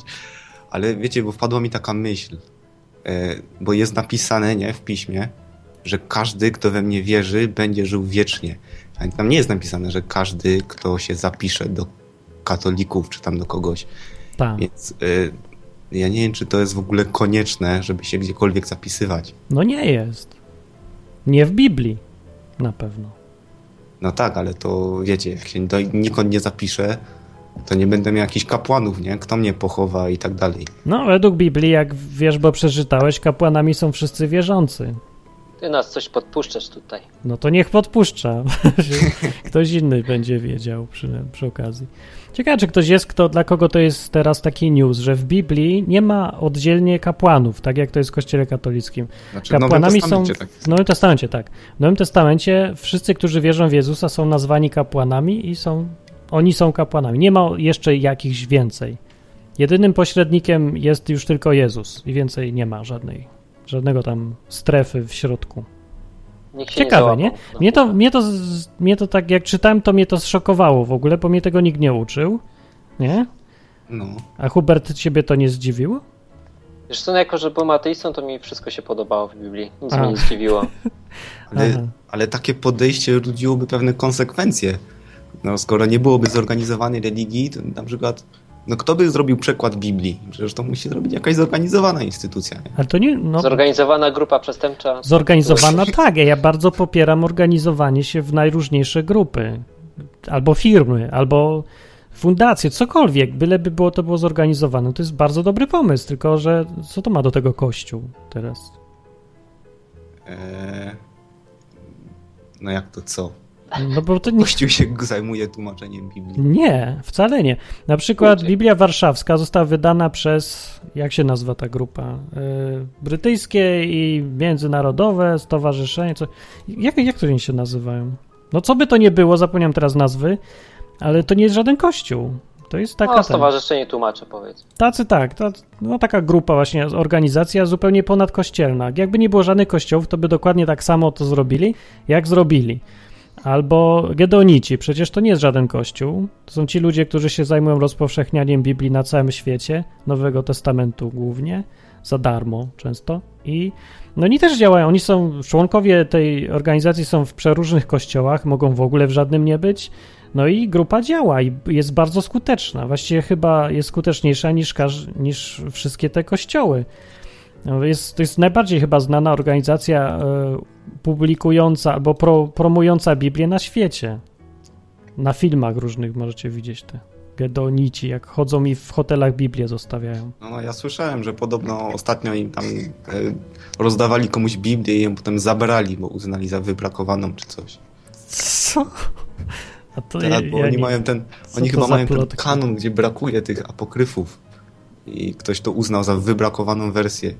Ale wiecie, bo wpadła mi taka myśl, e, bo jest napisane, nie, w piśmie, że każdy, kto we mnie wierzy, będzie żył wiecznie. Ale tam nie jest napisane, że każdy, kto się zapisze do katolików, czy tam do kogoś. Tak. Więc e, ja nie wiem, czy to jest w ogóle konieczne, żeby się gdziekolwiek zapisywać. No nie jest. Nie w Biblii. Na pewno. No tak, ale to wiecie, jak się do, nikąd nie zapisze, to nie będę miał jakichś kapłanów, nie? Kto mnie pochowa i tak dalej. No, według Biblii, jak wiesz, bo przeczytałeś, kapłanami są wszyscy wierzący. Ty nas coś podpuszczasz tutaj. No to niech podpuszcza. ktoś inny będzie wiedział przy, przy okazji. Ciekawe, czy ktoś jest, kto, dla kogo to jest teraz taki news, że w Biblii nie ma oddzielnie kapłanów, tak jak to jest w Kościele katolickim. Znaczy, w Kapłanami są. Tak W Nowym Testamencie, tak. W Nowym Testamencie wszyscy, którzy wierzą w Jezusa, są nazwani kapłanami i są. Oni są kapłanami. Nie ma jeszcze jakichś więcej. Jedynym pośrednikiem jest już tylko Jezus i więcej nie ma żadnej. Żadnego tam strefy w środku. Ciekawe, nie? No. Mnie to, mnie, to, mnie to tak, jak czytałem, to mnie to zszokowało w ogóle, bo mnie tego nikt nie uczył. Nie? No. A Hubert, ciebie to nie zdziwiło? Wiesz co, no jako że byłem ateistą, to mi wszystko się podobało w Biblii. Nic A. mnie nie zdziwiło. Ale, ale takie podejście rodziłoby pewne konsekwencje. No, skoro nie byłoby zorganizowanej religii, to na przykład, no kto by zrobił przekład Biblii? Przecież to musi zrobić jakaś zorganizowana instytucja. Nie? Ale to nie, no, Zorganizowana grupa przestępcza. zorganizowana tak, ja bardzo popieram organizowanie się w najróżniejsze grupy. Albo firmy, albo fundacje, cokolwiek, byleby było to było zorganizowane. To jest bardzo dobry pomysł, tylko że co to ma do tego Kościół teraz? Eee, no jak to co? No bo to nie, Kościół się zajmuje tłumaczeniem Biblii. Nie, wcale nie. Na przykład Kurczę. Biblia Warszawska została wydana przez, jak się nazywa ta grupa? Yy, brytyjskie i międzynarodowe stowarzyszenie. Co, jak, jak to oni się nazywają? No co by to nie było, zapomniałem teraz nazwy, ale to nie jest żaden kościół. To jest taka. No, ten- stowarzyszenie tłumacze, powiedz. Tacy tak, to, no taka grupa właśnie, organizacja zupełnie ponadkościelna. Jakby nie było żadnych kościołów, to by dokładnie tak samo to zrobili, jak zrobili. Albo Gedonici, przecież to nie jest żaden kościół. To są ci ludzie, którzy się zajmują rozpowszechnianiem Biblii na całym świecie, Nowego Testamentu głównie, za darmo często. I no oni też działają, oni są, członkowie tej organizacji są w przeróżnych kościołach, mogą w ogóle w żadnym nie być. No i grupa działa i jest bardzo skuteczna. Właściwie chyba jest skuteczniejsza niż, niż wszystkie te kościoły. Jest, to jest najbardziej chyba znana organizacja e, publikująca albo pro, promująca Biblię na świecie. Na filmach różnych możecie widzieć te gedonici, jak chodzą i w hotelach Biblię zostawiają. No, no ja słyszałem, że podobno ostatnio im tam e, rozdawali komuś Biblię i ją potem zabrali, bo uznali za wybrakowaną czy coś. Co? A to Teraz, bo oni nie- mają ten, co oni chyba mają ten kanon, gdzie brakuje tych apokryfów. I ktoś to uznał za wybrakowaną wersję.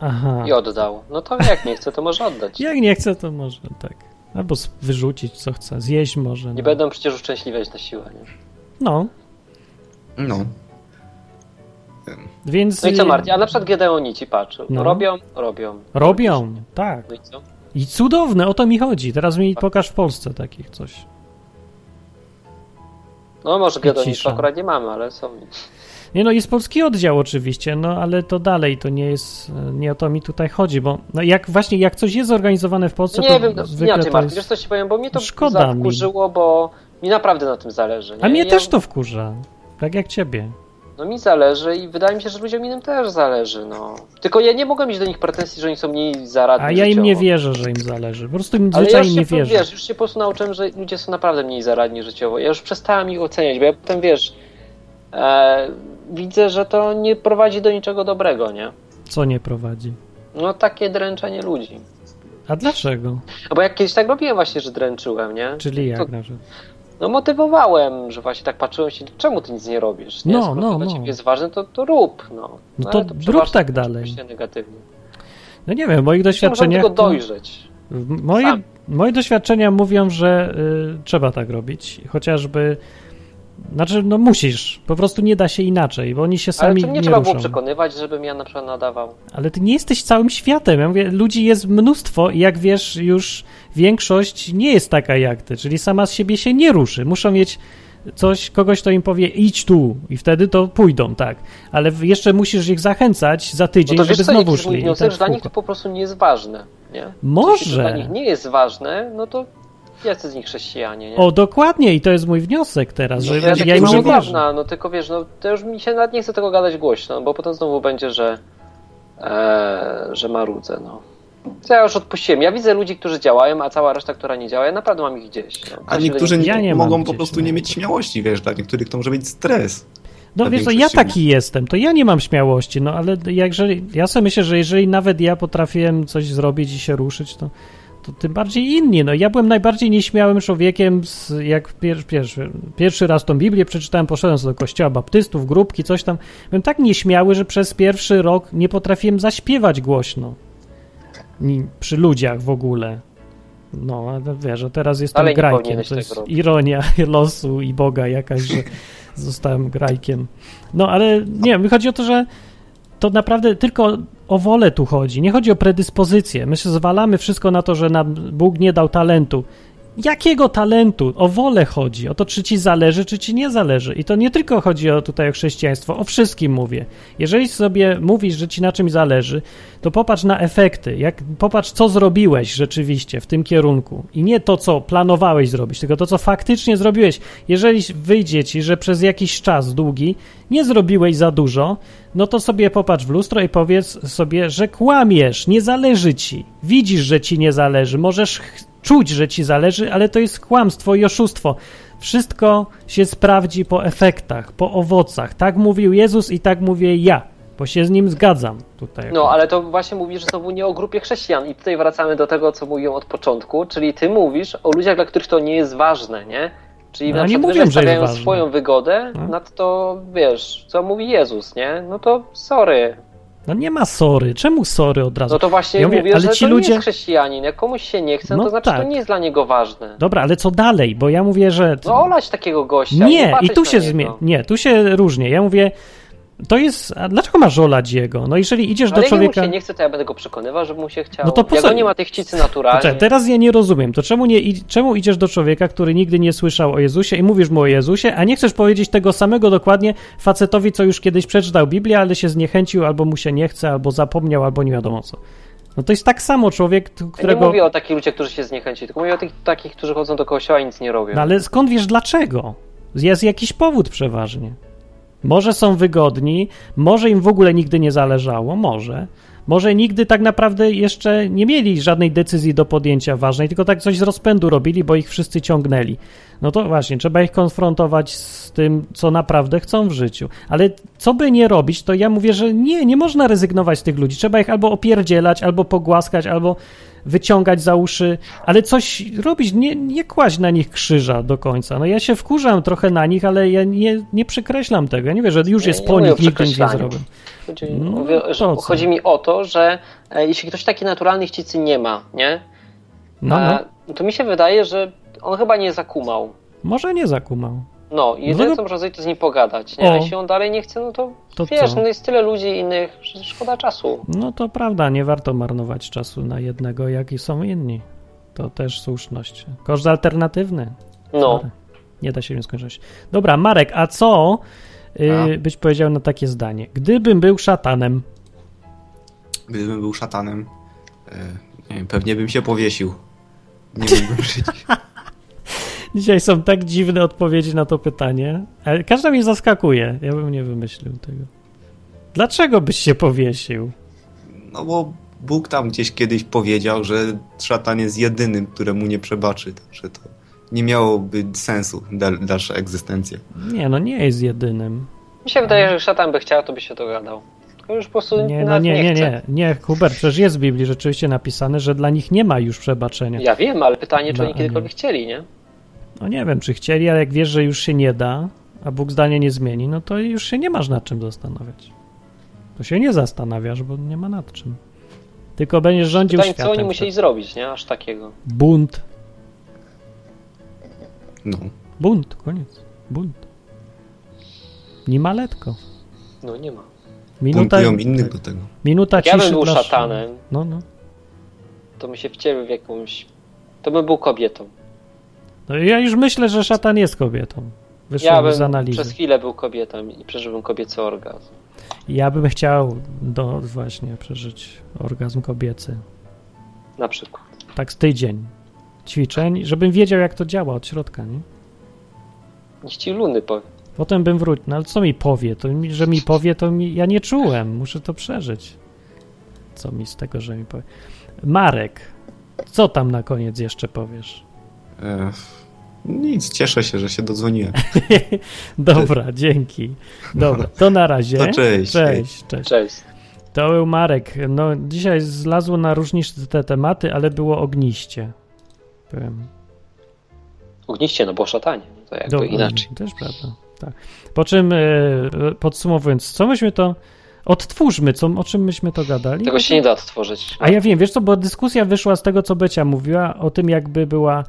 Aha. I oddał. No to jak nie chce, to może oddać. Jak nie chce, to może tak. Albo wyrzucić, co chce. Zjeść może. Nie No. będą przecież uszczęśliwiać na siłę. Nie? no. No. Więc. No i co y, Martin? A na przykład Gedeonici, patrz. No. Robią, robią. Robią, tak. No i co? I cudowne, o to mi chodzi. Teraz mi pokaż w Polsce takich coś. No może Gedeonici akurat nie mamy, ale są. Nie no, jest polski oddział oczywiście, no ale to dalej, to nie jest, nie o to mi tutaj chodzi, bo no jak właśnie, jak coś jest zorganizowane w Polsce, Nie to wiem, no, zwykle inaczej to jest... wiesz co ci powiem, bo mnie to Szkoda mi. zakurzyło, bo mi naprawdę na tym zależy. Nie? A mnie Ja- też to wkurza, tak jak ciebie. No mi zależy i wydaje mi się, że ludziom innym też zależy, no. Tylko ja nie mogę mieć do nich pretensji, że oni są mniej zaradni A ja im nie życiowo. wierzę, że im zależy. Po prostu im Ale ja zwyczajnie już nie się, wierzę. wiesz, już się po prostu nauczyłem, że ludzie są naprawdę mniej zaradni życiowo. Ja już przestałem ich oceniać, bo ja potem, wiesz, e, widzę, że to nie prowadzi do niczego dobrego, nie? Co nie prowadzi. No takie dręczenie ludzi. A dlaczego? No bo jak kiedyś tak robiłem właśnie, że dręczyłem, nie? Czyli jak To- na przykład? No motywowałem, że właśnie tak patrzyłem się, czemu ty nic nie robisz? Nie? No, Skoro no, to dla no. ciebie jest ważne, to, to rób, no. No to ale rób przeważnie tak to dalej. negatywnie. No nie wiem, w moich doświadczeniach... tylko to- dojrzeć. Moje, moje doświadczenia mówią, że y, trzeba tak robić. Chociażby... Znaczy, no musisz. Po prostu nie da się inaczej, bo oni się Ale sami to nie nie trzeba było ruszą. przekonywać, żebym ja na przykład nadawał. Ale ty nie jesteś całym światem. Ja mówię, ludzi jest mnóstwo i jak wiesz, już większość nie jest taka jak ty, czyli sama z siebie się nie ruszy. Muszą mieć coś, kogoś, kto im powie idź tu i wtedy to pójdą, tak. Ale jeszcze musisz ich zachęcać za No tydzień, to wiesz żeby co, znowu szli. I wniosek, tak że dla nich to po prostu nie jest ważne, nie? Może. Jeśli to dla nich nie jest ważne, no to jacy z nich chrześcijanie, nie? O, dokładnie i to jest mój wniosek teraz, że No, ja, ja im nie ważna, no tylko wiesz, no to już mi się nawet nie chce tego gadać głośno, bo potem znowu będzie, że e, że marudzę, no. To ja już odpuściłem. Ja widzę ludzi, którzy działają, a cała reszta, która nie działa, ja naprawdę mam ich gdzieś. No. A niektórzy nich- Ja nie mogą po prostu no. nie mieć śmiałości, wiesz, dla niektórych to może być stres. No wiesz co, ja taki jestem, to ja nie mam śmiałości, no ale jakże, ja sobie myślę, że jeżeli nawet ja potrafiłem coś zrobić i się ruszyć, to, to tym bardziej inni. No ja byłem najbardziej nieśmiałym człowiekiem, z, jak pier, pierwszy, pierwszy raz tą Biblię przeczytałem, poszedłem do kościoła baptystów, grupki, coś tam. Byłem tak nieśmiały, że przez pierwszy rok nie potrafiłem zaśpiewać głośno. Przy ludziach w ogóle. No, ale wiesz, a teraz jestem Ale nie grajkiem. To jest tego robić. ironia losu i Boga jakaś, że zostałem grajkiem. No, ale nie, mi chodzi o to, że to naprawdę tylko o wolę tu chodzi. Nie chodzi o predyspozycję. My się zwalamy wszystko na to, że nam Bóg nie dał talentu. Jakiego talentu? O wolę chodzi. O to, czy ci zależy, czy ci nie zależy. I to nie tylko chodzi o tutaj o chrześcijaństwo, o wszystkim mówię. Jeżeli sobie mówisz, że ci na czymś zależy, to popatrz na efekty. Jak, popatrz, co zrobiłeś rzeczywiście w tym kierunku. I nie to, co planowałeś zrobić, tylko to, co faktycznie zrobiłeś. Jeżeli wyjdzie ci, że przez jakiś czas długi nie zrobiłeś za dużo, no to sobie popatrz w lustro i powiedz sobie, że kłamiesz, nie zależy ci. Widzisz, że ci nie zależy, możesz czuć, że ci zależy, ale to jest kłamstwo i oszustwo. Wszystko się sprawdzi po efektach, po owocach. Tak mówił Jezus i tak mówię ja, bo się z nim zgadzam tutaj. No, ale to właśnie mówisz znowu nie o grupie chrześcijan. I tutaj wracamy do tego, co mówiłem od początku, czyli ty mówisz o ludziach, dla których to nie jest ważne, nie? Czyli No, na przykład jest stawiają swoją wygodę No. nad to, wiesz, co mówi Jezus, nie? No to sorry. No nie ma sory. Czemu sory od razu? No to właśnie Ja mówię, mówię, ale że ci to ludzie- nie jest chrześcijanin. Jak komuś się nie chce, No to znaczy, tak. to nie jest dla niego ważne. Dobra, ale co dalej? Bo ja mówię, że... No olać takiego gościa. Nie, i tu się niego. zmienia. Nie, tu się różnie. Ja mówię, to jest. A dlaczego masz olać jego? No jeżeli idziesz Ale do człowieka. się nie chce, to ja będę go przekonywał, żeby mu się chciało. No to po co- on nie ma tej chcicy naturalnie. Poczekaj, teraz ja nie rozumiem. To czemu, nie, czemu idziesz do człowieka, który nigdy nie słyszał o Jezusie i mówisz mu o Jezusie, a nie chcesz powiedzieć tego samego dokładnie facetowi, co już kiedyś przeczytał Biblię, ale się zniechęcił, albo mu się nie chce, albo zapomniał, albo nie wiadomo co. No to jest tak samo człowiek, t- Ja którego. nie mówię o takich ludziach, którzy się zniechęcili, tylko mówię o tych takich, którzy chodzą do kościoła i nic nie robią. No ale skąd wiesz dlaczego? Jest jakiś powód przeważnie. Może są wygodni, może im w ogóle nigdy nie zależało, może. Może nigdy tak naprawdę jeszcze nie mieli żadnej decyzji do podjęcia ważnej, tylko tak coś z rozpędu robili, bo ich wszyscy ciągnęli. No to właśnie, trzeba ich konfrontować z tym, co naprawdę chcą w życiu. Ale co by nie robić, to ja mówię, że nie, nie można rezygnować z tych ludzi. Trzeba ich albo opierdzielać, albo pogłaskać, albo wyciągać za uszy, ale coś robić, nie, nie kłaść na nich krzyża do końca. No ja się wkurzam trochę na nich, ale ja nie, nie przykreślam tego. Ja nie wiem, że już Nie, jest nie po mówię nich, nigdy nic nie zrobię. Chodzi, No, mówię, chodzi mi o to, że e, jeśli ktoś taki naturalnej chcicy nie ma, nie? No, no. E, to mi się wydaje, że on chyba nie zakumał. Może nie zakumał. No i jedyne No co można zrobić, to z nim pogadać. Nie? O. A jeśli on dalej nie chce, no to, To wiesz, co? no jest tyle ludzi innych, że szkoda czasu. No to prawda, nie warto marnować czasu na jednego, jak i są inni. To też słuszność. Koszt alternatywny. No. Sorry. Nie da się nie skończyć. Dobra, Marek, a co y, A? byś powiedział na takie zdanie? Gdybym był szatanem, Gdybym był szatanem, e, nie wiem, pewnie bym się powiesił. Nie mógłbym żyć. Dzisiaj są tak dziwne odpowiedzi na to pytanie. Ale każda mnie zaskakuje. Ja bym nie wymyślił tego. Dlaczego byś się powiesił? No bo Bóg tam gdzieś kiedyś powiedział, że szatan jest jedynym, któremu nie przebaczy, także to nie miałoby sensu dal, dalsza egzystencja. Nie, no nie jest jedynym. Mi się wydaje, że szatan by chciał, to by się dogadał. Tylko już po prostu Nie, no nie, nie, chce. nie, nie, Hubert, przecież jest w Biblii rzeczywiście napisane, że dla nich nie ma już przebaczenia. Ja wiem, ale pytanie, czy Dla oni kiedykolwiek chcieli, nie? No nie wiem, czy chcieli, ale jak wiesz, że już się nie da, a Bóg zdania nie zmieni, no to już się nie masz nad czym zastanawiać. To się nie zastanawiasz, bo nie ma nad czym. Tylko będziesz rządził Pytanie, światem. co oni musieli zrobić, nie? Aż takiego. Bunt. No. Bunt, koniec. Bunt. Niemaletko. No nie ma. Minuta, innych do tego. minuta Jak ja bym był dla... szatanem, No, no. to bym się wcielił w jakąś... To bym był kobietą. No. Ja już myślę, że szatan jest kobietą. Wyszło Ja z bym analizy. przez chwilę był kobietą i przeżyłbym kobiecy orgazm. Ja bym chciał do, właśnie przeżyć orgazm kobiecy. Na przykład. Tak z tydzień ćwiczeń, żebym wiedział, jak to działa od środka, nie? Niech ci luny powie. Potem bym wrócił. No ale co mi powie? To mi, że mi powie, to mi, ja nie czułem. Muszę to przeżyć. Co mi z tego, że mi powie? Marek, co tam na koniec jeszcze powiesz? E, nic, cieszę się, że się dodzwoniłem. Dobra, dzięki. Dobra, to na razie. To cześć. Cześć, cześć. Cześć. To był Marek. No, dzisiaj zlazło na różnicze te tematy, ale było ogniście. Powiem. Ogniście, no bo szatanie. To jakby Dobra, inaczej. Też prawda. Tak. Po czym, e, podsumowując, co myśmy to. Odtwórzmy, co, o czym myśmy to gadali. Tego się nie da odtworzyć. A ja wiem, wiesz co, bo dyskusja wyszła z tego, co Becia mówiła, o tym, jakby była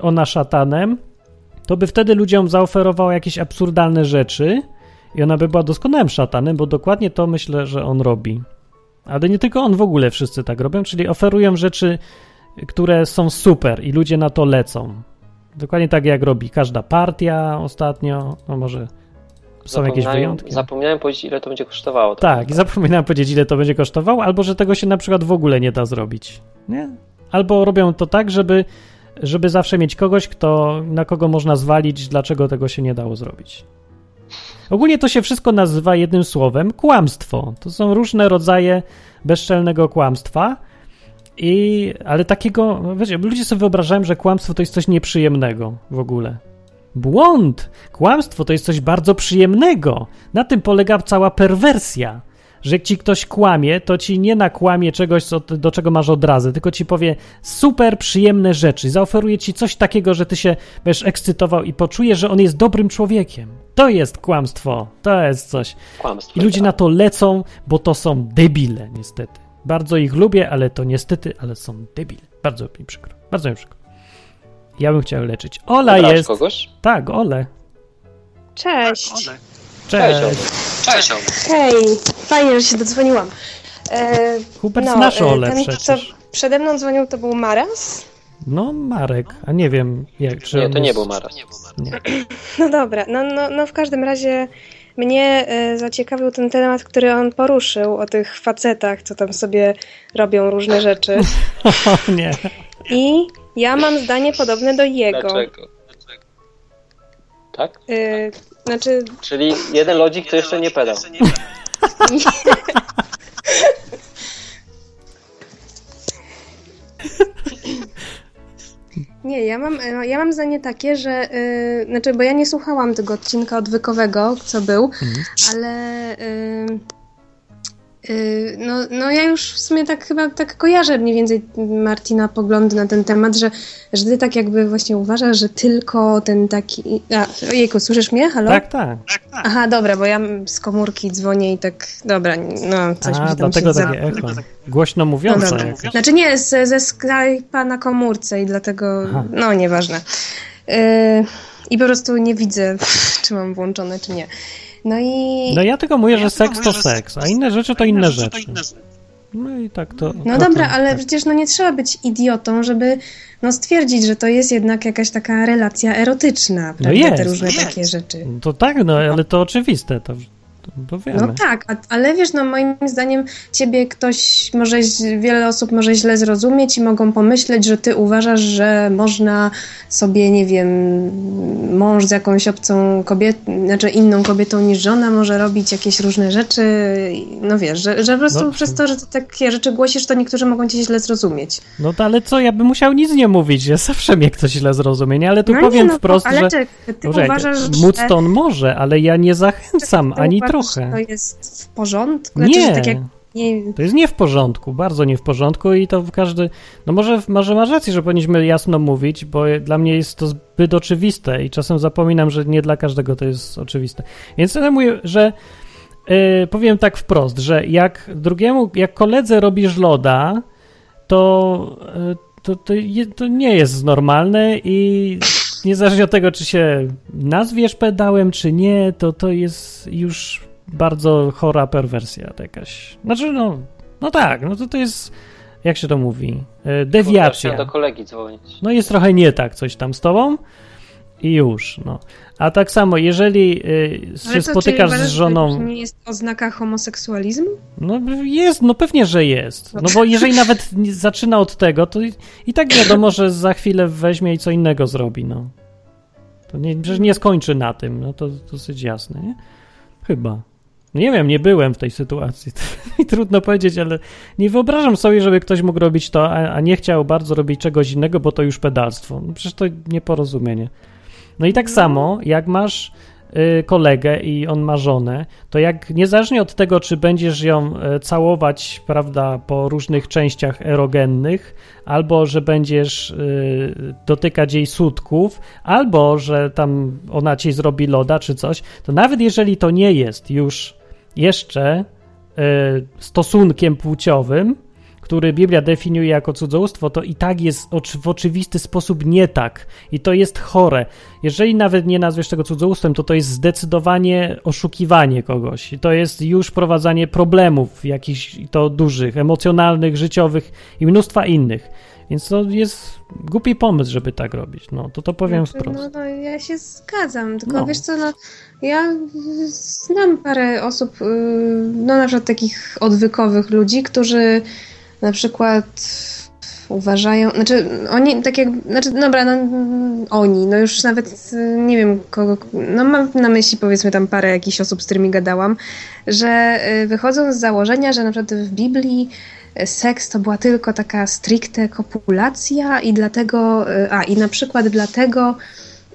ona szatanem, to by wtedy ludziom zaoferowała jakieś absurdalne rzeczy i ona by była doskonałym szatanem, bo dokładnie to myślę, że on robi. Ale nie tylko on, w ogóle wszyscy tak robią, czyli oferują rzeczy, które są super i ludzie na to lecą. Dokładnie tak jak robi każda partia ostatnio, no może są jakieś wyjątki. Zapomniałem powiedzieć, ile to będzie kosztowało. Tak, i zapominałem powiedzieć, ile to będzie kosztowało, albo że tego się na przykład w ogóle nie da zrobić. Nie? Albo robią to tak, żeby, żeby zawsze mieć kogoś, kto, na kogo można zwalić, dlaczego tego się nie dało zrobić. Ogólnie to się wszystko nazywa jednym słowem kłamstwo. To są różne rodzaje bezczelnego kłamstwa. I, ale takiego, wiecie, ludzie sobie wyobrażają, że kłamstwo to jest coś nieprzyjemnego w ogóle. Błąd! Kłamstwo to jest coś bardzo przyjemnego. Na tym polega cała perwersja. Że jak ci ktoś kłamie, to ci nie nakłamie czegoś, co, do czego masz odrazy, tylko ci powie super przyjemne rzeczy. Zaoferuje ci coś takiego, że ty się będziesz ekscytował i poczujesz, że on jest dobrym człowiekiem. To jest kłamstwo. To jest coś. Kłamstwo. I ludzie na to lecą, bo to są debile, niestety. Bardzo ich lubię, ale to niestety, ale są debile. Bardzo mi przykro. Bardzo mi przykro. Ja bym chciał leczyć. Ola Wybrałaś jest. kogoś? Tak, Ole. Cześć. Cześć. Cześć. Hej, fajnie, że się dodzwoniłam. E, Hubert znasz e, Ole ten, przecież. co przede mną dzwonił, to był Maras? No, Marek, a nie wiem, jak czy. Nie, to nie był Maras. Nie. No dobra, no, no, no w każdym razie mnie e, zaciekawił ten temat, który on poruszył o tych facetach, co tam sobie robią różne rzeczy. O nie. I ja mam zdanie podobne do jego. Dlaczego? Tak? E, znaczy, Czyli jeden lodzik to jeszcze nie pedał. Nie, ja mam, ja mam zdanie takie, że. Yy, znaczy, bo ja nie słuchałam tego odcinka odwykowego, co był, Mhm. ale. Yy, no, no, ja już w sumie tak chyba tak kojarzę mniej więcej Martina poglądy na ten temat, że, że ty tak jakby właśnie uważasz, że tylko ten taki. A, ojejku, słyszysz mnie? Halo? Tak, tak. Aha, dobra, bo ja z komórki dzwonię i tak. Dobra, no, coś mi A, tam dlatego się takie za... echo. Głośno No mówiące. dobra. jakieś. Znaczy nie, z, ze Skype'a na komórce i dlatego, Aha. no nieważne. Yy, I po prostu nie widzę, czy mam włączone, czy nie. No i... No ja tylko mówię, że seks to seks, a inne rzeczy to inne rzeczy. No i tak to. No to, dobra, to, ale tak. przecież no nie trzeba być idiotą, żeby no stwierdzić, że to jest jednak jakaś taka relacja erotyczna, prawda? jest. Te różne Jest. takie rzeczy. To tak, no ale to oczywiste. To, to to wiemy. No tak, a, ale wiesz, no moim zdaniem ciebie ktoś może, wiele osób może źle zrozumieć i mogą pomyśleć, że ty uważasz, że można sobie, nie wiem, mąż z jakąś obcą kobietą, znaczy inną kobietą niż żona może robić jakieś różne rzeczy, no wiesz, że, że po prostu No. przez to, że ty takie rzeczy głosisz, to niektórzy mogą cię źle zrozumieć. No to ale co, ja bym musiał nic nie mówić, ja zawsze mnie ktoś źle zrozumie, nie? Ale tu No powiem nie, no, wprost, ale że... czekaj, ty uważasz, móc że- to on może, ale ja nie zachęcam ani uważasz, trochę. że To jest w porządku? Znaczy, Nie. tak jak, nie, To jest nie w porządku, bardzo nie w porządku i to każdy. No może, może masz rację, że powinniśmy jasno mówić, bo dla mnie jest to zbyt oczywiste i czasem zapominam, że nie dla każdego to jest oczywiste. Więc ja mówię, że yy, powiem tak wprost, że jak drugiemu, jak koledze robisz loda, to, yy, to, to, je, to nie jest normalne i niezależnie od tego, czy się nazwiesz pedałem, czy nie, to to jest już bardzo chora perwersja jakaś. Znaczy, no, no tak, no to to jest, jak się to mówi, e, dewiacja. Do kolegi dzwonić. No jest trochę nie tak coś tam z tobą i już, no. A tak samo, jeżeli y, Ale się co, spotykasz z żoną... To nie jest oznaka homoseksualizmu? No jest, no pewnie, że jest. No bo jeżeli nawet zaczyna od tego, to i, i tak wiadomo, że za chwilę weźmie i co innego zrobi, no. To nie, że nie skończy na tym, no to dosyć jasne, nie? Chyba. No Nie wiem, nie byłem w tej sytuacji. Mi trudno powiedzieć, ale nie wyobrażam sobie, żeby ktoś mógł robić to, a, nie chciał bardzo robić czegoś innego, bo to już pedalstwo. No przecież to nieporozumienie. No i tak samo, jak masz y, kolegę i on ma żonę, to jak niezależnie od tego, czy będziesz ją e, całować, prawda, po różnych częściach erogennych, albo że będziesz y, dotykać jej sutków, albo że tam ona ci zrobi loda czy coś, to nawet jeżeli to nie jest już jeszcze y, stosunkiem płciowym, który Biblia definiuje jako cudzołóstwo, to i tak jest w oczywisty sposób nie tak. I to jest chore. Jeżeli nawet nie nazwiesz tego cudzołóstwem, to to jest zdecydowanie oszukiwanie kogoś. I to jest już prowadzenie problemów jakichś to dużych, emocjonalnych, życiowych i mnóstwa innych. Więc to jest głupi pomysł, żeby tak robić. No, to to powiem Znaczy, wprost. No, no ja się zgadzam, tylko No. wiesz co, no ja znam parę osób, yy, no na przykład takich odwykowych ludzi, którzy na przykład uważają, znaczy oni tak jak, znaczy dobra, no oni, no już nawet y, nie wiem kogo, no mam na myśli powiedzmy tam parę jakichś osób, z którymi gadałam, że y, wychodzą z założenia, że na przykład w Biblii y, seks to była tylko taka stricte kopulacja i dlatego, y, a i na przykład dlatego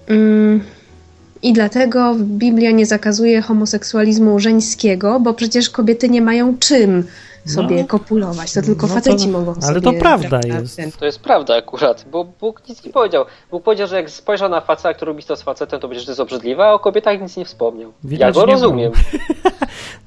mm, i dlatego Biblia nie zakazuje homoseksualizmu żeńskiego, bo przecież kobiety nie mają czym sobie No. kopulować, to tylko No to- faceci mogą sobie... ale to prawda prawda, jest. ten- To jest prawda akurat, bo Bóg nic nie powiedział. Bóg powiedział, że jak spojrzał na faceta, który robi to z facetem, to będzie, że to jest obrzydliwe, a o kobietach nic nie wspomniał. Widać, ja go rozumiem.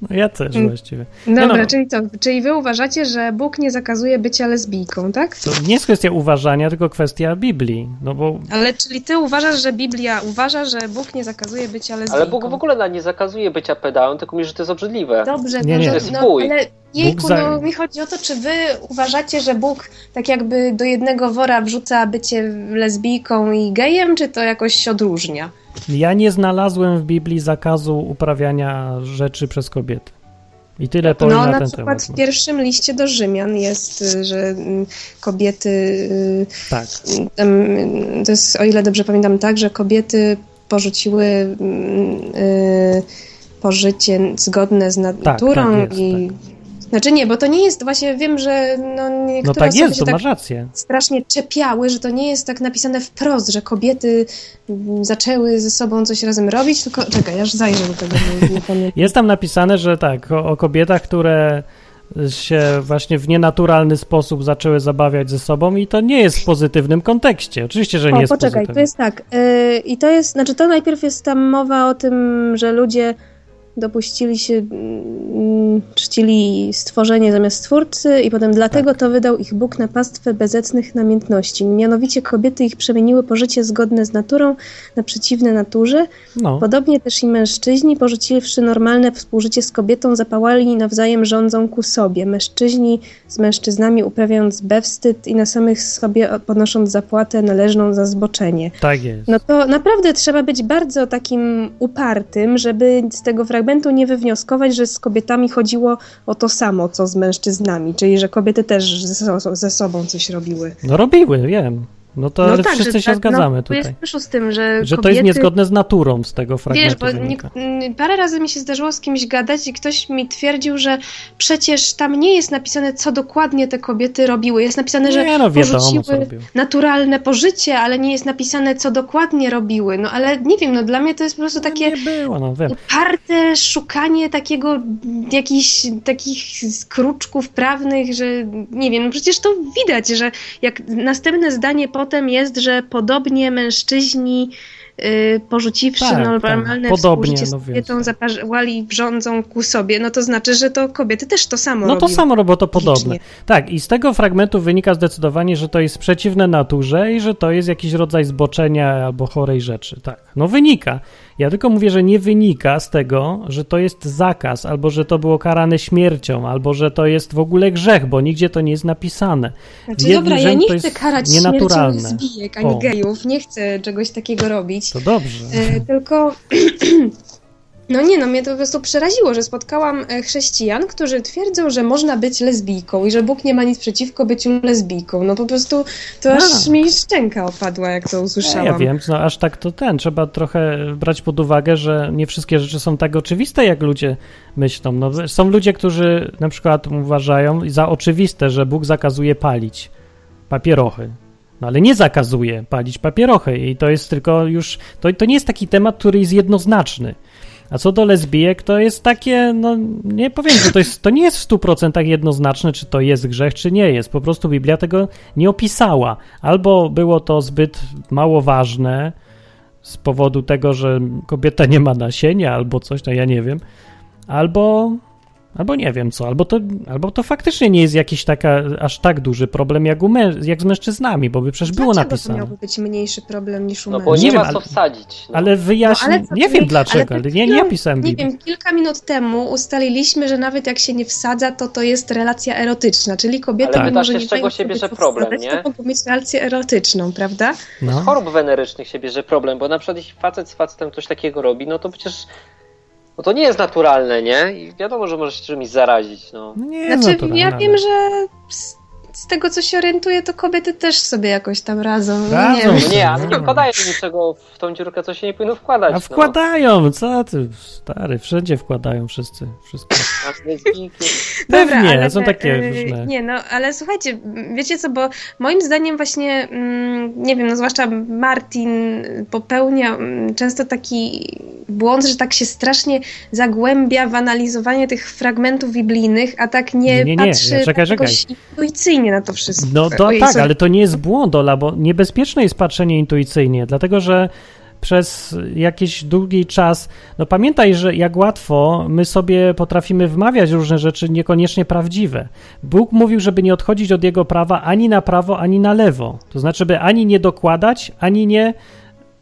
No ja też Mm. właściwie. Dobra, no, czyli co? Czyli wy uważacie, że Bóg nie zakazuje bycia lesbijką, tak? to nie jest kwestia uważania, tylko kwestia Biblii. No bo Ale czyli ty uważasz, że Biblia uważa, że Bóg nie zakazuje bycia lesbijką? Ale Bóg w ogóle na- nie zakazuje bycia pedałem, tylko mówi, że to jest obrzydliwe. Dobrze, Nie, no, nie. że- To jest no, ale jejku, No mi chodzi o to, czy wy uważacie, że Bóg tak jakby do jednego wora wrzuca bycie lesbijką i gejem, czy to jakoś się odróżnia? Ja nie znalazłem w Biblii zakazu uprawiania rzeczy przez kobiety. I tyle powiem No, na, na ten przykład temat. w pierwszym liście do Rzymian jest, y, że mm, kobiety, y, Tak. y, to jest, o ile dobrze pamiętam, tak, że kobiety porzuciły mm, y, pożycie zgodne z naturą tak jest, i... Znaczy nie, bo to nie jest, właśnie wiem, że no, niektóre No tak osoby jest, się tak rację. strasznie czepiały, że to nie jest tak napisane wprost, że kobiety mm, zaczęły ze sobą coś razem robić, tylko czekaj, ja aż zajrzę do tego, nie pamiętam. Jest tam napisane, że tak, o, o kobietach, które się właśnie w nienaturalny sposób zaczęły zabawiać ze sobą i to nie jest w pozytywnym kontekście. Oczywiście, że nie o, jest poczekaj, pozytywny. to jest tak. Yy, I to jest, znaczy to najpierw jest tam mowa o tym, że ludzie dopuścili się. mm, czcili stworzenie zamiast stwórcy i potem dlatego to wydał ich Bóg na pastwę bezecnych namiętności. Mianowicie kobiety ich przemieniły po życie zgodne z naturą na przeciwne naturze. No. Podobnie też i mężczyźni, porzuciwszy normalne współżycie z kobietą, zapałali nawzajem rządzą ku sobie. Mężczyźni z mężczyznami uprawiając bewstyd i na samych sobie podnosząc zapłatę należną za zboczenie. Tak jest. No to naprawdę trzeba być bardzo takim upartym, żeby z tego fragmentu nie wywnioskować, że z kobietami chodziło o to samo, co z mężczyznami, czyli że kobiety też ze, ze sobą coś robiły. No robiły, wiem. No to ale wszyscy że się tak, zgadzamy no, tutaj. Jest też z tym, że, Że kobiety... to jest niezgodne z naturą z tego Wiesz, fragmentu bo wynika. nie, parę razy mi się zdarzyło z kimś gadać i ktoś mi twierdził, że przecież tam nie jest napisane, co dokładnie te kobiety robiły. Jest napisane, że Nie, no wiadomo, naturalne pożycie, ale nie jest napisane, co dokładnie robiły. No ale nie wiem, no dla mnie to jest po prostu takie Nie było, no wiem. uparte szukanie takiego, jakichś takich kruczków prawnych, że nie wiem, no przecież to widać, że jak następne zdanie potem jest, że podobnie mężczyźni y, porzuciwszy Tak, normalne tak, podobnie, współżycie z no więc. kobietą, wrządzą ku sobie, no to znaczy, że to kobiety też to samo No to samo, bo to podobne. Licznie. Tak, i z tego fragmentu wynika zdecydowanie, że to jest przeciwne naturze i że to jest jakiś rodzaj zboczenia albo chorej rzeczy. Tak, no wynika. Ja tylko mówię, że nie wynika z tego, że to jest zakaz, albo że to było karane śmiercią, albo że to jest w ogóle grzech, bo nigdzie to nie jest napisane. Znaczy, dobra, ja nie chcę karać śmiercią nienaturalne. zbijek ani O. gejów, nie chcę czegoś takiego robić. To dobrze. E, tylko. No nie, no mnie to po prostu przeraziło, że spotkałam e, chrześcijan, którzy twierdzą, że można być lesbijką i że Bóg nie ma nic przeciwko byciu lesbijką. No po prostu to aż A. mi szczęka opadła, jak to usłyszałam. Ja wiem, no aż tak to ten. Trzeba trochę brać pod uwagę, że nie wszystkie rzeczy są tak oczywiste, jak ludzie myślą. No, są ludzie, którzy na przykład uważają za oczywiste, że Bóg zakazuje palić papierochy. No ale nie zakazuje palić papierochy i to jest tylko już, to, to nie jest taki temat, który jest jednoznaczny. A co do lesbijek, to jest takie, no nie powiem, że to, jest, to nie jest w 100% jednoznaczne, czy to jest grzech, czy nie jest. Po prostu Biblia tego nie opisała. Albo było to zbyt mało ważne z powodu tego, że kobieta nie ma nasienia, albo coś, no ja nie wiem. Albo, albo nie wiem co, albo to, albo to faktycznie nie jest jakiś taka, aż tak duży problem jak, u mę, jak z mężczyznami, bo by przecież było Dlaczego napisane. to miałby być mniejszy problem niż u No bo mężczyzn? nie wiem, ma co wsadzić. No. Ale wyjaśnij, No, ale co nie ty- wiem dlaczego, ale ale przed nie, nie chwilą, opisałem Nie Biblii. wiem, kilka minut temu ustaliliśmy, że nawet jak się nie wsadza, to to jest relacja erotyczna, czyli kobiety Ale mimo, pytasz że się, nie z czego mają się bierze problem, wsadzać, nie? To mogą mieć relację erotyczną, prawda? Z No. chorób wenerycznych się bierze problem, bo na przykład jeśli facet z facetem coś takiego robi, no to przecież no to nie jest naturalne, nie? I wiadomo, że może się czymś zarazić, no. Nie jest Znaczy, naturalne, ja wiem, że z tego, co się orientuję, to kobiety też sobie jakoś tam radzą. No Radzą nie wiem. No nie, ale nie No. wkładają niczego w tą dziurkę, co się nie powinno wkładać. A wkładają, co ty, stary, wszędzie wkładają wszyscy, wszystko. No. A lesbijki- Pewnie, ale są te- takie e, różne. Nie, no, ale słuchajcie, wiecie co, bo moim zdaniem właśnie, mm, nie wiem, no zwłaszcza Martin popełnia mm, często taki błąd, że tak się strasznie zagłębia w analizowanie tych fragmentów biblijnych, a tak nie, Nie, nie, nie, patrzy czekaj, jakoś na to wszystko. No to tak, ale to nie jest błąd, Ola, bo niebezpieczne jest patrzenie intuicyjnie, dlatego że przez jakiś długi czas, no pamiętaj, że jak łatwo my sobie potrafimy wmawiać różne rzeczy niekoniecznie prawdziwe. Bóg mówił, żeby nie odchodzić od Jego prawa ani na prawo, ani na lewo. To znaczy, by ani nie dokładać, ani nie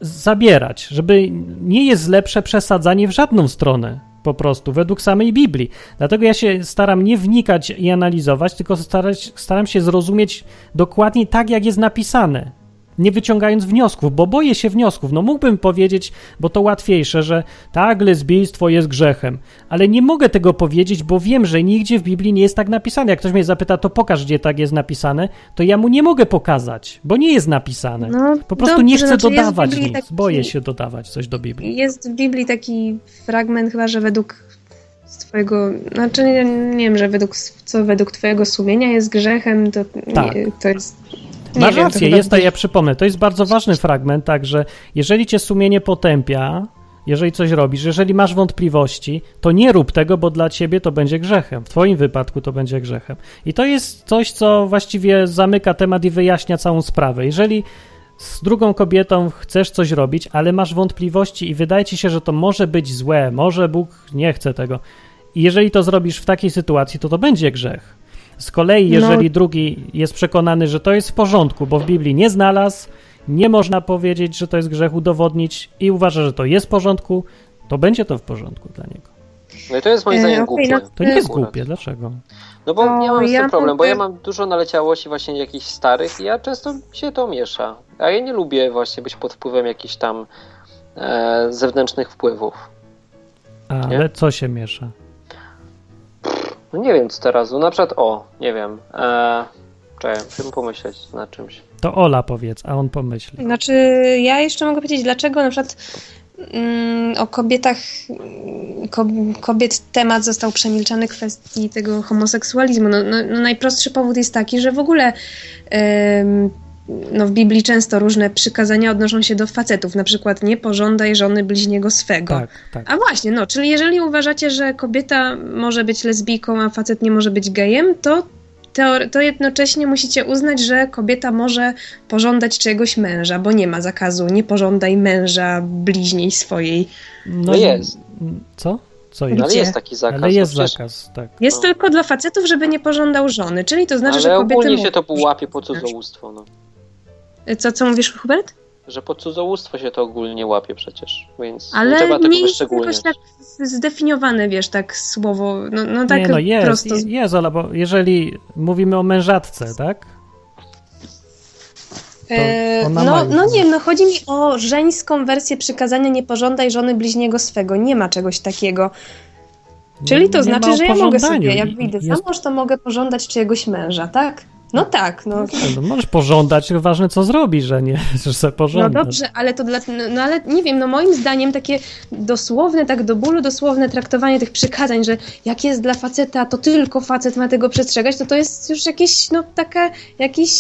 zabierać, żeby nie jest lepsze przesadzanie w żadną stronę. Po prostu, według samej Biblii. Dlatego ja się staram nie wnikać i analizować, tylko starać, staram się zrozumieć dokładnie tak, jak jest napisane. Nie wyciągając wniosków, bo boję się wniosków. No mógłbym powiedzieć, bo to łatwiejsze, że tak, lesbijstwo jest grzechem, ale nie mogę tego powiedzieć, bo wiem, że nigdzie w Biblii nie jest tak napisane. Jak ktoś mnie zapyta, to pokaż, gdzie tak jest napisane, to ja mu nie mogę pokazać, bo nie jest napisane. No, Po prostu dobrze, nie chcę znaczy dodawać nic. taki- Boję się dodawać coś do Biblii. Jest w Biblii taki fragment chyba, że według twojego, znaczy nie, nie wiem, że według, co według twojego sumienia jest grzechem, to, Tak. nie, to jest... Masz wiem, rację, jest to, ja przypomnę, to jest bardzo ważny fragment, także jeżeli cię sumienie potępia, jeżeli coś robisz, jeżeli masz wątpliwości, to nie rób tego, bo dla ciebie to będzie grzechem. W twoim wypadku to będzie grzechem. I to jest coś, co właściwie zamyka temat i wyjaśnia całą sprawę. Jeżeli z drugą kobietą chcesz coś robić, ale masz wątpliwości i wydaje ci się, że to może być złe, może Bóg nie chce tego. I jeżeli to zrobisz w takiej sytuacji, to to będzie grzech. Z kolei, No. jeżeli drugi jest przekonany, że to jest w porządku, bo w Biblii nie znalazł, nie można powiedzieć, że to jest grzech, udowodnić i uważa, że to jest w porządku, to będzie to w porządku dla niego. No i to jest moim E, zdaniem okej, głupie. no To nie jest głupie, dlaczego? No bo To ja mam z ja tym problem, bo ja mam dużo naleciałości właśnie jakichś starych i ja często się to miesza. A ja nie lubię właśnie być pod wpływem jakichś tam e, zewnętrznych wpływów. A, ale co się miesza? No nie wiem co teraz, no na przykład o, nie wiem, e, czekaj, musimy pomyśleć nad czymś. To Ola powiedz, a on pomyśli. Znaczy, ja jeszcze mogę powiedzieć, dlaczego na przykład mm, o kobietach, ko, kobiet temat został przemilczany kwestii tego homoseksualizmu. No, no, no najprostszy powód jest taki, że w ogóle em, no w Biblii często różne przykazania odnoszą się do facetów, na przykład nie pożądaj żony bliźniego swego. Tak, tak. A właśnie, no, czyli jeżeli uważacie, że kobieta może być lesbijką, a facet nie może być gejem, to, teore- to jednocześnie musicie uznać, że kobieta może pożądać czegoś męża, bo nie ma zakazu, nie pożądaj męża bliźniej swojej. No jest. Co? Co No, jest? ale jest taki zakaz. Ale jest no przecież- zakaz, tak. Jest tylko dla facetów, żeby nie pożądał żony, czyli to znaczy, ale że kobiety... ogólnie mogą się to łapie po cudzołóstwo, no. Co, co mówisz, Hubert? Że po cudzołóstwo się to ogólnie łapie przecież, więc nie Ale trzeba tego nie jest jakoś tak zdefiniowane, wiesz, tak słowo, no, no tak nie, no jest, prosto. jest, Ola, bo jeżeli mówimy o mężatce, tak? Ona no, no nie, no chodzi mi o żeńską wersję przykazania nie pożądaj żony bliźniego swego. Nie ma czegoś takiego. Czyli to Nie znaczy, że ja mogę sobie, jak wyjdę jest- za mąż, to mogę pożądać czyjegoś męża, tak? No tak, no. No, możesz pożądać, ważne co zrobisz, a nie, że sobie No dobrze, ale to dla, no, no ale nie wiem, no moim zdaniem takie dosłowne, tak do bólu dosłowne traktowanie tych przykazań, że jak jest dla faceta, to tylko facet ma tego przestrzegać, to to jest już jakieś, no taka, jakieś,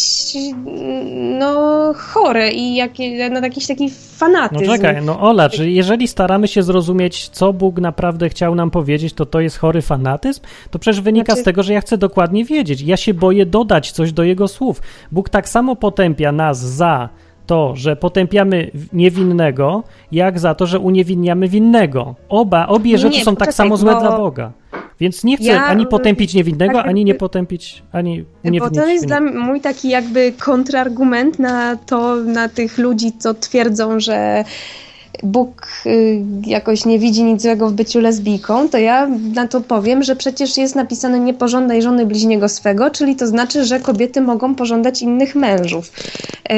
no chore i jakie, no jakiś taki No fanatyzm. czekaj, no Ola, czy jeżeli staramy się zrozumieć, co Bóg naprawdę chciał nam powiedzieć, to to jest chory fanatyzm? To przecież wynika Znaczy- z tego, że ja chcę dokładnie wiedzieć. Ja się boję dodać coś do Jego słów. Bóg tak samo potępia nas za to, że potępiamy niewinnego, jak za to, że uniewinniamy winnego. Oba, obie Nie, rzeczy są tak samo złe bo- dla Boga. Więc nie chcę Ja, ani potępić niewinnego, tak ani nie potępić, ani Bo uniewinnić to jest dla mnie mój taki jakby kontrargument na to, na tych ludzi, co twierdzą, że Bóg y, jakoś nie widzi nic złego w byciu lesbijką, to ja na to powiem, że przecież jest napisane nie pożądaj żony bliźniego swego, czyli to znaczy, że kobiety mogą pożądać innych mężów. Yy,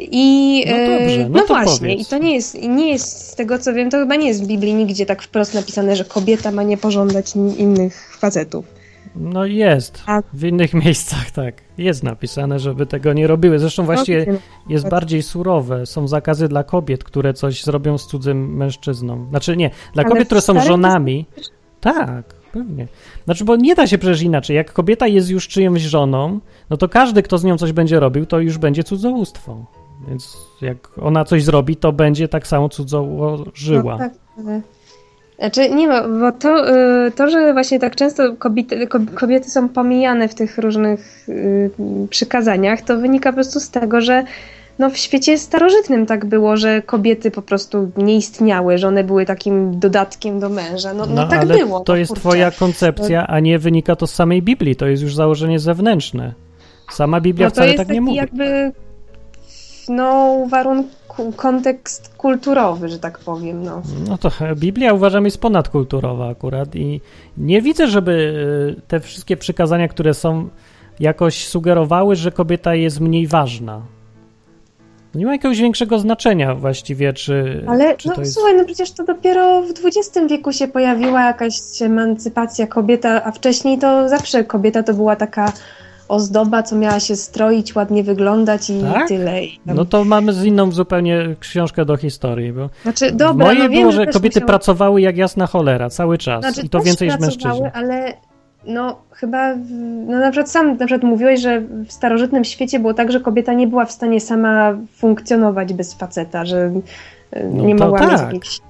I No yy, dobrze, no no właśnie, powiedz. i to nie jest, nie jest z tego co wiem, to chyba nie jest w Biblii nigdzie tak wprost napisane, że kobieta ma nie pożądać in- innych facetów. No jest. W innych miejscach tak. Jest napisane, żeby tego nie robiły. Zresztą właściwie No, jest bardziej surowe. Są zakazy dla kobiet, które coś zrobią z cudzym mężczyzną. Znaczy nie, dla Ale kobiet, które są żonami. Tak, pewnie. Znaczy, bo nie da się przecież inaczej. Jak kobieta jest już czyjąś żoną, no to każdy, kto z nią coś będzie robił, to już będzie cudzołóstwo. Więc jak ona coś zrobi, to będzie tak samo cudzołożyła. No tak, ale... Znaczy, nie ma, bo to, y, to, że właśnie tak często kobiety, ko- kobiety są pomijane w tych różnych y, przykazaniach, to wynika po prostu z tego, że no, w świecie starożytnym tak było, że kobiety po prostu nie istniały, że one były takim dodatkiem do męża. No, no, tak ale było. to no, jest kurczę. twoja koncepcja, a nie wynika to z samej Biblii. To jest już założenie zewnętrzne. Sama Biblia No wcale tak nie mówi. jakby no, warunku, kontekst kulturowy, że tak powiem. No. No to Biblia uważam jest ponadkulturowa akurat i nie widzę, żeby y, te wszystkie przykazania, które są, jakoś sugerowały, że kobieta jest mniej ważna. Nie ma jakiegoś większego znaczenia właściwie, czy, Ale czy no, jest... słuchaj, no przecież to dopiero w XX wieku się pojawiła jakaś emancypacja kobieta, a wcześniej to zawsze kobieta to była taka ozdoba, co miała się stroić, ładnie wyglądać i Tak? tyle. I tam... No to mamy z inną zupełnie książkę do historii, bo Znaczy, dobra, mojej no wiem, było, że że też kobiety musiało- pracowały jak jasna cholera cały czas Znaczy, i to więcej niż mężczyźni. ale no chyba, no na przykład sam na przykład mówiłeś, że w starożytnym świecie było tak, że kobieta nie była w stanie sama funkcjonować bez faceta, że e, No nie mogła mieć tak. jakichś...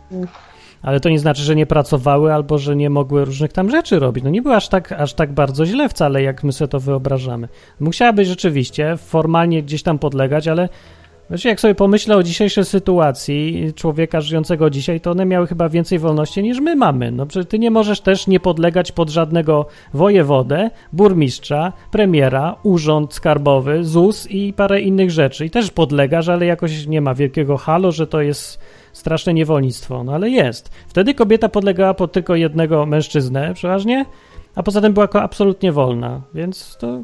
Ale to nie znaczy, że nie pracowały albo że nie mogły różnych tam rzeczy robić. No nie było aż tak, aż tak bardzo źle wcale, jak my sobie to wyobrażamy. Musiałaby rzeczywiście formalnie gdzieś tam podlegać, ale Znaczy, jak sobie pomyślę o dzisiejszej sytuacji człowieka żyjącego dzisiaj, to one miały chyba więcej wolności niż my mamy. No przecież ty nie możesz też nie podlegać pod żadnego wojewodę, burmistrza, premiera, urząd skarbowy, ZUS i parę innych rzeczy. I też podlegasz, ale jakoś nie ma wielkiego halo, że to jest straszne niewolnictwo. No ale jest. Wtedy kobieta podlegała pod tylko jednego mężczyznę przeważnie, a poza tym była absolutnie wolna, więc to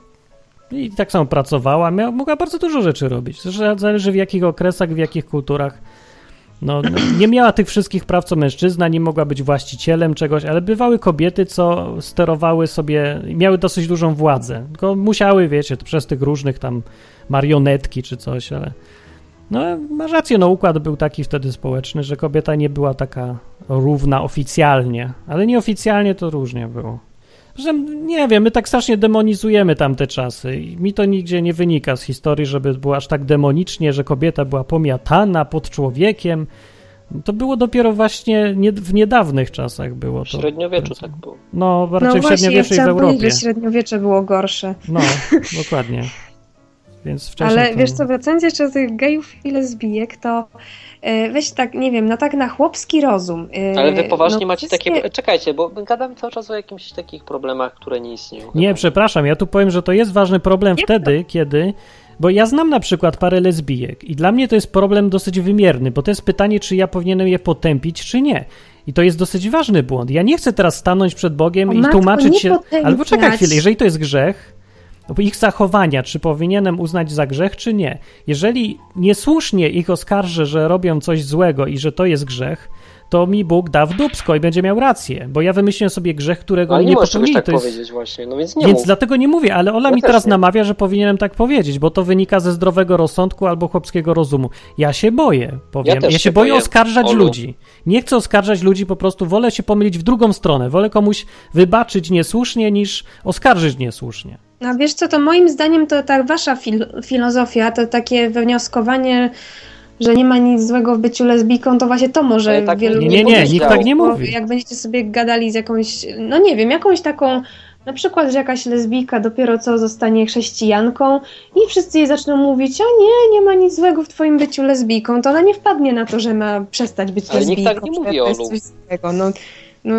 i tak samo pracowała, miała, mogła bardzo dużo rzeczy robić. Zresztą zależy w jakich okresach, w jakich kulturach. No, no, nie miała tych wszystkich praw co mężczyzna, nie mogła być właścicielem czegoś, ale bywały kobiety, co sterowały sobie, miały dosyć dużą władzę. Tylko musiały, wiecie, przez tych różnych tam marionetki czy coś, ale. No, masz rację, no układ był taki wtedy społeczny, że kobieta nie była taka równa oficjalnie, ale nieoficjalnie to różnie było. Że nie wiem, my tak strasznie demonizujemy tamte czasy i mi to nigdzie nie wynika z historii, żeby było aż tak demonicznie, że kobieta była pomiatana pod człowiekiem. To było dopiero właśnie nie, w niedawnych czasach było W to. średniowieczu tak było. No, raczej no w ja średniowieczu i w powiedzieć, Europie. średniowiecze było gorsze. No, dokładnie. Więc wcześniej Ale to... wiesz co, wracając jeszcze do tych gejów i lesbijek, to e, weź tak, nie wiem, no tak na chłopski rozum. e, Ale wy poważnie no, macie wszystkie- takie... Czekajcie, bo gadamy cały czas o jakichś takich problemach, które nie istnieją. Nie, przepraszam, ja tu powiem, że to jest ważny problem wtedy, kiedy. Bo ja znam na przykład parę lesbijek i dla mnie to jest problem dosyć wymierny, bo to jest pytanie, czy ja powinienem je potępić, czy nie. I to jest dosyć ważny błąd. Ja nie chcę teraz stanąć przed Bogiem O i matko, tłumaczyć nie się. potępiać. Ale poczekaj chwilę, jeżeli to jest grzech, ich zachowania, czy powinienem uznać za grzech, czy nie. Jeżeli niesłusznie ich oskarżę, że robią coś złego i że to jest grzech, to mi Bóg da w dupsko i będzie miał rację, bo ja wymyśliłem sobie grzech, którego Ale nie nie popełnili. tak to jest... powiedzieć właśnie, no więc nie Więc mów. dlatego nie mówię, ale Ola Ja mi teraz nie. namawia, że powinienem tak powiedzieć, bo to wynika ze zdrowego rozsądku albo chłopskiego rozumu. Ja się boję, powiem. Ja, też się, się boję boję, oskarżać Olu. ludzi. Nie chcę oskarżać ludzi, po prostu wolę się pomylić w drugą stronę. Wolę komuś wybaczyć niesłusznie, niż oskarżyć niesłusznie. No wiesz co, to moim zdaniem to ta wasza fil- filozofia, to takie wywnioskowanie, że nie ma nic złego w byciu lesbijką, to właśnie to może Ale tak wielu Nie, ludzi nie, nie, powiedzieć, nikt tak nie mówi. Jak będziecie sobie gadali z jakąś, no nie wiem, jakąś taką, na przykład, że jakaś lesbijka dopiero co zostanie chrześcijanką i wszyscy jej zaczną mówić, o nie, nie ma nic złego w twoim byciu lesbijką, to ona nie wpadnie na to, że ma przestać być Ale nikt lesbijką. tak nie mówi, Olu. No, no,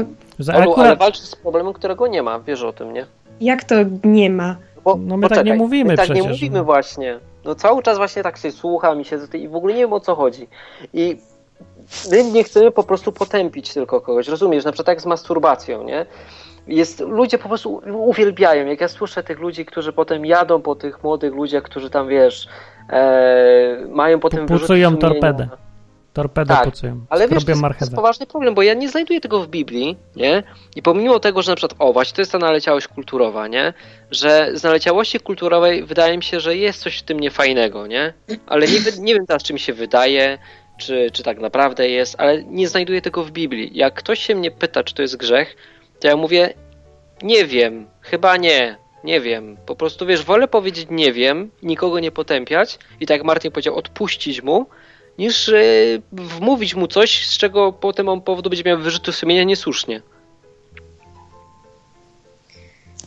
Olu, ale walczy z problemem, którego nie ma, wiesz o tym, nie? Jak to nie ma? Bo, No my tak nie mówimy my tak nie przecież, mówimy no. właśnie. No cały czas właśnie tak się słucham i siedzę i w ogóle nie wiem o co chodzi. I my nie chcemy po prostu potępić tylko kogoś, rozumiesz? Na przykład tak z masturbacją, nie? Jest, ludzie po prostu uwielbiają. Jak ja słyszę tych ludzi, którzy potem jadą po tych młodych ludziach, którzy tam, wiesz, e, mają potem pucują sumienia. torpedę. Torpedę Tak, pucują. Ale wiesz, to jest, to jest poważny problem, bo ja nie znajduję tego w Biblii, nie? I pomimo tego, że na przykład, o właśnie, to jest ta naleciałość kulturowa, nie? Że z naleciałości kulturowej wydaje mi się, że jest coś w tym niefajnego, nie? Ale nie, nie wiem teraz, czy mi się wydaje, czy, czy tak naprawdę jest, ale nie znajduję tego w Biblii. Jak ktoś się mnie pyta, czy to jest grzech, to ja mówię, nie wiem, chyba nie, nie wiem. Po prostu, wiesz, wolę powiedzieć nie wiem, nikogo nie potępiać i tak jak Martin powiedział, odpuścić mu, niż e, wmówić mu coś, z czego potem on powodu będzie miał wyrzuty sumienia niesłusznie.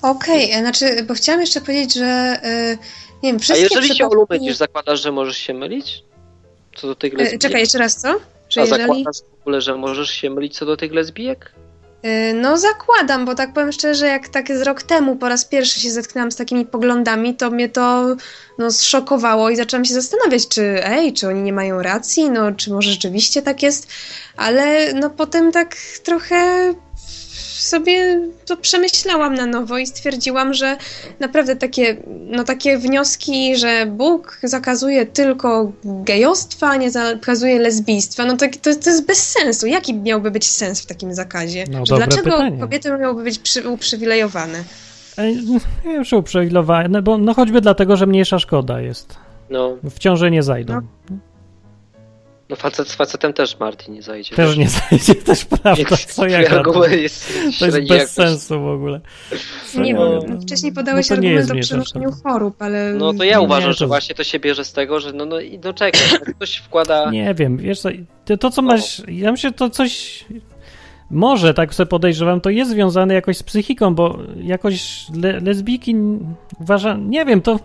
Okej, e, znaczy, bo chciałam jeszcze powiedzieć, że e, nie wiem, A wszystkie jeżeli się przypadki... Olu mylisz, zakładasz, że możesz się mylić? Co do tych lesbijek? Czekaj, jeszcze raz co? Że A jeżeli... zakładasz w ogóle, że możesz się mylić co do tych lesbijek? E, No zakładam, bo tak powiem szczerze, jak tak z rok temu po raz pierwszy się zetknęłam z takimi poglądami, to mnie to no, zszokowało i zaczęłam się zastanawiać, czy ej, czy oni nie mają racji, no czy może rzeczywiście tak jest, ale no potem tak trochę sobie to przemyślałam na nowo i stwierdziłam, że naprawdę takie, no takie wnioski, że Bóg zakazuje tylko gejostwa, nie zakazuje lesbijstwa, no tak, to, to jest bez sensu. Jaki miałby być sens w takim zakazie? No, dlaczego pytanie. kobiety miałyby być przy, uprzywilejowane? Ej, Nie wiem, czy uprzywilejowane, bo no choćby dlatego, że mniejsza szkoda jest. No, W ciąży nie zajdą. No. No facet z facetem też Martin nie zajdzie. Też nie zajdzie, też prawda, co ja argument jest To jest bez jakoś. sensu w ogóle. Co Nie gadam? no, wcześniej podałeś No nie jest argument o przenoszeniu chorób, ale... No to ja Nie, uważam, to- że właśnie to się bierze z tego, że no, no, i no czekaj, jak ktoś wkłada... Nie wiem, wiesz co, to, to co masz, ja myślę, to coś, może tak sobie podejrzewam, to jest związane jakoś z psychiką, bo jakoś le, lesbijki uważam, nie wiem, to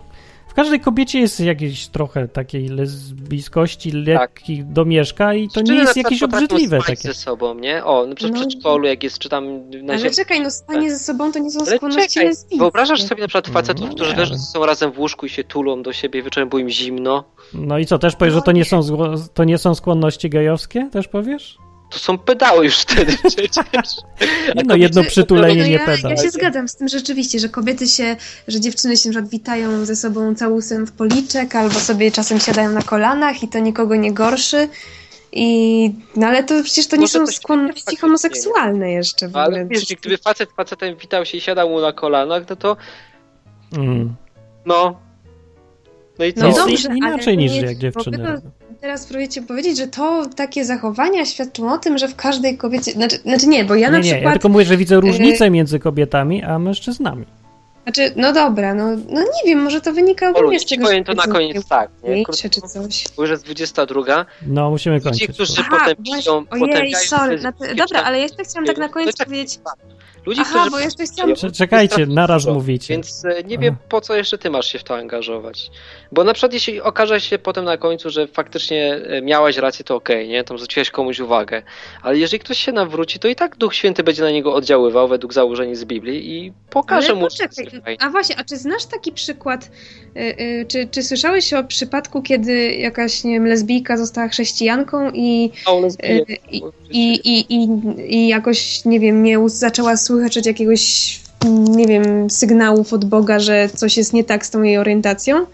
w w każdej kobiecie jest jakieś trochę takiej lesbijskości, lekkich domieszka i to nie jest jakieś obrzydliwe spać takie. ze sobą, nie? O, na przykład w No. przedszkolu, jak jest, czy tam na Ale ziemi- czekaj, no spanie ze sobą to nie są Ale skłonności lesbijskie. wyobrażasz sobie na przykład facetów, No którzy leżą sobą razem w łóżku i się tulą do siebie wieczorem, bo im zimno? No i co, też powiesz, że to nie są, to nie są skłonności gejowskie? Też powiesz? To są pedały już wtedy przecież. A No jedno Czy- przytulenie, no nie ja, pedał. Ja się zgadzam z tym rzeczywiście, że kobiety się, że dziewczyny się na przykład witają ze sobą całusem w policzek, albo sobie czasem siadają na kolanach i to nikogo nie gorszy. I, no ale to przecież to nie Może są skłonności homoseksualne jeszcze w Ale ogóle. wiesz, gdyby facet facetem witał się i siadał mu na kolanach, no to Mm. no. No i co? No dobrze, inaczej niż jak dziewczyny. Teraz próbujecie powiedzieć, że to takie zachowania świadczą o tym, że w każdej kobiecie. Znaczy, znaczy nie, bo ja na Nie, nie, przykład. ja tylko mówię, że widzę y, różnicę między kobietami a mężczyznami. Znaczy, no dobra, no, no nie wiem, może to wynika ja z ci tego, powiem to na koniec tak, nie? mniejsze czy coś. Bo już jest 22. No, musimy kończyć. którzy Aha, piszą, ojej, potępiają sorry. te Na dobra, ale ja jeszcze chciałam tak na czarnych. koniec No czekaj, powiedzieć. Ludzie, Aha, którzy bo jeszcze chciałam... Cze- Czekajcie, naraz dużo. mówicie. Więc e, nie wiem, po co jeszcze ty masz się w to angażować. Bo na przykład jeśli okaże się potem na końcu, że faktycznie e, miałaś rację, to okej, nie? Tam zwróciłeś komuś uwagę. Ale jeżeli ktoś się nawróci, to i tak Duch Święty będzie na niego oddziaływał według założeń z Biblii i pokaże Ale mu, poczekaj, a właśnie, a czy znasz taki przykład, y, czy, czy słyszałeś o przypadku, kiedy jakaś, nie wiem, lesbijka została chrześcijanką i, O, i, i, i, i, i jakoś, nie wiem, nie zaczęła słyszeć jakiegoś, nie wiem, sygnałów od Boga, że coś jest nie tak z tą jej orientacją?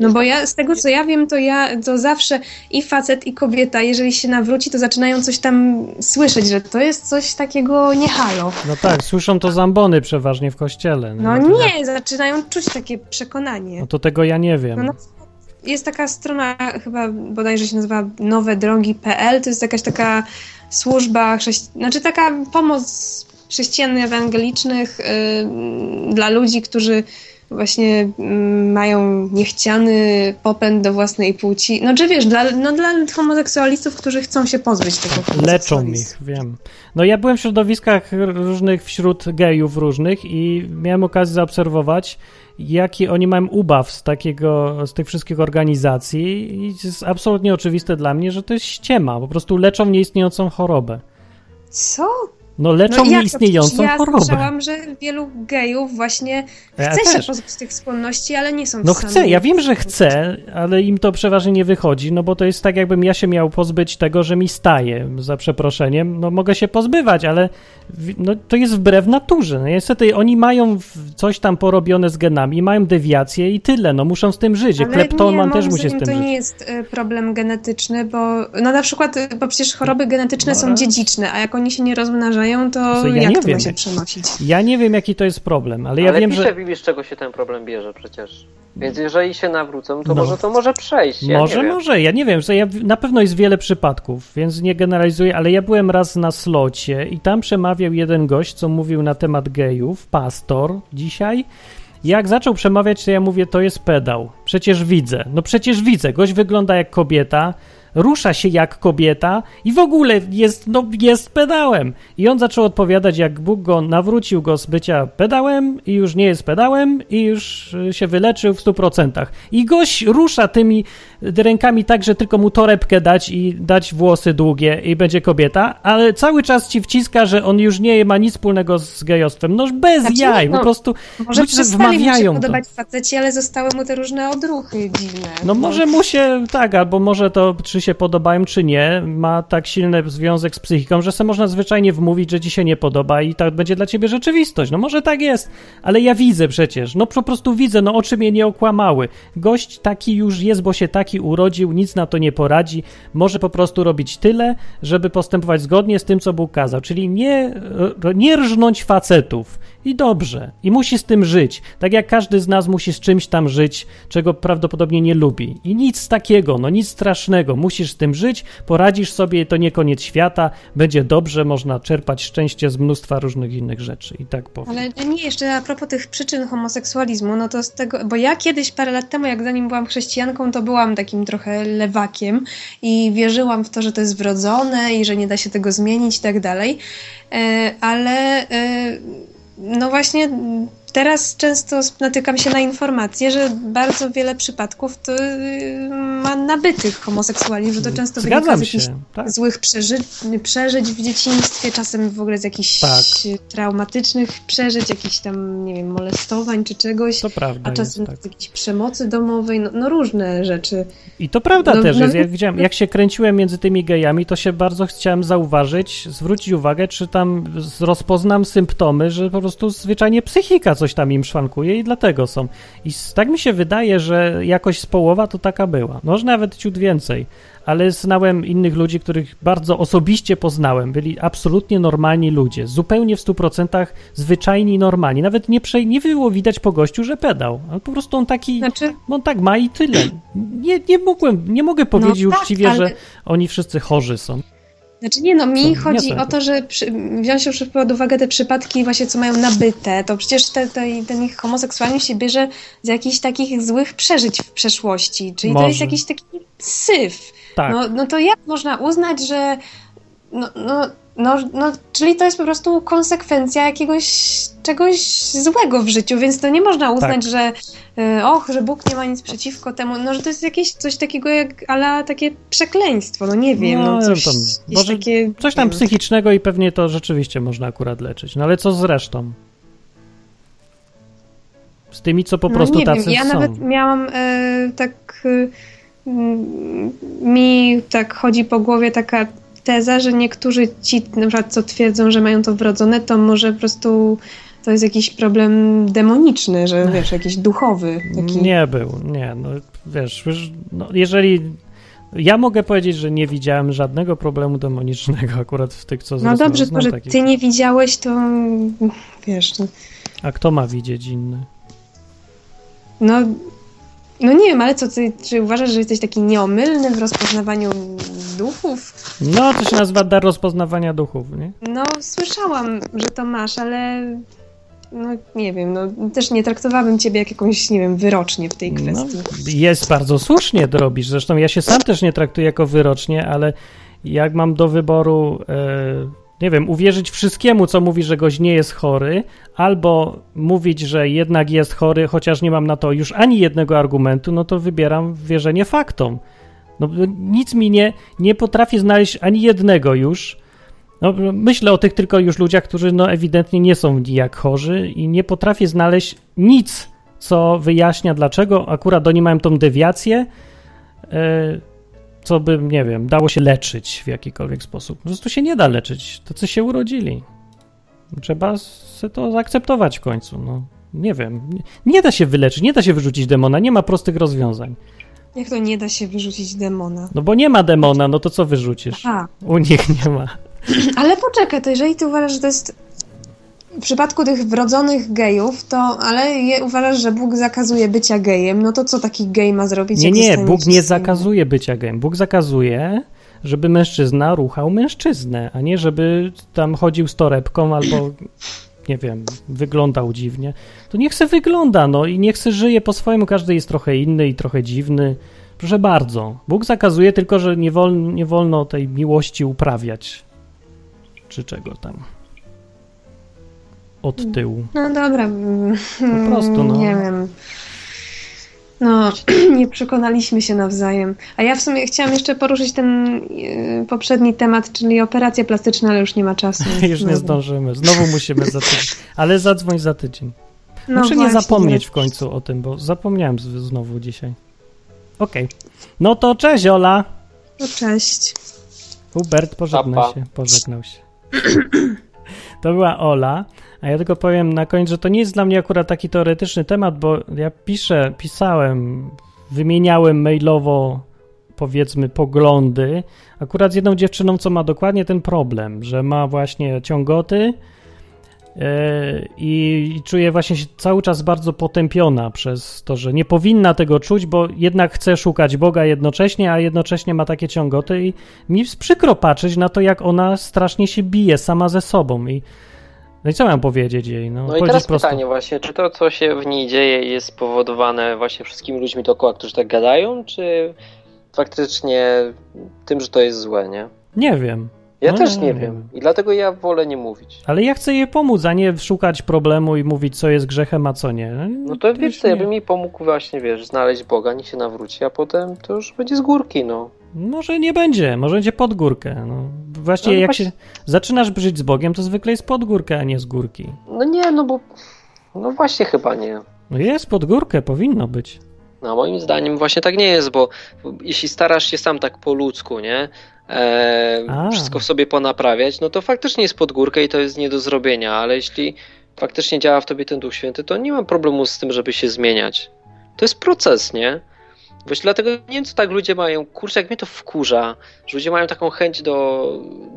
No bo ja, z tego co ja wiem, to ja, to zawsze i facet, i kobieta, jeżeli się nawróci, to zaczynają coś tam słyszeć, że to jest coś takiego nie halo. No tak, słyszą to zambony przeważnie w kościele. No ja- nie, zaczynają czuć takie przekonanie. No to tego ja nie No, wiem. na przykład jest taka strona, chyba bodajże się nazywa nowedrogi.pl, to jest jakaś taka służba, chrześci- znaczy taka pomoc chrześcijan ewangelicznych y, dla ludzi, którzy właśnie y, mają niechciany popęd do własnej płci. No czy wiesz, dla, no, dla homoseksualistów, którzy chcą się pozbyć tego Leczą homoseksualizmu. ich, wiem. No ja byłem w środowiskach różnych, wśród gejów różnych i miałem okazję zaobserwować, jaki oni mają ubaw z takiego, z tych wszystkich organizacji i jest absolutnie oczywiste dla mnie, że to jest ściema, po prostu leczą nieistniejącą chorobę. Co? No leczą to? nieistniejącą Przecież ja chorobę. słyszałam, że wielu gejów właśnie Ja chce się pozbyć tych skłonności, ale nie są w No stanie. chcę, ja wiem, że chcę, ale im to przeważnie nie wychodzi, no bo to jest tak, jakbym ja się miał pozbyć tego, że mi staje, za przeproszeniem. No mogę się pozbywać, ale no, to jest wbrew naturze. No, niestety oni mają coś tam porobione z genami, mają dewiacje i tyle, no muszą z tym żyć. Ale Kleptoman nie, też musi z tym to żyć. nie jest y, problem genetyczny, bo no na przykład, bo przecież choroby genetyczne No są dziedziczne, a jak oni się nie rozmnażają, to Co, ja jak nie to wiem. ma się przenosić? Ja nie wiem, jaki to jest problem, ale ja Ale wiem, pisze że Biblii, z czego się ten problem bierze przecież. Więc jeżeli się nawrócą, to No. może to może przejść. Ja może, może, ja nie wiem, że ja, na pewno jest wiele przypadków, więc nie generalizuję, ale ja byłem raz na slocie i tam przemawiał jeden gość, co mówił na temat gejów, pastor dzisiaj. Jak zaczął przemawiać, to ja mówię, to jest pedał. Przecież widzę. No przecież widzę. Gość wygląda jak kobieta, rusza się jak kobieta i w ogóle jest, no, jest pedałem. I on zaczął odpowiadać, jak Bóg go nawrócił go z bycia pedałem i już nie jest pedałem i już y, się wyleczył w 100%. I gość rusza tymi rękami tak, że tylko mu torebkę dać i dać włosy długie i będzie kobieta, ale cały czas ci wciska, że on już nie ma nic wspólnego z gejostwem. No bez Znaczy, jaj, no, po prostu Może ludzie przestali mu się wmawiają to. podobać faceci, ale zostały mu te różne odruchy dziwne. No może mu się, tak, albo może to, czy się podobają, czy nie, ma tak silny związek z psychiką, że se można zwyczajnie wmówić, że ci się nie podoba i tak będzie dla ciebie rzeczywistość. No może tak jest, ale ja widzę przecież, no po prostu widzę, no oczy mnie nie okłamały. Gość taki już jest, bo się urodził, nic na to nie poradzi, może po prostu robić tyle, żeby postępować zgodnie z tym, co Bóg kazał, czyli nie, nie rżnąć facetów. I dobrze. I musi z tym żyć. Tak jak każdy z nas musi z czymś tam żyć, czego prawdopodobnie nie lubi. I nic takiego, no nic strasznego. Musisz z tym żyć, poradzisz sobie, to nie koniec świata, będzie dobrze, można czerpać szczęście z mnóstwa różnych innych rzeczy. I tak powiem. Ale nie, jeszcze a propos tych przyczyn homoseksualizmu, no to z tego, bo ja kiedyś parę lat temu, jak zanim byłam chrześcijanką, to byłam takim trochę lewakiem i wierzyłam w to, że to jest wrodzone i że nie da się tego zmienić i tak dalej. E, Ale e, no właśnie teraz często natykam się na informacje, że bardzo wiele przypadków to y, ma nabytych homoseksualizm, że to często wynika Zgadzam z jakichś się, tak. złych przeżyć, przeżyć w dzieciństwie, czasem w ogóle z jakichś Tak. traumatycznych przeżyć, jakichś tam, nie wiem, molestowań czy czegoś, To prawda a czasem jest, tak. z jakiejś przemocy domowej, no, no różne rzeczy. I to prawda No, też no, jest. Jak, widziałem, jak się kręciłem między tymi gejami, to się bardzo chciałem zauważyć, zwrócić uwagę, czy tam rozpoznam symptomy, że po prostu zwyczajnie psychika coś tam im szwankuje i dlatego są. I tak mi się wydaje, że jakoś z połowa to taka była. Może nawet ciut więcej. Ale znałem innych ludzi, których bardzo osobiście poznałem. Byli absolutnie normalni ludzie. Zupełnie w 100% zwyczajni, normalni. Nawet nie, prze, nie było widać po gościu, że pedał. Ale po prostu on taki. Znaczy, on tak ma i tyle. Nie, nie mogłem, nie mogę powiedzieć tak, uczciwie, ale- że oni wszyscy chorzy są. Znaczy nie no, mi Co? chodzi o to, że przy, wziąć już pod uwagę te przypadki właśnie, co mają nabyte, to przecież te, te, ten ich homoseksualizm się bierze z jakichś takich złych przeżyć w przeszłości, czyli to Może. jest jakiś taki syf. Tak. No, no to jak można uznać, że no, no, no, no, czyli to jest po prostu konsekwencja jakiegoś czegoś złego w życiu, więc to nie można uznać, Tak. że y, och, że Bóg nie ma nic przeciwko temu, no że to jest jakieś coś takiego jak ala takie przekleństwo, no nie wiem, no, No, coś, tam, może takie, Coś tam psychicznego i pewnie to rzeczywiście można akurat leczyć. No ale co z resztą? Z tymi, co po prostu no, nie tacy wiem. Ja są. nawet miałam e, tak mm, mi tak chodzi po głowie taka teza, że niektórzy ci na przykład co twierdzą, że mają to wrodzone, to może po prostu to jest jakiś problem demoniczny, że wiesz, jakiś duchowy. Taki... Nie był, nie. No, wiesz, już, no, jeżeli... Ja mogę powiedzieć, że nie widziałem żadnego problemu demonicznego akurat w tych, co No dobrze, to, że takich. ty nie widziałeś, to wiesz, no, A kto ma widzieć inny? no, no nie wiem, ale co, ty, czy uważasz, że jesteś taki nieomylny w rozpoznawaniu duchów? No, to się nazywa dar rozpoznawania duchów, nie? No, słyszałam, że to masz, ale no nie wiem, no też nie traktowałabym ciebie jak jakąś, nie wiem, wyrocznie w tej kwestii. No, jest bardzo słusznie to robisz. Zresztą ja się sam też nie traktuję jako wyrocznie, ale jak mam do wyboru, e, nie wiem, uwierzyć wszystkiemu, co mówi, że gość nie jest chory, albo mówić, że jednak jest chory, chociaż nie mam na to już ani jednego argumentu, no to wybieram wierzenie faktom. No, nic mi nie, nie potrafię znaleźć ani jednego już. No, myślę o tych tylko już ludziach, którzy no, ewidentnie nie są nijak chorzy i nie potrafię znaleźć nic, co wyjaśnia, dlaczego akurat oni mają tą dewiację, e, co by, nie wiem, dało się leczyć w jakikolwiek sposób. Po prostu się nie da leczyć. To, co się urodzili. Trzeba se to zaakceptować w końcu. No, nie wiem. Nie, nie da się wyleczyć, nie da się wyrzucić demona, nie ma prostych rozwiązań. Jak to nie da się wyrzucić demona? No bo nie ma demona, no to co wyrzucisz? Aha. U nich nie ma. Ale poczekaj, to jeżeli ty uważasz, że to jest w przypadku tych wrodzonych gejów, to ale je, uważasz, że Bóg zakazuje bycia gejem, no to co taki gej ma zrobić? Nie, nie, Bóg nie zakazuje bycia gejem. Bóg zakazuje, żeby mężczyzna ruchał mężczyznę, a nie żeby tam chodził z torebką albo, nie wiem, wyglądał dziwnie. To niech se wygląda, no i niech se żyje po swojemu. Każdy jest trochę inny i trochę dziwny. Proszę bardzo. Bóg zakazuje tylko, że nie wolno, nie wolno tej miłości uprawiać. Czy czego tam. Od tyłu. No dobra. mm, Po prostu, no. Nie wiem. No, nie przekonaliśmy się nawzajem. A ja w sumie chciałam jeszcze poruszyć ten e, poprzedni temat, czyli operacje plastyczne, ale już nie ma czasu. Już nie zdążymy. Znowu musimy za tydzień. Ale zadzwoń za tydzień. No Muszę nie właśnie, zapomnieć no. w końcu o tym, bo zapomniałem z- znowu dzisiaj. Okej. No to cześć, Ola. No cześć. Hubert pożegnał się. Pożegnał się. To była Ola. A ja tylko powiem na koniec, że to nie jest dla mnie akurat taki teoretyczny temat, bo ja piszę, pisałem, wymieniałem mailowo powiedzmy poglądy, akurat z jedną dziewczyną, co ma dokładnie ten problem, że ma właśnie ciągoty i, i czuje właśnie się cały czas bardzo potępiona przez to, że nie powinna tego czuć, bo jednak chce szukać Boga jednocześnie, a jednocześnie ma takie ciągoty i mi przykro patrzeć na to, jak ona strasznie się bije sama ze sobą i no i co mam powiedzieć jej? No, No i teraz prosto. pytanie właśnie, czy to, co się w niej dzieje, jest spowodowane właśnie wszystkimi ludźmi dookoła, którzy tak gadają, czy faktycznie tym, że to jest złe, nie? Nie wiem. Ja No, też ja nie nie wiem. wiem. I dlatego ja wolę nie mówić. Ale ja chcę jej pomóc, a nie szukać problemu i mówić, co jest grzechem, a co nie. No to wiesz co, ja bym mi pomógł właśnie, wiesz, znaleźć Boga, niech się nawróci, a potem to już będzie z górki, no. Może nie będzie, może będzie pod górkę. No. Właśnie No, jak właśnie- się zaczynasz żyć z Bogiem, to zwykle jest pod górkę, a nie z górki. No nie, no bo... No właśnie chyba nie. No jest pod górkę, powinno być. No moim zdaniem właśnie tak nie jest, bo jeśli starasz się sam tak po ludzku, nie? E, wszystko w sobie ponaprawiać, no to faktycznie jest pod górkę i to jest nie do zrobienia, ale jeśli faktycznie działa w tobie ten Duch Święty, to nie mam problemu z tym, żeby się zmieniać. To jest proces, nie? Właśnie dlatego nie wiem, co tak ludzie mają. Kurczę, jak mnie to wkurza, że ludzie mają taką chęć do,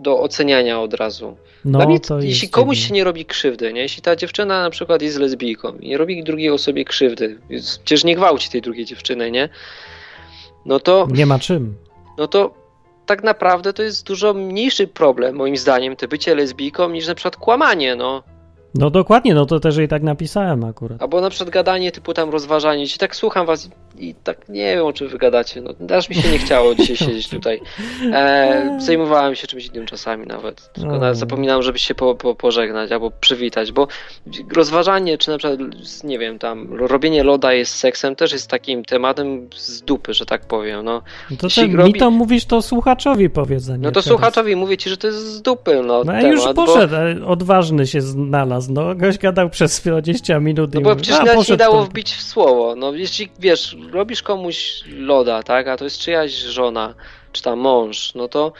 do oceniania od razu. No Dla mnie, to jest jeśli komuś dziwne. się nie robi krzywdy, nie? jeśli ta dziewczyna na przykład jest lesbijką i nie robi drugiej osobie krzywdy, przecież nie gwałci tej drugiej dziewczyny, nie? No to, Nie ma czym. no to tak naprawdę to jest dużo mniejszy problem, moim zdaniem, te bycie lesbijką, niż na przykład kłamanie, no. No dokładnie, no to też jej tak napisałem akurat. Albo na przykład gadanie typu tam rozważanie. Dzisiaj tak słucham was i, tak nie wiem o czym wy gadacie. No, aż mi się nie chciało dzisiaj siedzieć tutaj. E, zajmowałem się czymś innym czasami nawet. Tylko nawet zapominałem, żeby się po, po, pożegnać albo przywitać, bo rozważanie, czy na przykład, nie wiem, tam robienie loda jest seksem, też jest takim tematem z dupy, że tak powiem. No, No to ten, robi- mi to mówisz, to słuchaczowi powiedzenie. no to słuchaczowi mówię ci, że to jest z dupy. No, No temat, już bo- poszedł, e, odważny się znalazł. No, goś gadał przez 20 minut No i bo przecież nawet nie dało wbić w słowo. No jeśli wiesz, robisz komuś loda, tak, a to jest czyjaś żona, czy tam mąż, no to.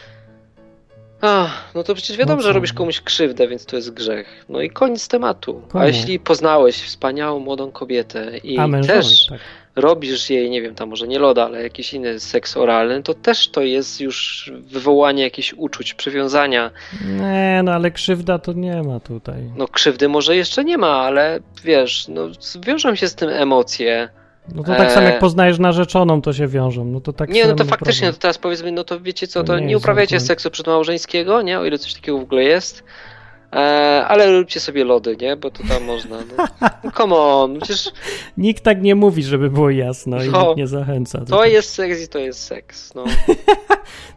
Ach, no to przecież wiadomo, No że robisz komuś krzywdę, więc to jest grzech. No i koniec tematu. Komu? A jeśli poznałeś wspaniałą młodą kobietę i A mężowi, też tak. robisz jej, nie wiem, tam może nie loda, ale jakiś inny seks oralny, to też to jest już wywołanie jakichś uczuć, przywiązania. Nie, no ale krzywda to nie ma tutaj. No krzywdy może jeszcze nie ma, ale wiesz, no wiążą się z tym emocje. No to tak samo jak Eee, poznajesz narzeczoną, to się wiążą. No to tak Nie, no to faktycznie, no to teraz powiedzmy, no to wiecie co, To to nie nie, uprawiajcie seksu przedmałżeńskiego, nie? O ile coś takiego w ogóle jest. E, ale róbcie sobie lody, nie? Bo to tam można. No. No Come on, przecież Nikt tak nie mówi, żeby było jasno i No, nikt nie zachęca. to tego. jest seks i to jest seks. No.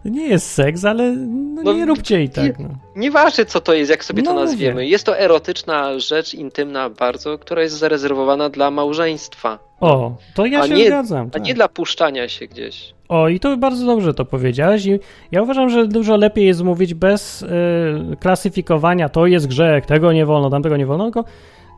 To nie jest seks, ale no, No, nie róbcie i tak. No. Nieważne co to jest, jak sobie No to mówię. nazwiemy. Jest to erotyczna rzecz, intymna bardzo, która jest zarezerwowana dla małżeństwa. O, to ja A się nie- zgadzam. A Tak. nie dla puszczania się gdzieś. O, i to bardzo dobrze to powiedziałeś. I ja uważam, że dużo lepiej jest mówić bez y, klasyfikowania, to jest grzech, tego nie wolno, tamtego nie wolno, tylko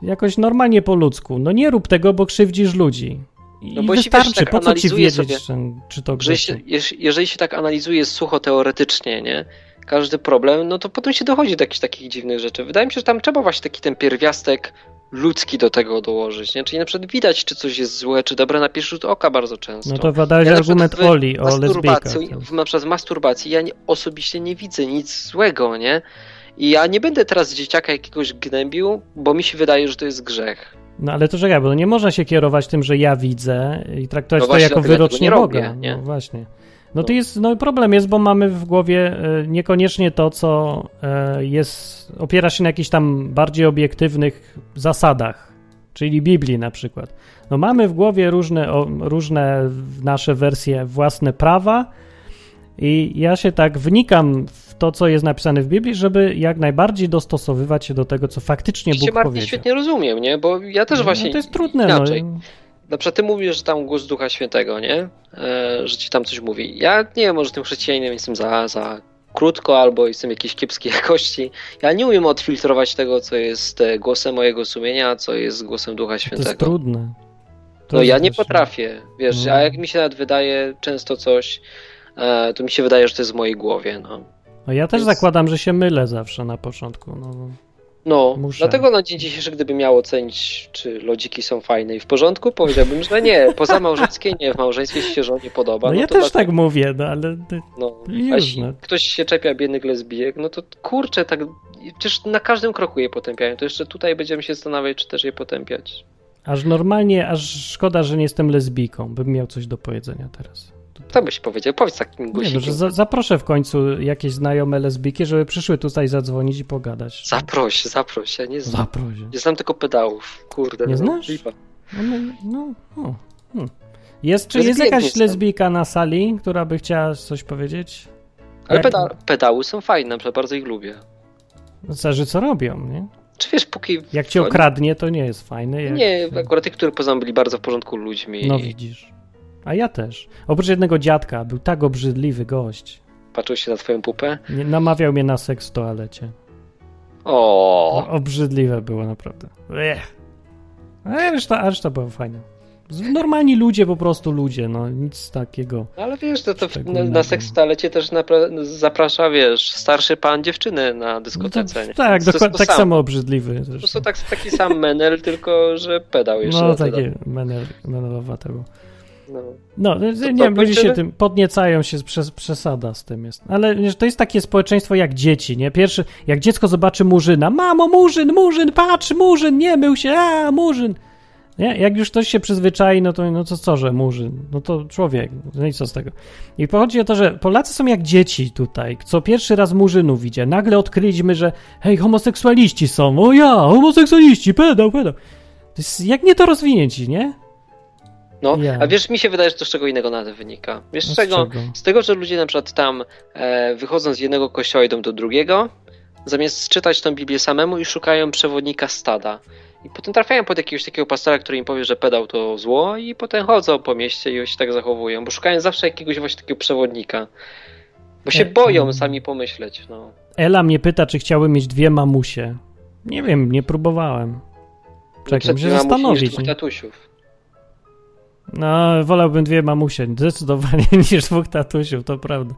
jakoś normalnie po ludzku. No nie rób tego, bo krzywdzisz ludzi. I No bo wystarczy, tak po co ci wiedzieć, sobie- czy, to Jeżeli grzech. się, jeż- jeżeli się tak analizuje sucho teoretycznie, nie? Każdy problem, no to potem się dochodzi do jakichś takich dziwnych rzeczy. Wydaje mi się, że tam trzeba właśnie taki ten pierwiastek ludzki do tego dołożyć, nie? Czyli na przykład widać, czy coś jest złe, czy dobre na pierwszy rzut oka bardzo często. No to badałeś Ja argument w Oli o lesbijkach. masturbacji, w, na przykład w masturbacji ja nie, osobiście nie widzę nic złego, nie? I ja nie będę teraz dzieciaka jakiegoś gnębił, bo mi się wydaje, że to jest grzech. No ale to czekaj, bo nie można się kierować tym, że ja widzę i traktować No to jako wyrocznie nie Boga. robię, nie? No właśnie. No to jest, no problem jest, bo mamy w głowie e, niekoniecznie to, co e, jest, opiera się na jakichś tam bardziej obiektywnych zasadach, czyli Biblii na przykład. No mamy w głowie różne, różne nasze wersje, własne prawa i ja się tak wnikam w to, co jest napisane w Biblii, żeby jak najbardziej dostosowywać się do tego, co faktycznie Cię Bóg Martin powiedział. świetnie rozumiem, nie? Bo ja też No, właśnie to jest trudne, inaczej. no. Na przykład ty mówisz, że tam głos Ducha Świętego, nie? E, że ci tam coś mówi. Ja nie wiem, może tym chrześcijaninem jestem za, za krótko, albo jestem jakiejś kiepskiej jakości. Ja nie umiem odfiltrować tego, co jest e, głosem mojego sumienia, a co jest głosem Ducha To Świętego. jest trudne. To No jest ja nie właśnie- potrafię, wiesz, No. a jak mi się nawet wydaje często coś, e, to mi się wydaje, że to jest w mojej głowie, no. No ja też Więc- zakładam, że się mylę zawsze na początku. No, no. Muszę. dlatego na dzień dzisiejszy, gdyby miał ocenić, czy lodziki są fajne i w porządku, powiedziałbym, że nie, poza małżeńskie nie, w małżeństwie się żonie podoba. no no ja też tak mówię, no ale No, jeśli no. ktoś się czepia biednych lesbijek, no to kurczę, tak, przecież na każdym kroku je potępiają, to jeszcze tutaj będziemy się zastanawiać, czy też je potępiać. aż normalnie, aż szkoda, że nie jestem lesbijką, bym miał coś do powiedzenia teraz. Co byś powiedział? Powiedz takim Nie, guzikiem. no, zaproszę w końcu jakieś znajome lesbijki, żeby przyszły tutaj zadzwonić i pogadać. Zaproś, zaproś, ja nie znam. Zaproś. Nie znam tylko pedałów, kurde. Nie no, znasz? lipa. No, no, no. Hmm. Jest, czy jest nie jakaś lesbijka na sali, która by chciała coś powiedzieć? Ale Jak- peda pedały są fajne, bardzo ich lubię. Zależy co robią, nie? Czy wiesz, póki... Jak cię okradnie, to nie jest fajne. Jak... Nie, akurat tych, które poznałem, byli bardzo w porządku ludźmi. No widzisz. A ja też. Oprócz jednego dziadka, był tak obrzydliwy gość. Patrzył się na twoją pupę. Nie, namawiał mnie na seks w toalecie. O, No, obrzydliwe było naprawdę. Ech. A reszta, a reszta była fajna. Normalni ludzie, po prostu ludzie, no nic takiego. ale wiesz, to, to w- na, na seks w toalecie też napra- zaprasza, wiesz, starszy pan dziewczynę na No to, dyskotece. nie? tak, To- to dokładnie, tak samo. samo obrzydliwy. Po Zresztą. prostu tak, taki sam menel, tylko że pedał jeszcze. No na tyle. takie menel, menelowate było. No. No, nie wiem, ludzie się tym podniecają się, przez, przesada z tym jest. Ale wiesz, to jest takie społeczeństwo jak dzieci, nie? Pierwszy, jak dziecko zobaczy murzyna, mamo, murzyn, murzyn, patrz, murzyn, nie mył się, a, murzyn. Nie? Jak już ktoś się przyzwyczai, no to no to co, że murzyn? No to człowiek, no i co z tego? I chodzi o to, że Polacy są jak dzieci tutaj, co pierwszy raz murzynów widzi. Nagle odkryliśmy, że hej, homoseksualiści są, o ja, homoseksualiści, pedał, pedał. To jest jak nie to rozwinięci, nie? No, Ja. a wiesz, mi się wydaje, że to z czego innego nawet wynika. Wiesz No z czego? czego? Z tego, że ludzie na przykład tam e, wychodzą z jednego kościoła idą do drugiego, zamiast czytać tą Biblię samemu i szukają przewodnika stada. I potem trafiają pod jakiegoś takiego pastora, który im powie, że pedał to zło i potem chodzą po mieście i się tak zachowują, bo szukają zawsze jakiegoś właśnie takiego przewodnika. Bo się E, boją mm. sami pomyśleć, no. Ela mnie pyta, czy chciały mieć dwie mamusie. Nie wiem, nie próbowałem. Czekaj, muszę zastanowić. Nie? tatusiów. No, wolałbym dwie mamusie, zdecydowanie niż dwóch tatusiów, to prawda.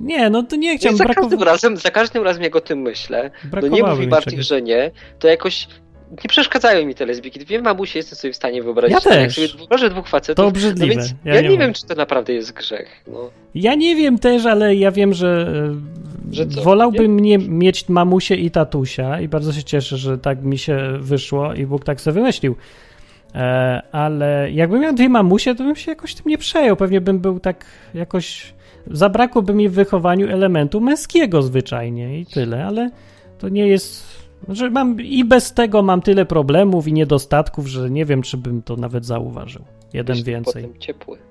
Nie, no to nie No i chciałem za brakowa- każdym razem, za każdym razem jak o tym myślę, no nie mówi czegoś. że nie, to jakoś nie przeszkadzają mi te lesbijki. Dwie mamusie jestem sobie w stanie wyobrazić. Ja ale też. Jak sobie wyobrażę dwóch facetów, To obrzydliwe. No więc Ja ja, nie nie, wiem, czy to naprawdę jest grzech. No. Ja nie wiem też, ale ja wiem, że, e, Że co? wolałbym nie mieć mamusię i tatusia i bardzo się cieszę, że tak mi się wyszło i Bóg tak sobie wymyślił. E, ale jakbym miał dwie mamusie, to bym się jakoś tym nie przejął. Pewnie bym był tak jakoś... Zabrakłoby mi w wychowaniu elementu męskiego zwyczajnie i tyle, ale to nie jest... Że mam, I bez tego mam tyle problemów i niedostatków, że nie wiem, czy bym to nawet zauważył. Jeden więcej. Potem ciepły.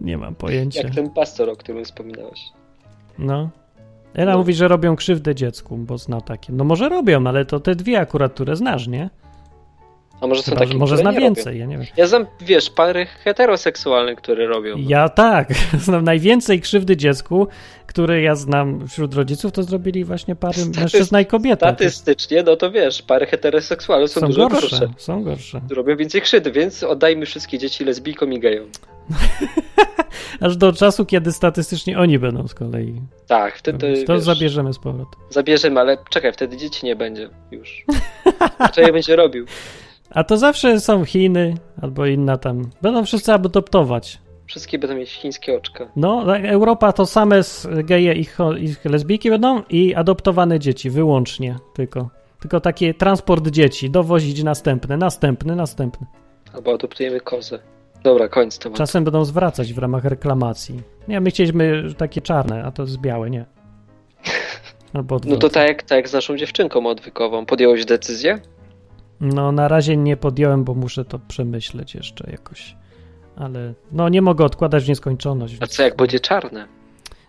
Nie mam pojęcia. Jak ten pastor, o którym wspominałeś. No. Ela No. mówi, że robią krzywdę dziecku, bo zna takie. No może robią, ale to te dwie akurat, które znasz, nie? A może są takie, że może które zna nie więcej, Robią. ja nie wiem. Ja znam, wiesz, pary heteroseksualne, które robią. Ja tak, znam najwięcej krzywdy dziecku, które ja znam wśród rodziców, to zrobili właśnie pary mężczyzna i kobieta. Statystycznie, no to wiesz, pary heteroseksualne są, Są dużo gorsze, gorsze. są gorsze. Robią więcej krzywdy, więc oddajmy wszystkie dzieci lesbijkom i gejom. Aż do czasu, kiedy statystycznie oni będą z kolei. Tak, wtedy to wiesz, zabierzemy z powrotem. zabierzemy, ale czekaj, wtedy dzieci nie będzie już. Kto je będzie robił? A to zawsze są Chiny albo inna tam. Będą wszyscy adoptować. Wszystkie będą mieć chińskie oczka. No, Europa to same geje i, i lesbijki będą i adoptowane dzieci, wyłącznie tylko. Tylko taki transport dzieci, dowozić następne, następny, następny. Albo adoptujemy kozę. Dobra, koniec tematu. Czasem będą zwracać w ramach reklamacji. Nie, my chcieliśmy takie czarne, a to jest białe, nie. Albo No to tak jak, tak jak z naszą dziewczynką odwykową. Podjąłeś decyzję? No, na razie nie podjąłem, bo muszę to przemyśleć jeszcze jakoś. Ale no, nie mogę odkładać w nieskończoność. A co jak będzie czarne?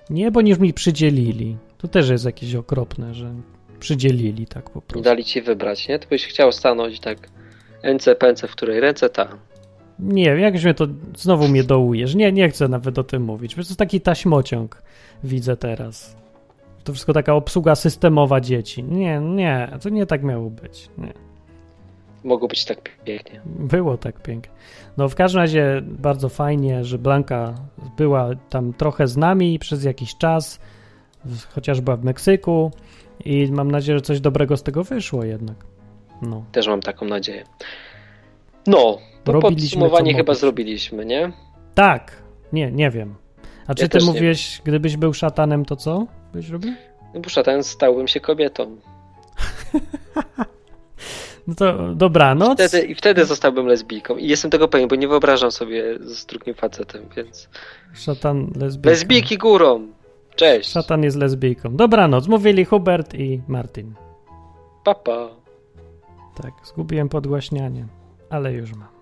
Nie, bo niż mi przydzielili. To też jest jakieś okropne, że przydzielili tak po prostu. dali ci wybrać, nie? To byś chciał stanąć tak ręce, pęce, w której ręce ta. Nie, jakś mnie to znowu mnie dołujesz. Nie, nie chcę nawet o tym mówić. To jest taki taśmociąg, widzę teraz. To wszystko taka obsługa systemowa dzieci. Nie, nie, to nie tak miało być. Nie. Mogło być tak pięknie. Było tak pięknie. No w każdym razie bardzo fajnie, że Blanka była tam trochę z nami przez jakiś czas, chociaż była w Meksyku i mam nadzieję, że coś dobrego z tego wyszło jednak. No. Też mam taką nadzieję. No, to podsumowanie chyba zrobiliśmy, nie? Tak, nie, nie wiem. A czy ty też nie mówiłeś, gdybyś był szatanem, to co byś robił? No bo szatan stałbym się kobietą. No to dobranoc. Wtedy, I wtedy zostałbym lesbijką. I jestem tego pewien, bo nie wyobrażam sobie z drugim facetem, więc... Szatan lesbijka. Lesbijki górą! Cześć! Szatan jest lesbijką. Dobranoc, mówili Hubert i Martin. Papa! Tak, zgubiłem podgłaśnianie, ale już mam.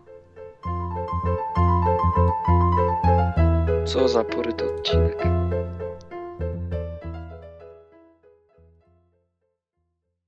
Co za poryty odcinek.